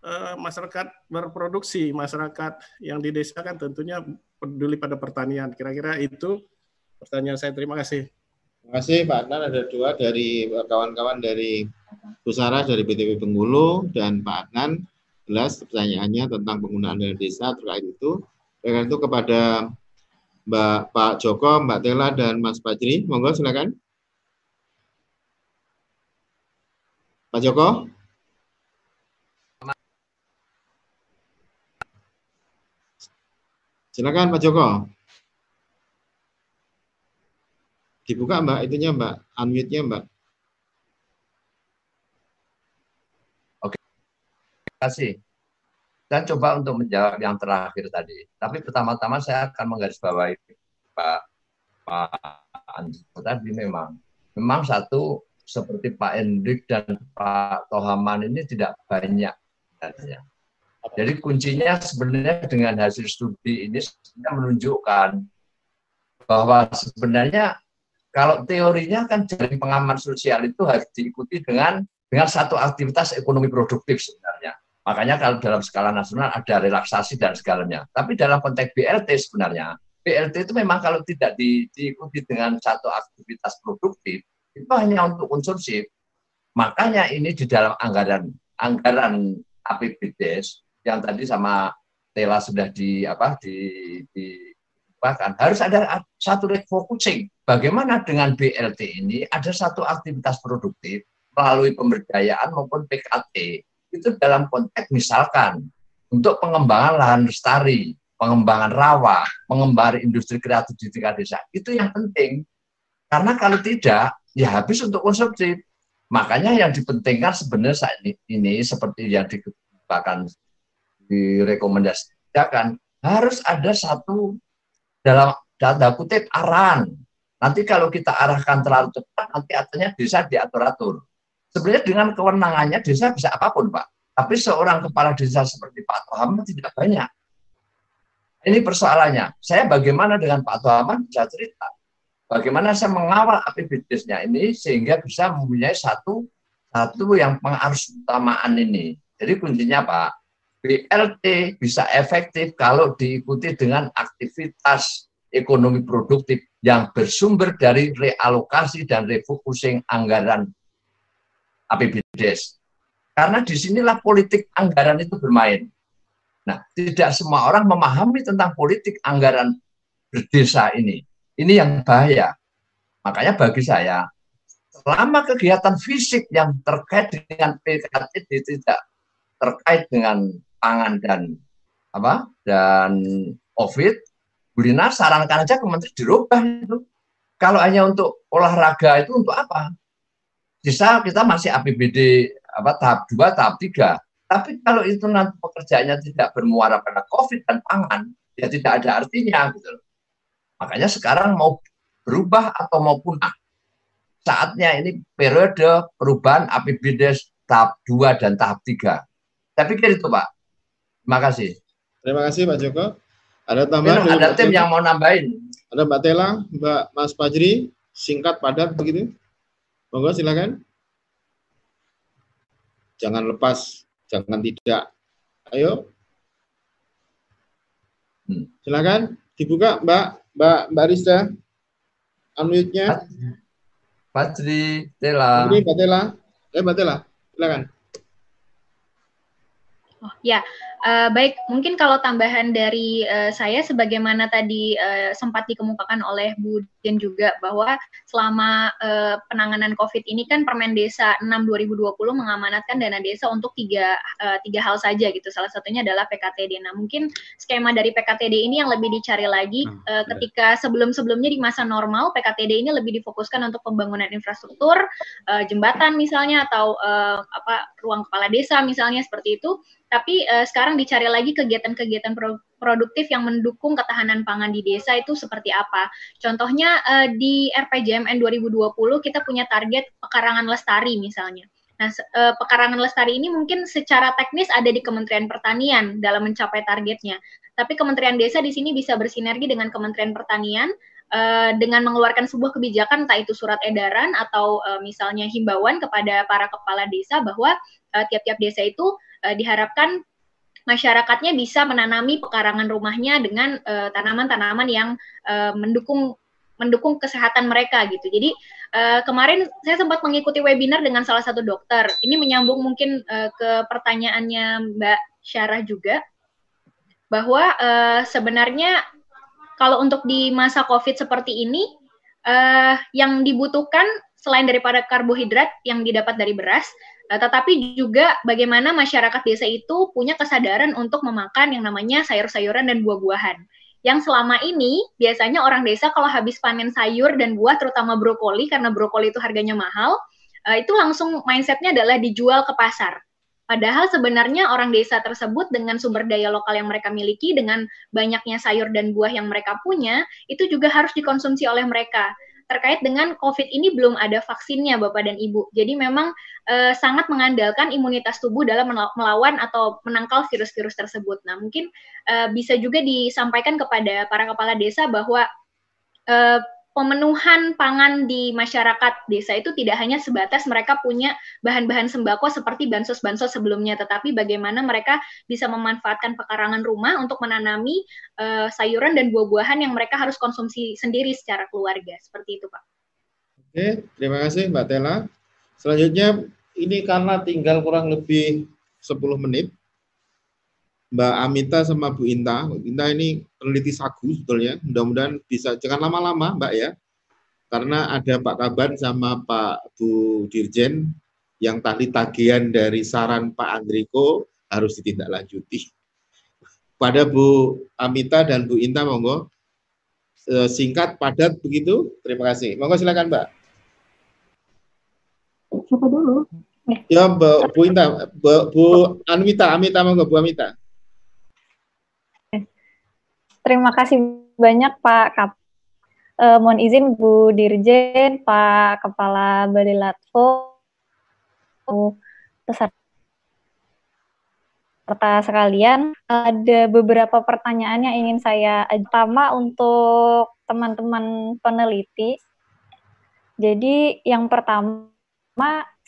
eh, masyarakat berproduksi masyarakat yang di desa kan tentunya peduli pada pertanian. Kira-kira itu pertanyaan saya terima kasih Terima kasih Pak Adnan. Ada dua dari kawan-kawan dari Pusara dari BTP Bengkulu dan Pak Adnan. Jelas pertanyaannya tentang penggunaan dana desa terkait itu. Dengan itu kepada Mbak Pak Joko, Mbak Tela, dan Mas Fajri. Monggo silakan. Pak Joko. Silakan Pak Joko. Dibuka Mbak, itunya Mbak, unmute-nya Mbak. Oke. Terima kasih. Saya coba untuk menjawab yang terakhir tadi. Tapi pertama-tama saya akan menggarisbawahi Pak Pak Anjo tadi memang memang satu seperti Pak Hendrik dan Pak Tohaman ini tidak banyak sebenarnya. Jadi kuncinya sebenarnya dengan hasil studi ini sebenarnya menunjukkan bahwa sebenarnya kalau teorinya kan jaring pengaman sosial itu harus diikuti dengan dengan satu aktivitas ekonomi produktif sebenarnya. Makanya kalau dalam skala nasional ada relaksasi dan segalanya. Tapi dalam konteks BLT sebenarnya, BLT itu memang kalau tidak di, diikuti dengan satu aktivitas produktif, itu hanya untuk konsumsi. Makanya ini di dalam anggaran anggaran APBDes yang tadi sama Tela sudah di apa di, di bahkan harus ada satu refocusing. Bagaimana dengan BLT ini ada satu aktivitas produktif melalui pemberdayaan maupun PKT itu dalam konteks misalkan untuk pengembangan lahan lestari, pengembangan rawa, pengembangan industri kreatif di tingkat desa itu yang penting. Karena kalau tidak, ya habis untuk konsumsi. Makanya yang dipentingkan sebenarnya saat ini, ini seperti yang dikatakan direkomendasikan harus ada satu dalam data kutip arahan. Nanti kalau kita arahkan terlalu cepat, nanti artinya desa diatur-atur. Sebenarnya dengan kewenangannya desa bisa apa pun, Pak. Tapi seorang kepala desa seperti Pak Tohaman tidak banyak. Ini persoalannya. Saya bagaimana dengan Pak Tohaman bisa cerita. Bagaimana saya mengawal APBDes-nya ini sehingga bisa mempunyai satu satu yang pengarus utamaan ini. Jadi kuncinya Pak, BLT bisa efektif kalau diikuti dengan aktivitas ekonomi produktif yang bersumber dari realokasi dan refocusing anggaran APBDes. Karena di sinilah politik anggaran itu bermain. Nah, tidak semua orang memahami tentang politik anggaran berdesa ini. Ini yang bahaya. Makanya bagi saya, selama kegiatan fisik yang terkait dengan PKT tidak terkait dengan pangan dan apa dan COVID, Bulina sarankan aja ke menteri dirubah itu. Kalau hanya untuk olahraga itu untuk apa? Bisa kita masih APBD apa tahap 2, tahap 3. Tapi kalau itu nanti pekerjaannya tidak bermuara pada COVID dan pangan, ya tidak ada artinya gitu. Makanya sekarang mau berubah atau mau punah. Saatnya ini periode perubahan APBD tahap 2 dan tahap 3. Saya pikir itu Pak. Terima kasih. Terima kasih Pak Joko. Ada tambahan? Ada tim yang mau nambahin. Ada Mbak Tela, Mbak Mas Fajri, singkat padat begitu. Monggo silakan. Jangan lepas, jangan tidak. Ayo. Hmm. Silakan dibuka Mbak Mbak Mbak Rista. Unmute-nya. Fajri Tela. Ini Mbak Tela. Eh Mbak Tela, silakan. Oh, ya, Uh, baik, mungkin kalau tambahan dari uh, saya, sebagaimana tadi uh, sempat dikemukakan oleh Bu Dian juga bahwa selama uh, penanganan COVID ini kan Permen Desa 6 2020 mengamanatkan dana desa untuk tiga uh, tiga hal saja gitu. Salah satunya adalah PKTD. Nah, mungkin skema dari PKTD ini yang lebih dicari lagi uh, ketika sebelum-sebelumnya di masa normal PKTD ini lebih difokuskan untuk pembangunan infrastruktur, uh, jembatan misalnya atau uh, apa ruang kepala desa misalnya seperti itu. Tapi uh, sekarang dicari lagi kegiatan-kegiatan pro produktif yang mendukung ketahanan pangan di desa itu seperti apa. Contohnya uh, di RPJMN 2020 kita punya target pekarangan lestari misalnya. Nah, uh, pekarangan lestari ini mungkin secara teknis ada di Kementerian Pertanian dalam mencapai targetnya. Tapi Kementerian Desa di sini bisa bersinergi dengan Kementerian Pertanian uh, dengan mengeluarkan sebuah kebijakan entah itu surat edaran atau misalnya himbauan kepada para kepala desa bahwa tiap-tiap desa itu diharapkan masyarakatnya bisa menanami pekarangan rumahnya dengan eh, tanaman-tanaman uh, yang uh, mendukung mendukung kesehatan mereka gitu. Jadi uh, kemarin saya sempat mengikuti webinar dengan salah satu dokter. Ini menyambung mungkin uh, ke pertanyaannya Mbak Syarah juga bahwa uh, sebenarnya kalau untuk di masa COVID seperti ini uh, yang dibutuhkan selain daripada karbohidrat yang didapat dari beras, uh, tetapi juga bagaimana masyarakat desa itu punya kesadaran untuk memakan yang namanya sayur-sayuran dan buah-buahan. Yang selama ini biasanya orang desa kalau habis panen sayur dan buah, terutama brokoli karena brokoli itu harganya mahal, uh, itu langsung mindsetnya adalah dijual ke pasar. Padahal sebenarnya orang desa tersebut dengan sumber daya lokal yang mereka miliki, dengan banyaknya sayur dan buah yang mereka punya, itu juga harus dikonsumsi oleh mereka terkait dengan COVID ini belum ada vaksinnya Bapak dan Ibu. Jadi memang e, sangat mengandalkan imunitas tubuh dalam melawan atau menangkal virus-virus tersebut. Nah mungkin e, bisa juga disampaikan kepada para kepala desa bahwa e, pemenuhan pangan di masyarakat desa itu tidak hanya sebatas mereka punya bahan-bahan sembako seperti bansos-bansos sebelumnya, tetapi bagaimana mereka bisa memanfaatkan pekarangan rumah untuk menanami uh, sayuran dan buah-buahan yang mereka harus konsumsi sendiri secara keluarga. Seperti itu, Pak. Oke, terima kasih Mbak Tela. Selanjutnya, ini karena tinggal kurang lebih 10 menit, Mbak Amita sama Bu Inta. Bu Inta ini peneliti sagu sebetulnya. Mudah-mudahan bisa jangan lama-lama, Mbak ya. Karena ada Pak Kaban sama Pak Bu Dirjen yang tadi tagihan dari saran Pak Andriko harus ditindaklanjuti. Pada Bu Amita dan Bu Inta, monggo e, singkat, padat begitu. Terima kasih. Monggo silakan, Mbak. Siapa dulu? Ya, Bu, Bu Inta, Bu, Bu Anwita, Amita, monggo Bu Amita. Terima kasih banyak Pak Kap Uh, mohon izin Bu Dirjen, Pak Kepala Balai Latvo, peserta sekalian, ada beberapa pertanyaan yang ingin saya pertama untuk teman-teman peneliti. Jadi yang pertama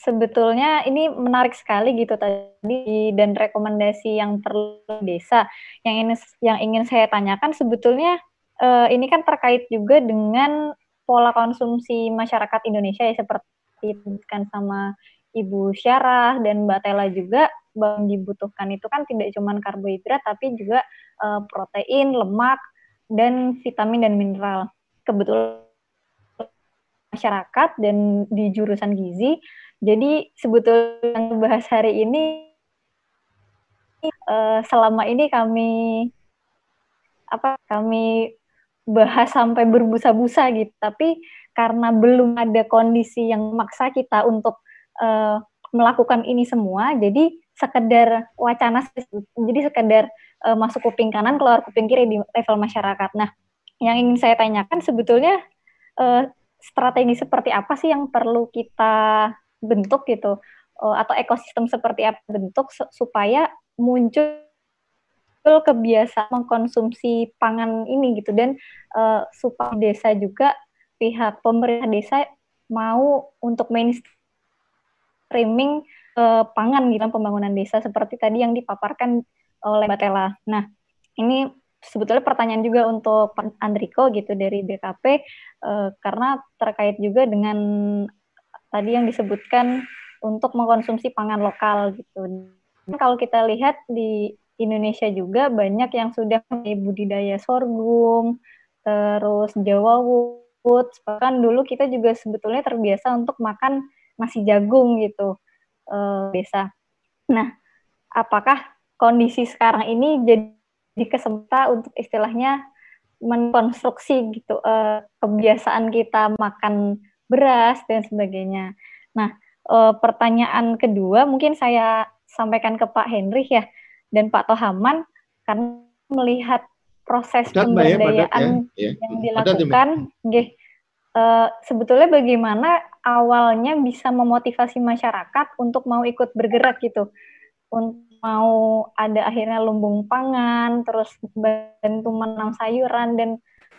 sebetulnya ini menarik sekali gitu tadi dan rekomendasi yang perlu desa yang ini yang ingin saya tanyakan sebetulnya uh, ini kan terkait juga dengan pola konsumsi masyarakat Indonesia ya seperti disebutkan sama Ibu Syarah dan Mbak Tela juga bahwa dibutuhkan itu kan tidak cuma karbohidrat tapi juga uh, protein, lemak dan vitamin dan mineral. Kebetulan masyarakat dan di jurusan gizi. Jadi sebetulnya yang bahas hari ini uh, selama ini kami apa kami bahas sampai berbusa-busa gitu. Tapi karena belum ada kondisi yang maksa kita untuk uh, melakukan ini semua, jadi sekedar wacana, jadi sekedar uh, masuk kuping kanan keluar kuping kiri di level masyarakat. Nah, yang ingin saya tanyakan sebetulnya uh, strategi seperti apa sih yang perlu kita bentuk gitu, uh, atau ekosistem seperti apa bentuk supaya muncul kebiasaan mengkonsumsi pangan ini gitu dan uh, supaya desa juga pihak pemerintah desa mau untuk mainstreaming uh, pangan gitu pembangunan desa seperti tadi yang dipaparkan oleh Mbak Tela. Nah, ini sebetulnya pertanyaan juga untuk Andriko gitu dari BKP uh, karena terkait juga dengan tadi yang disebutkan untuk mengkonsumsi pangan lokal gitu. Kalau kita lihat di Indonesia juga banyak yang sudah budidaya sorghum, terus Jawa wood, bahkan dulu kita juga sebetulnya terbiasa untuk makan nasi jagung gitu, desa. Nah, apakah kondisi sekarang ini jadi kesempatan untuk istilahnya mengkonstruksi gitu uh, kebiasaan kita makan beras dan sebagainya. Nah, uh, pertanyaan kedua mungkin saya sampaikan ke Pak Henry ya dan Pak Tohaman karena melihat proses padat, ya, pemberdayaan ya, ya. yang dilakukan, ya, uh, sebetulnya bagaimana awalnya bisa memotivasi masyarakat untuk mau ikut bergerak gitu, untuk mau ada akhirnya lumbung pangan, terus bantu menanam sayuran dan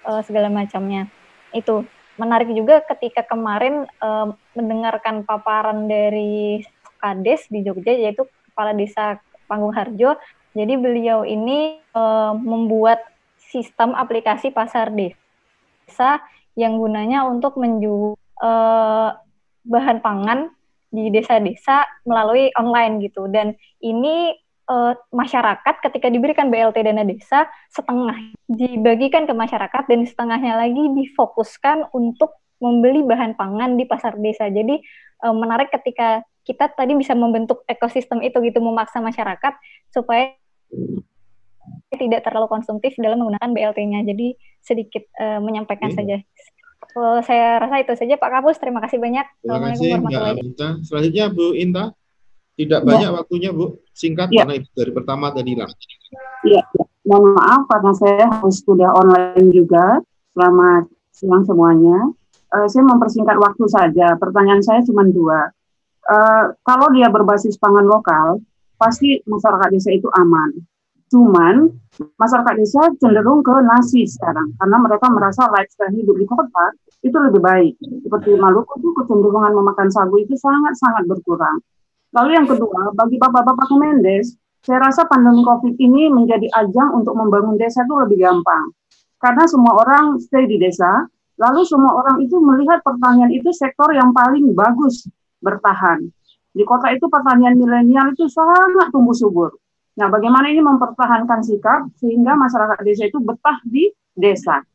uh, segala macamnya. Itu menarik juga ketika kemarin uh, mendengarkan paparan dari Kades di Jogja yaitu kepala desa Panggung Harjo. Jadi beliau ini uh, membuat sistem aplikasi pasar desa yang gunanya untuk menjual uh, bahan pangan di desa-desa melalui online gitu. Dan ini uh, masyarakat ketika diberikan BLT dana desa setengah dibagikan ke masyarakat dan setengahnya lagi difokuskan untuk membeli bahan pangan di pasar desa. Jadi uh, menarik ketika kita tadi bisa membentuk ekosistem itu gitu memaksa masyarakat supaya tidak terlalu konsumtif dalam menggunakan BLT-nya. Jadi sedikit uh, menyampaikan hmm. saja. Uh, saya rasa itu saja Pak Kapus. Terima kasih banyak. Terima kasih Mbak Inta. Selanjutnya Bu Inta. Tidak ya. banyak waktunya Bu. Singkat ya. karena dari pertama tadi hilang. Iya, ya. mohon maaf karena saya harus sudah online juga. Selamat siang semuanya. Uh, saya mempersingkat waktu saja. Pertanyaan saya cuma dua uh, kalau dia berbasis pangan lokal, pasti masyarakat desa itu aman. Cuman masyarakat desa cenderung ke nasi sekarang karena mereka merasa lifestyle hidup di kota itu lebih baik. Seperti Maluku itu kecenderungan memakan sagu itu sangat-sangat berkurang. Lalu yang kedua, bagi bapak-bapak Kemendes, saya rasa pandemi COVID ini menjadi ajang untuk membangun desa itu lebih gampang. Karena semua orang stay di desa, lalu semua orang itu melihat pertanian itu sektor yang paling bagus bertahan. Di kota itu pertanian milenial itu sangat tumbuh subur. Nah, bagaimana ini mempertahankan sikap sehingga masyarakat desa itu betah di desa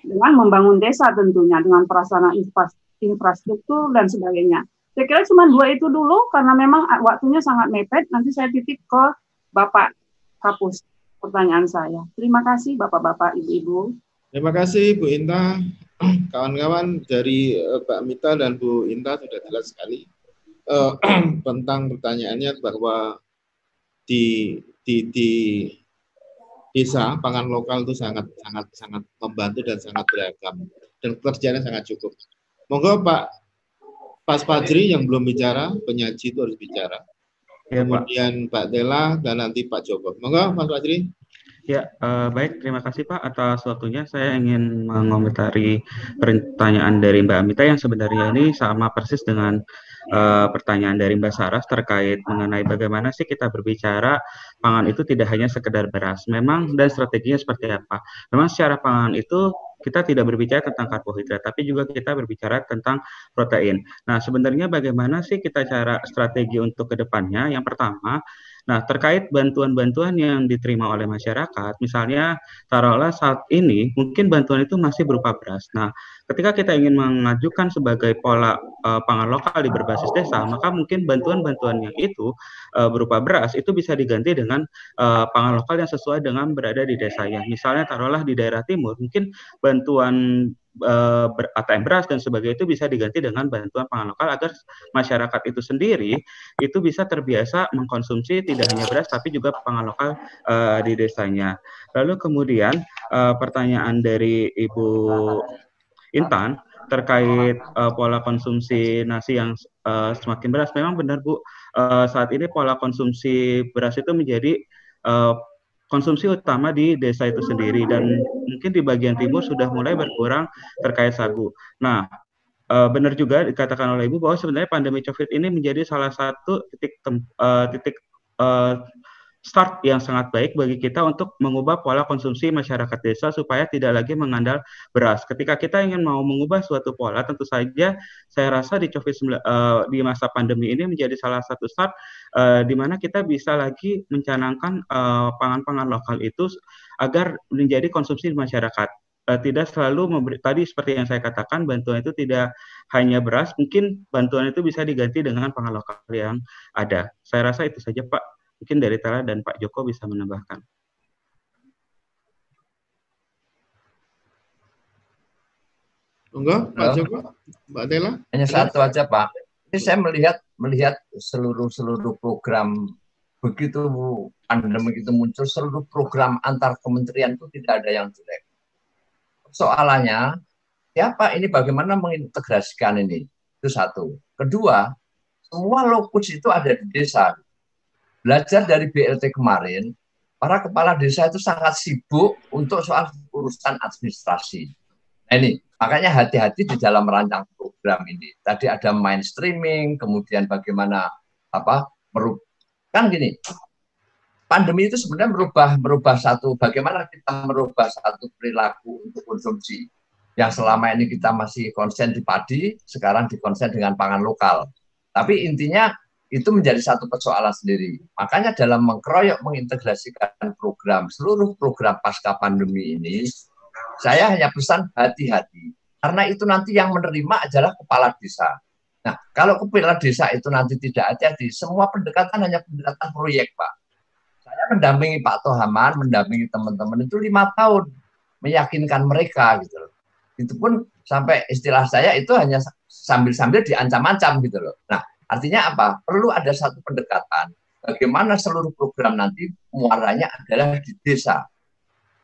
dengan membangun desa tentunya dengan prasarana infrastruktur dan sebagainya. Saya kira cuma dua itu dulu karena memang waktunya sangat mepet. Nanti saya titip ke Bapak Kapus pertanyaan saya. Terima kasih Bapak-bapak, Ibu-ibu. Terima kasih Bu Inta. Kawan-kawan dari uh, Mbak Mita dan Bu Inta sudah jelas sekali uh, tentang pertanyaannya bahwa di di di desa pangan lokal itu sangat sangat sangat membantu dan sangat beragam dan pekerjaannya sangat cukup. Monggo Pak Pak Fajri yang belum bicara, penyaji itu harus bicara. Ya, Kemudian Pak. Pak Dela dan nanti Pak Joko. Monggo Mas Fajri. Ya, uh, baik. Terima kasih Pak atas waktunya. Saya ingin mengomentari pertanyaan dari Mbak Amita yang sebenarnya ini sama persis dengan uh, pertanyaan dari Mbak Saras terkait mengenai bagaimana sih kita berbicara pangan itu tidak hanya sekedar beras. Memang dan strateginya seperti apa? Memang secara pangan itu kita tidak berbicara tentang karbohidrat, tapi juga kita berbicara tentang protein. Nah, sebenarnya bagaimana sih kita cara strategi untuk ke depannya? Yang pertama, Nah, terkait bantuan-bantuan yang diterima oleh masyarakat, misalnya taruhlah saat ini mungkin bantuan itu masih berupa beras. Nah, ketika kita ingin mengajukan sebagai pola uh, pangan lokal di berbasis desa, maka mungkin bantuan-bantuan yang itu uh, berupa beras itu bisa diganti dengan uh, pangan lokal yang sesuai dengan berada di desa yang Misalnya taruhlah di daerah timur, mungkin bantuan uh, ber, ATM beras dan sebagainya itu bisa diganti dengan bantuan pangan lokal agar masyarakat itu sendiri itu bisa terbiasa mengkonsumsi tidak hanya beras tapi juga pangan lokal uh, di desanya. Lalu kemudian uh, pertanyaan dari Ibu Intan terkait uh, pola konsumsi nasi yang uh, semakin beras. Memang benar Bu, uh, saat ini pola konsumsi beras itu menjadi uh, konsumsi utama di desa itu sendiri dan mungkin di bagian timur sudah mulai berkurang terkait sagu. Nah, uh, benar juga dikatakan oleh Ibu bahwa sebenarnya pandemi Covid ini menjadi salah satu titik uh, titik uh, start yang sangat baik bagi kita untuk mengubah pola konsumsi masyarakat desa supaya tidak lagi mengandal beras. Ketika kita ingin mau mengubah suatu pola, tentu saja saya rasa di COVID uh, di masa pandemi ini menjadi salah satu start uh, di mana kita bisa lagi mencanangkan pangan-pangan uh, lokal itu agar menjadi konsumsi masyarakat. Tidak selalu memberi tadi seperti yang saya katakan bantuan itu tidak hanya beras mungkin bantuan itu bisa diganti dengan pangan lokal yang ada. Saya rasa itu saja Pak Mungkin dari Tala dan Pak Joko bisa menambahkan. Enggak, Pak Joko, Mbak Tela. Hanya satu aja Pak. Ini saya melihat melihat seluruh seluruh program begitu pandemi itu muncul seluruh program antar kementerian itu tidak ada yang jelek. Soalannya siapa ini bagaimana mengintegrasikan ini? Itu satu. Kedua, semua lokus itu ada di desa belajar dari BLT kemarin, para kepala desa itu sangat sibuk untuk soal urusan administrasi. Nah, ini makanya hati-hati di dalam merancang program ini. Tadi ada mainstreaming, kemudian bagaimana apa kan gini. Pandemi itu sebenarnya merubah merubah satu bagaimana kita merubah satu perilaku untuk konsumsi yang selama ini kita masih konsen di padi, sekarang dikonsen dengan pangan lokal. Tapi intinya itu menjadi satu persoalan sendiri. Makanya dalam mengkeroyok mengintegrasikan program seluruh program pasca pandemi ini, saya hanya pesan hati-hati karena itu nanti yang menerima adalah kepala desa. Nah, kalau kepala desa itu nanti tidak hati-hati, semua pendekatan hanya pendekatan proyek, Pak. Saya mendampingi Pak Tohaman, mendampingi teman-teman itu lima tahun, meyakinkan mereka gitu loh. Itu pun sampai istilah saya itu hanya sambil-sambil diancam-ancam gitu loh. Nah, Artinya apa? Perlu ada satu pendekatan bagaimana seluruh program nanti muaranya adalah di desa.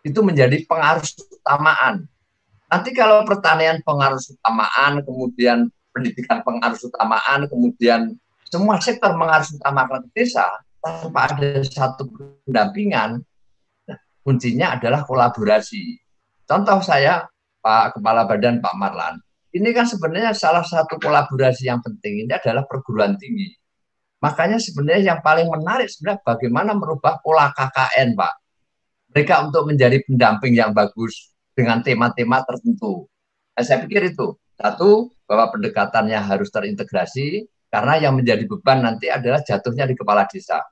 Itu menjadi pengaruh utamaan. Nanti kalau pertanian pengaruh utamaan, kemudian pendidikan pengaruh utamaan, kemudian semua sektor mengaruh utamakan desa tanpa ada satu pendampingan, kuncinya adalah kolaborasi. Contoh saya, Pak Kepala Badan Pak Marlan, ini kan sebenarnya salah satu kolaborasi yang penting ini adalah perguruan tinggi. Makanya sebenarnya yang paling menarik sebenarnya bagaimana merubah pola KKN, Pak. Mereka untuk menjadi pendamping yang bagus dengan tema-tema tertentu. Nah, saya pikir itu. Satu, bahwa pendekatannya harus terintegrasi, karena yang menjadi beban nanti adalah jatuhnya di kepala desa.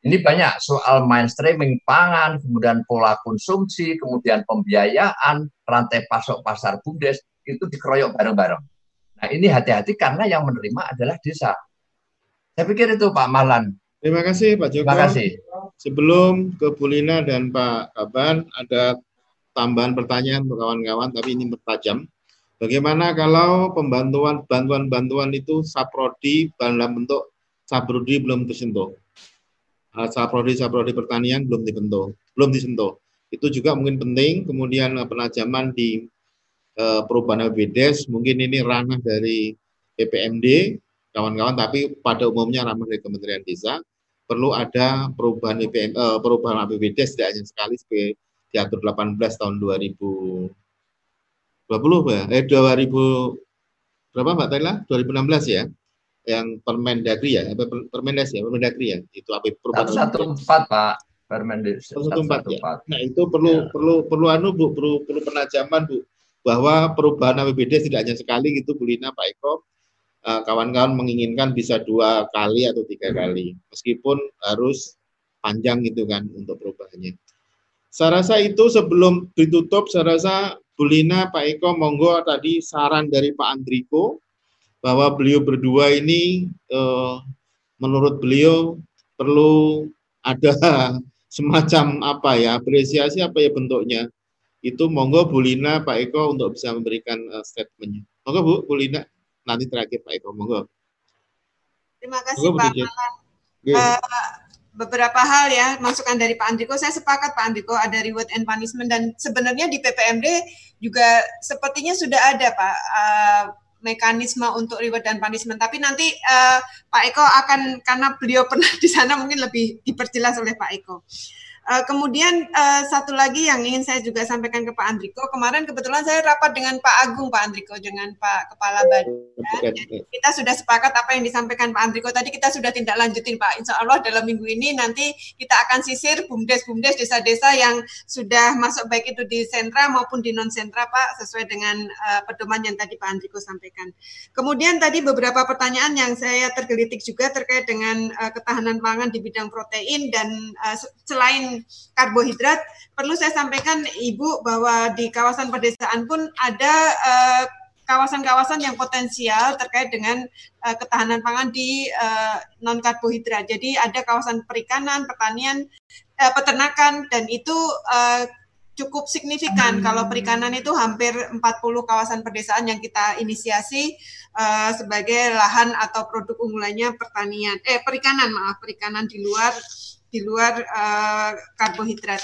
Ini banyak soal mainstreaming pangan, kemudian pola konsumsi, kemudian pembiayaan, rantai pasok pasar bumdes itu dikeroyok bareng-bareng. Nah ini hati-hati karena yang menerima adalah desa. Saya pikir itu Pak Malan. Terima kasih Pak Joko. Terima kasih. Sebelum ke Bulina dan Pak Kaban, ada tambahan pertanyaan untuk kawan-kawan, tapi ini bertajam. Bagaimana kalau pembantuan bantuan-bantuan itu saprodi dalam bentuk saprodi belum tersentuh? Ah, saprodi saprodi pertanian belum dibentuk, belum disentuh. Itu juga mungkin penting. Kemudian penajaman di perubahan APBDes mungkin ini ranah dari PPMD kawan-kawan tapi pada umumnya ranah dari Kementerian Desa. Perlu ada perubahan BPM, uh, perubahan APBDes tidak hanya sekali sebagai diatur 18 tahun 2020 ya eh 2000 berapa Mbak Tayla 2016 ya? Yang Permendagri ya? Apa Permendes ya? Permendagri ya? Itu apa perubahan satu empat Pak. Permendes satu empat ya? nah itu perlu ya. perlu perlu anu Bu perlu perlu penajaman Bu bahwa perubahan APBD tidak hanya sekali gitu Bu Lina Pak Eko. Eh, kawan-kawan menginginkan bisa dua kali atau tiga kali meskipun harus panjang gitu kan untuk perubahannya. Saya rasa itu sebelum ditutup, saya rasa Bu Lina, Pak Eko, monggo tadi saran dari Pak Andriko bahwa beliau berdua ini eh, menurut beliau perlu ada semacam apa ya apresiasi apa ya bentuknya itu monggo Bu Lina Pak Eko untuk bisa memberikan uh, statementnya monggo Bu Bu Lina nanti terakhir Pak Eko monggo terima kasih monggo, Pak uh, beberapa hal ya masukan dari Pak Andriko. Saya sepakat Pak Andriko ada reward and punishment dan sebenarnya di PPMD juga sepertinya sudah ada Pak uh, mekanisme untuk reward dan punishment. Tapi nanti uh, Pak Eko akan karena beliau pernah di sana mungkin lebih diperjelas oleh Pak Eko. Uh, kemudian uh, satu lagi yang ingin saya juga sampaikan ke Pak Andriko, kemarin kebetulan saya rapat dengan Pak Agung, Pak Andriko, dengan Pak Kepala Badan. Jadi kita sudah sepakat apa yang disampaikan Pak Andriko tadi kita sudah tindak lanjutin Pak. Insya Allah dalam minggu ini nanti kita akan sisir bumdes-bumdes desa-desa yang sudah masuk baik itu di sentra maupun di non sentra Pak, sesuai dengan uh, pedoman yang tadi Pak Andriko sampaikan. Kemudian tadi beberapa pertanyaan yang saya tergelitik juga terkait dengan uh, ketahanan pangan di bidang protein dan uh, selain karbohidrat, perlu saya sampaikan Ibu bahwa di kawasan pedesaan pun ada uh, kawasan-kawasan yang potensial terkait dengan uh, ketahanan pangan di uh, non karbohidrat. Jadi ada kawasan perikanan, pertanian, uh, peternakan dan itu uh, cukup signifikan. Kalau perikanan itu hampir 40 kawasan pedesaan yang kita inisiasi uh, sebagai lahan atau produk unggulannya pertanian eh perikanan maaf perikanan di luar di luar uh, karbohidrat.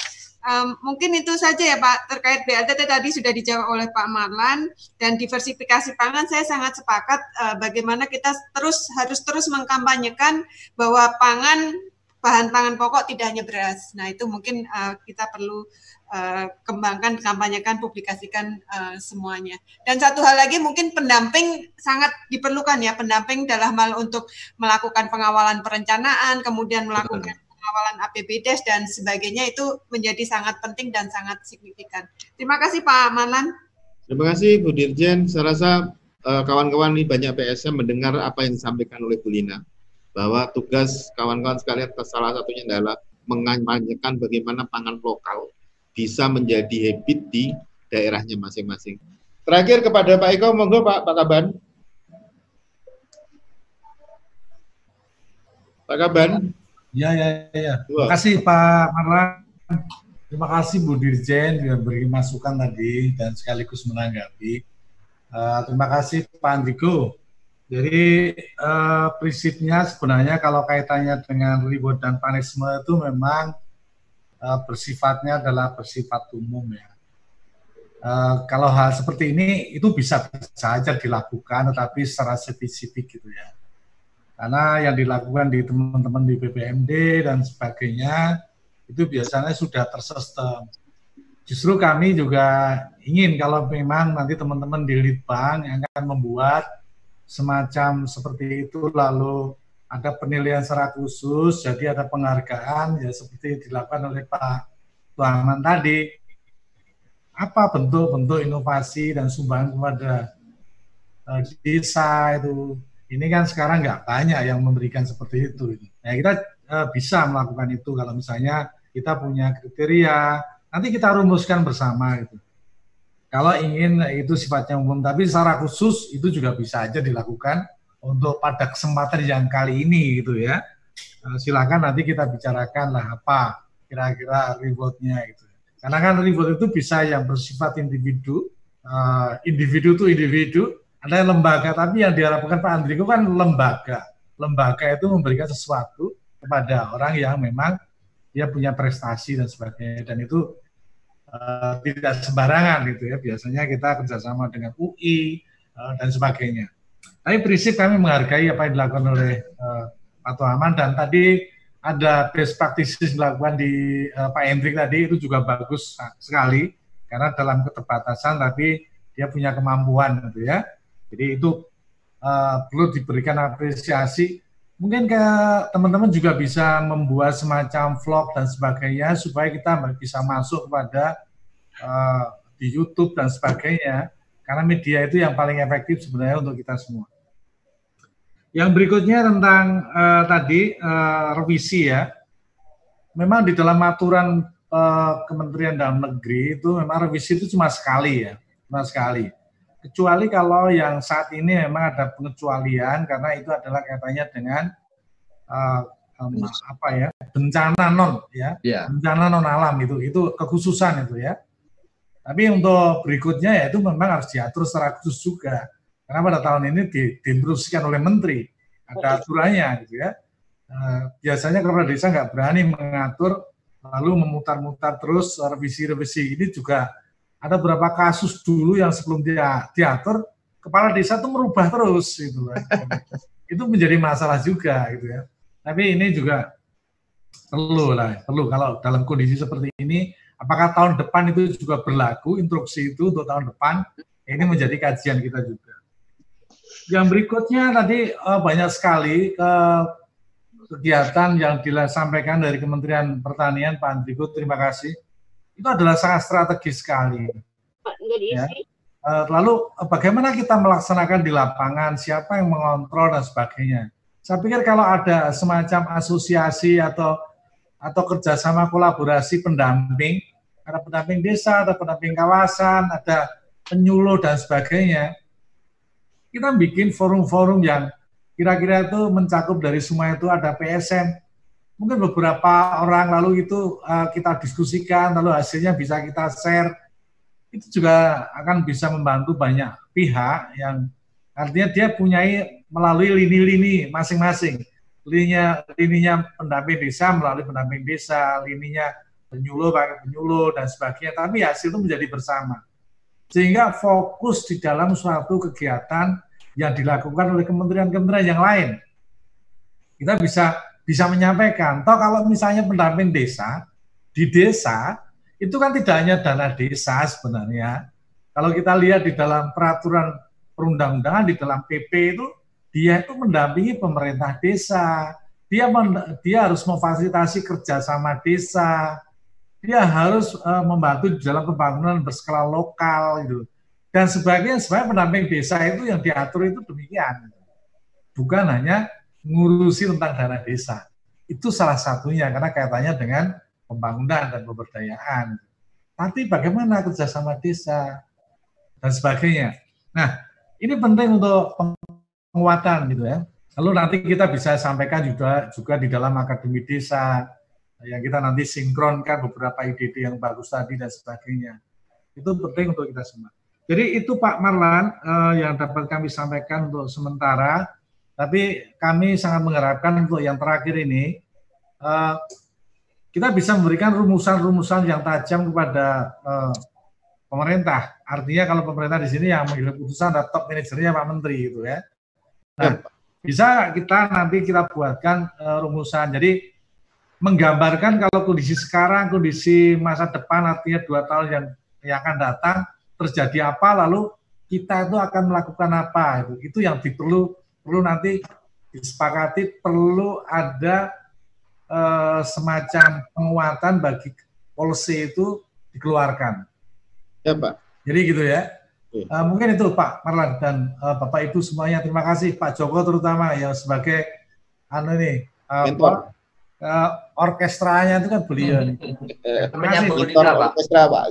Um, mungkin itu saja ya Pak terkait BLT tadi sudah dijawab oleh Pak Marlan dan diversifikasi pangan saya sangat sepakat uh, bagaimana kita terus harus terus mengkampanyekan bahwa pangan bahan pangan pokok tidak hanya beras. Nah itu mungkin uh, kita perlu uh, kembangkan, kampanyekan, publikasikan uh, semuanya. Dan satu hal lagi mungkin pendamping sangat diperlukan ya pendamping dalam hal untuk melakukan pengawalan perencanaan, kemudian melakukan pengawalan APBDes dan sebagainya itu menjadi sangat penting dan sangat signifikan. Terima kasih Pak Manan. Terima kasih Bu Dirjen. Saya rasa eh, kawan-kawan ini banyak PSM mendengar apa yang disampaikan oleh Bu Lina bahwa tugas kawan-kawan sekalian salah satunya adalah mengamankan bagaimana pangan lokal bisa menjadi habit di daerahnya masing-masing. Terakhir kepada Pak Eko, monggo Pak Pak Kaban. Pak Kaban. Ya, ya, ya. Terima kasih Pak Marlan. Terima kasih Bu Dirjen yang beri masukan tadi dan sekaligus menanggapi. Uh, terima kasih Pak Andriko. Jadi uh, prinsipnya sebenarnya kalau kaitannya dengan reward dan punishment itu memang uh, bersifatnya adalah bersifat umum ya. Uh, kalau hal seperti ini itu bisa saja dilakukan, tetapi secara spesifik gitu ya karena yang dilakukan di teman-teman di BPMD dan sebagainya itu biasanya sudah tersistem. Justru kami juga ingin kalau memang nanti teman-teman di Litbang yang akan membuat semacam seperti itu lalu ada penilaian secara khusus, jadi ada penghargaan ya seperti dilakukan oleh Pak Tuaman tadi. Apa bentuk-bentuk inovasi dan sumbangan kepada uh, desa itu ini kan sekarang nggak banyak yang memberikan seperti itu. Nah, kita uh, bisa melakukan itu kalau misalnya kita punya kriteria, nanti kita rumuskan bersama gitu. Kalau ingin itu sifatnya umum, tapi secara khusus itu juga bisa aja dilakukan untuk pada kesempatan yang kali ini gitu ya. Uh, silakan nanti kita bicarakan lah apa kira-kira rewardnya itu. Karena kan reward itu bisa yang bersifat individu, uh, individu itu individu, ada lembaga, tapi yang diharapkan Pak Andri itu kan lembaga. Lembaga itu memberikan sesuatu kepada orang yang memang dia punya prestasi dan sebagainya. Dan itu uh, tidak sembarangan gitu ya. Biasanya kita kerjasama dengan UI uh, dan sebagainya. Tapi prinsip kami menghargai apa yang dilakukan oleh uh, Pak Tuhaman dan tadi ada best practices dilakukan di uh, Pak Hendrik tadi itu juga bagus sekali karena dalam keterbatasan tapi dia punya kemampuan gitu ya. Jadi itu uh, perlu diberikan apresiasi. Mungkin ke teman-teman juga bisa membuat semacam vlog dan sebagainya supaya kita bisa masuk kepada uh, di YouTube dan sebagainya. Karena media itu yang paling efektif sebenarnya untuk kita semua. Yang berikutnya tentang uh, tadi uh, revisi ya. Memang di dalam aturan uh, Kementerian Dalam Negeri itu memang revisi itu cuma sekali ya, cuma sekali kecuali kalau yang saat ini memang ada pengecualian karena itu adalah kaitannya dengan uh, um, apa ya bencana non ya. Yeah. bencana non alam itu itu kekhususan itu ya. Tapi untuk berikutnya ya itu memang harus diatur secara khusus juga. Karena pada tahun ini di, diinstruksikan oleh menteri. Ada aturannya gitu ya. Uh, biasanya kepala desa nggak berani mengatur lalu memutar-mutar terus revisi-revisi. Ini juga ada beberapa kasus dulu yang sebelum dia diatur kepala desa itu merubah terus gitu itu menjadi masalah juga gitu ya. Tapi ini juga perlu lah perlu. Kalau dalam kondisi seperti ini apakah tahun depan itu juga berlaku instruksi itu untuk tahun depan? Ini menjadi kajian kita juga. Yang berikutnya tadi uh, banyak sekali uh, kegiatan yang disampaikan dari Kementerian Pertanian Pak Andriko terima kasih itu adalah sangat strategis sekali. Ya. Eh, lalu bagaimana kita melaksanakan di lapangan, siapa yang mengontrol dan sebagainya. Saya pikir kalau ada semacam asosiasi atau atau kerjasama kolaborasi pendamping, ada pendamping desa, ada pendamping kawasan, ada penyuluh dan sebagainya, kita bikin forum-forum yang kira-kira itu mencakup dari semua itu ada PSM, mungkin beberapa orang lalu itu uh, kita diskusikan lalu hasilnya bisa kita share. Itu juga akan bisa membantu banyak pihak yang artinya dia punya melalui lini-lini masing-masing. Lininya lininya pendamping desa melalui pendamping desa lininya penyuluh pakai penyuluh dan sebagainya. Tapi hasil itu menjadi bersama. Sehingga fokus di dalam suatu kegiatan yang dilakukan oleh kementerian-kementerian yang lain. Kita bisa bisa menyampaikan. Toh kalau misalnya pendamping desa di desa itu kan tidak hanya dana desa sebenarnya. Kalau kita lihat di dalam peraturan perundang-undangan di dalam PP itu dia itu mendampingi pemerintah desa. Dia dia harus memfasilitasi kerjasama desa. Dia harus uh, membantu di dalam pembangunan berskala lokal gitu. Dan sebagainya sebenarnya pendamping desa itu yang diatur itu demikian. Bukan hanya ngurusi tentang dana desa. Itu salah satunya karena kaitannya dengan pembangunan dan pemberdayaan. Tapi bagaimana kerjasama desa dan sebagainya. Nah, ini penting untuk penguatan gitu ya. Lalu nanti kita bisa sampaikan juga juga di dalam akademi desa yang kita nanti sinkronkan beberapa ide yang bagus tadi dan sebagainya. Itu penting untuk kita semua. Jadi itu Pak Marlan eh, yang dapat kami sampaikan untuk sementara. Tapi kami sangat mengharapkan untuk yang terakhir ini uh, kita bisa memberikan rumusan-rumusan yang tajam kepada uh, pemerintah. Artinya kalau pemerintah di sini yang mengambil keputusan ada top manajernya Pak Menteri gitu ya. Nah, bisa kita nanti kita buatkan uh, rumusan. Jadi menggambarkan kalau kondisi sekarang, kondisi masa depan artinya dua tahun yang yang akan datang terjadi apa, lalu kita itu akan melakukan apa itu, itu yang diperlu perlu nanti disepakati perlu ada uh, semacam penguatan bagi policy itu dikeluarkan. Ya Pak. Jadi gitu ya. Uh, mungkin itu Pak Marlan dan uh, Bapak Ibu semuanya terima kasih Pak Joko terutama yang sebagai anu nih uh, apa, uh, orkestranya itu kan beliau nih. Terima kasih Pak. Orkestra Pak.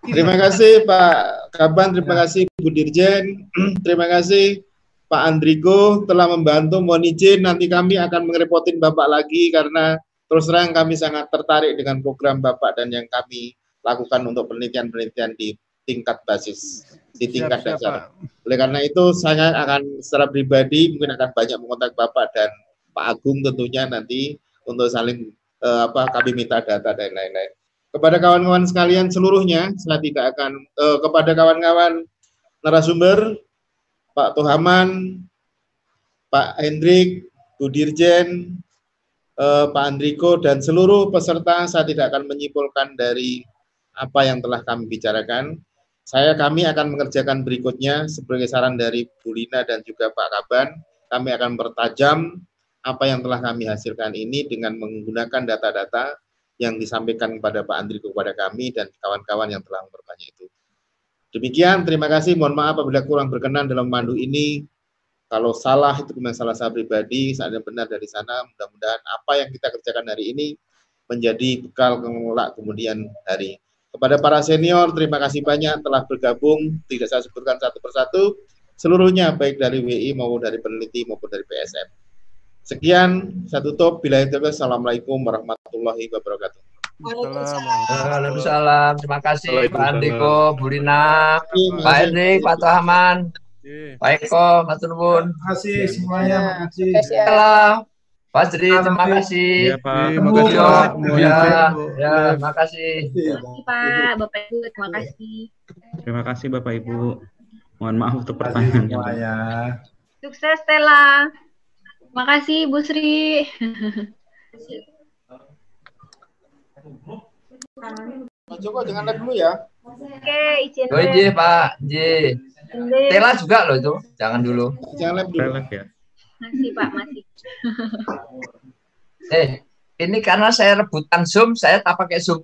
Terima kasih Pak Kaban, terima kasih Bu Dirjen, terima kasih Pak Andrigo telah membantu. Mohon izin nanti kami akan mengerepotin Bapak lagi karena terus terang kami sangat tertarik dengan program Bapak dan yang kami lakukan untuk penelitian-penelitian di tingkat basis, di tingkat siap, dasar. Siap, Oleh karena itu saya akan secara pribadi mungkin akan banyak mengontak Bapak dan Pak Agung tentunya nanti untuk saling eh, apa kami minta data dan lain-lain. kepada kawan-kawan sekalian seluruhnya, saya tidak akan eh, kepada kawan-kawan narasumber, Pak Tohaman, Pak Hendrik, Bu Dirjen, eh, Pak Andriko, dan seluruh peserta, saya tidak akan menyimpulkan dari apa yang telah kami bicarakan. Saya kami akan mengerjakan berikutnya sebagai saran dari Bu Lina dan juga Pak Kaban. Kami akan pertajam apa yang telah kami hasilkan ini dengan menggunakan data-data yang disampaikan kepada Pak Andri kepada kami dan kawan-kawan yang telah memperbanyak itu. Demikian, terima kasih. Mohon maaf apabila kurang berkenan dalam mandu ini. Kalau salah itu memang salah saya pribadi, saat benar dari sana. Mudah-mudahan apa yang kita kerjakan hari ini menjadi bekal kelak kemudian hari. Kepada para senior, terima kasih banyak telah bergabung. Tidak saya sebutkan satu persatu. Seluruhnya baik dari WI maupun dari peneliti maupun dari PSM. Sekian, saya tutup. Bila itu, Assalamualaikum warahmatullahi wabarakatuh. Waalaikumsalam. Terima kasih Pak Andiko, Bu Rina, Pak Hendrik, Pak Tohaman, Pak Eko, Mas Nuwun. Terima kasih semuanya. Terima kasih. Pak Sri, terima kasih. Iya, Pak. Terima kasih. Ya, ya, terima kasih. Pak, Bapak Ibu, terima kasih. Terima kasih Bapak Ibu. Mohon maaf untuk pertanyaannya. Semuanya. Sukses Stella. Makasih Bu Sri. Pak Joko jangan live dulu ya. Oke, izin. Oh Pak, J. Tela juga loh itu, jangan dulu. Jangan live dulu. Live ya. Masih Pak, masih. Eh, ini karena saya rebutan Zoom, saya tak pakai Zoom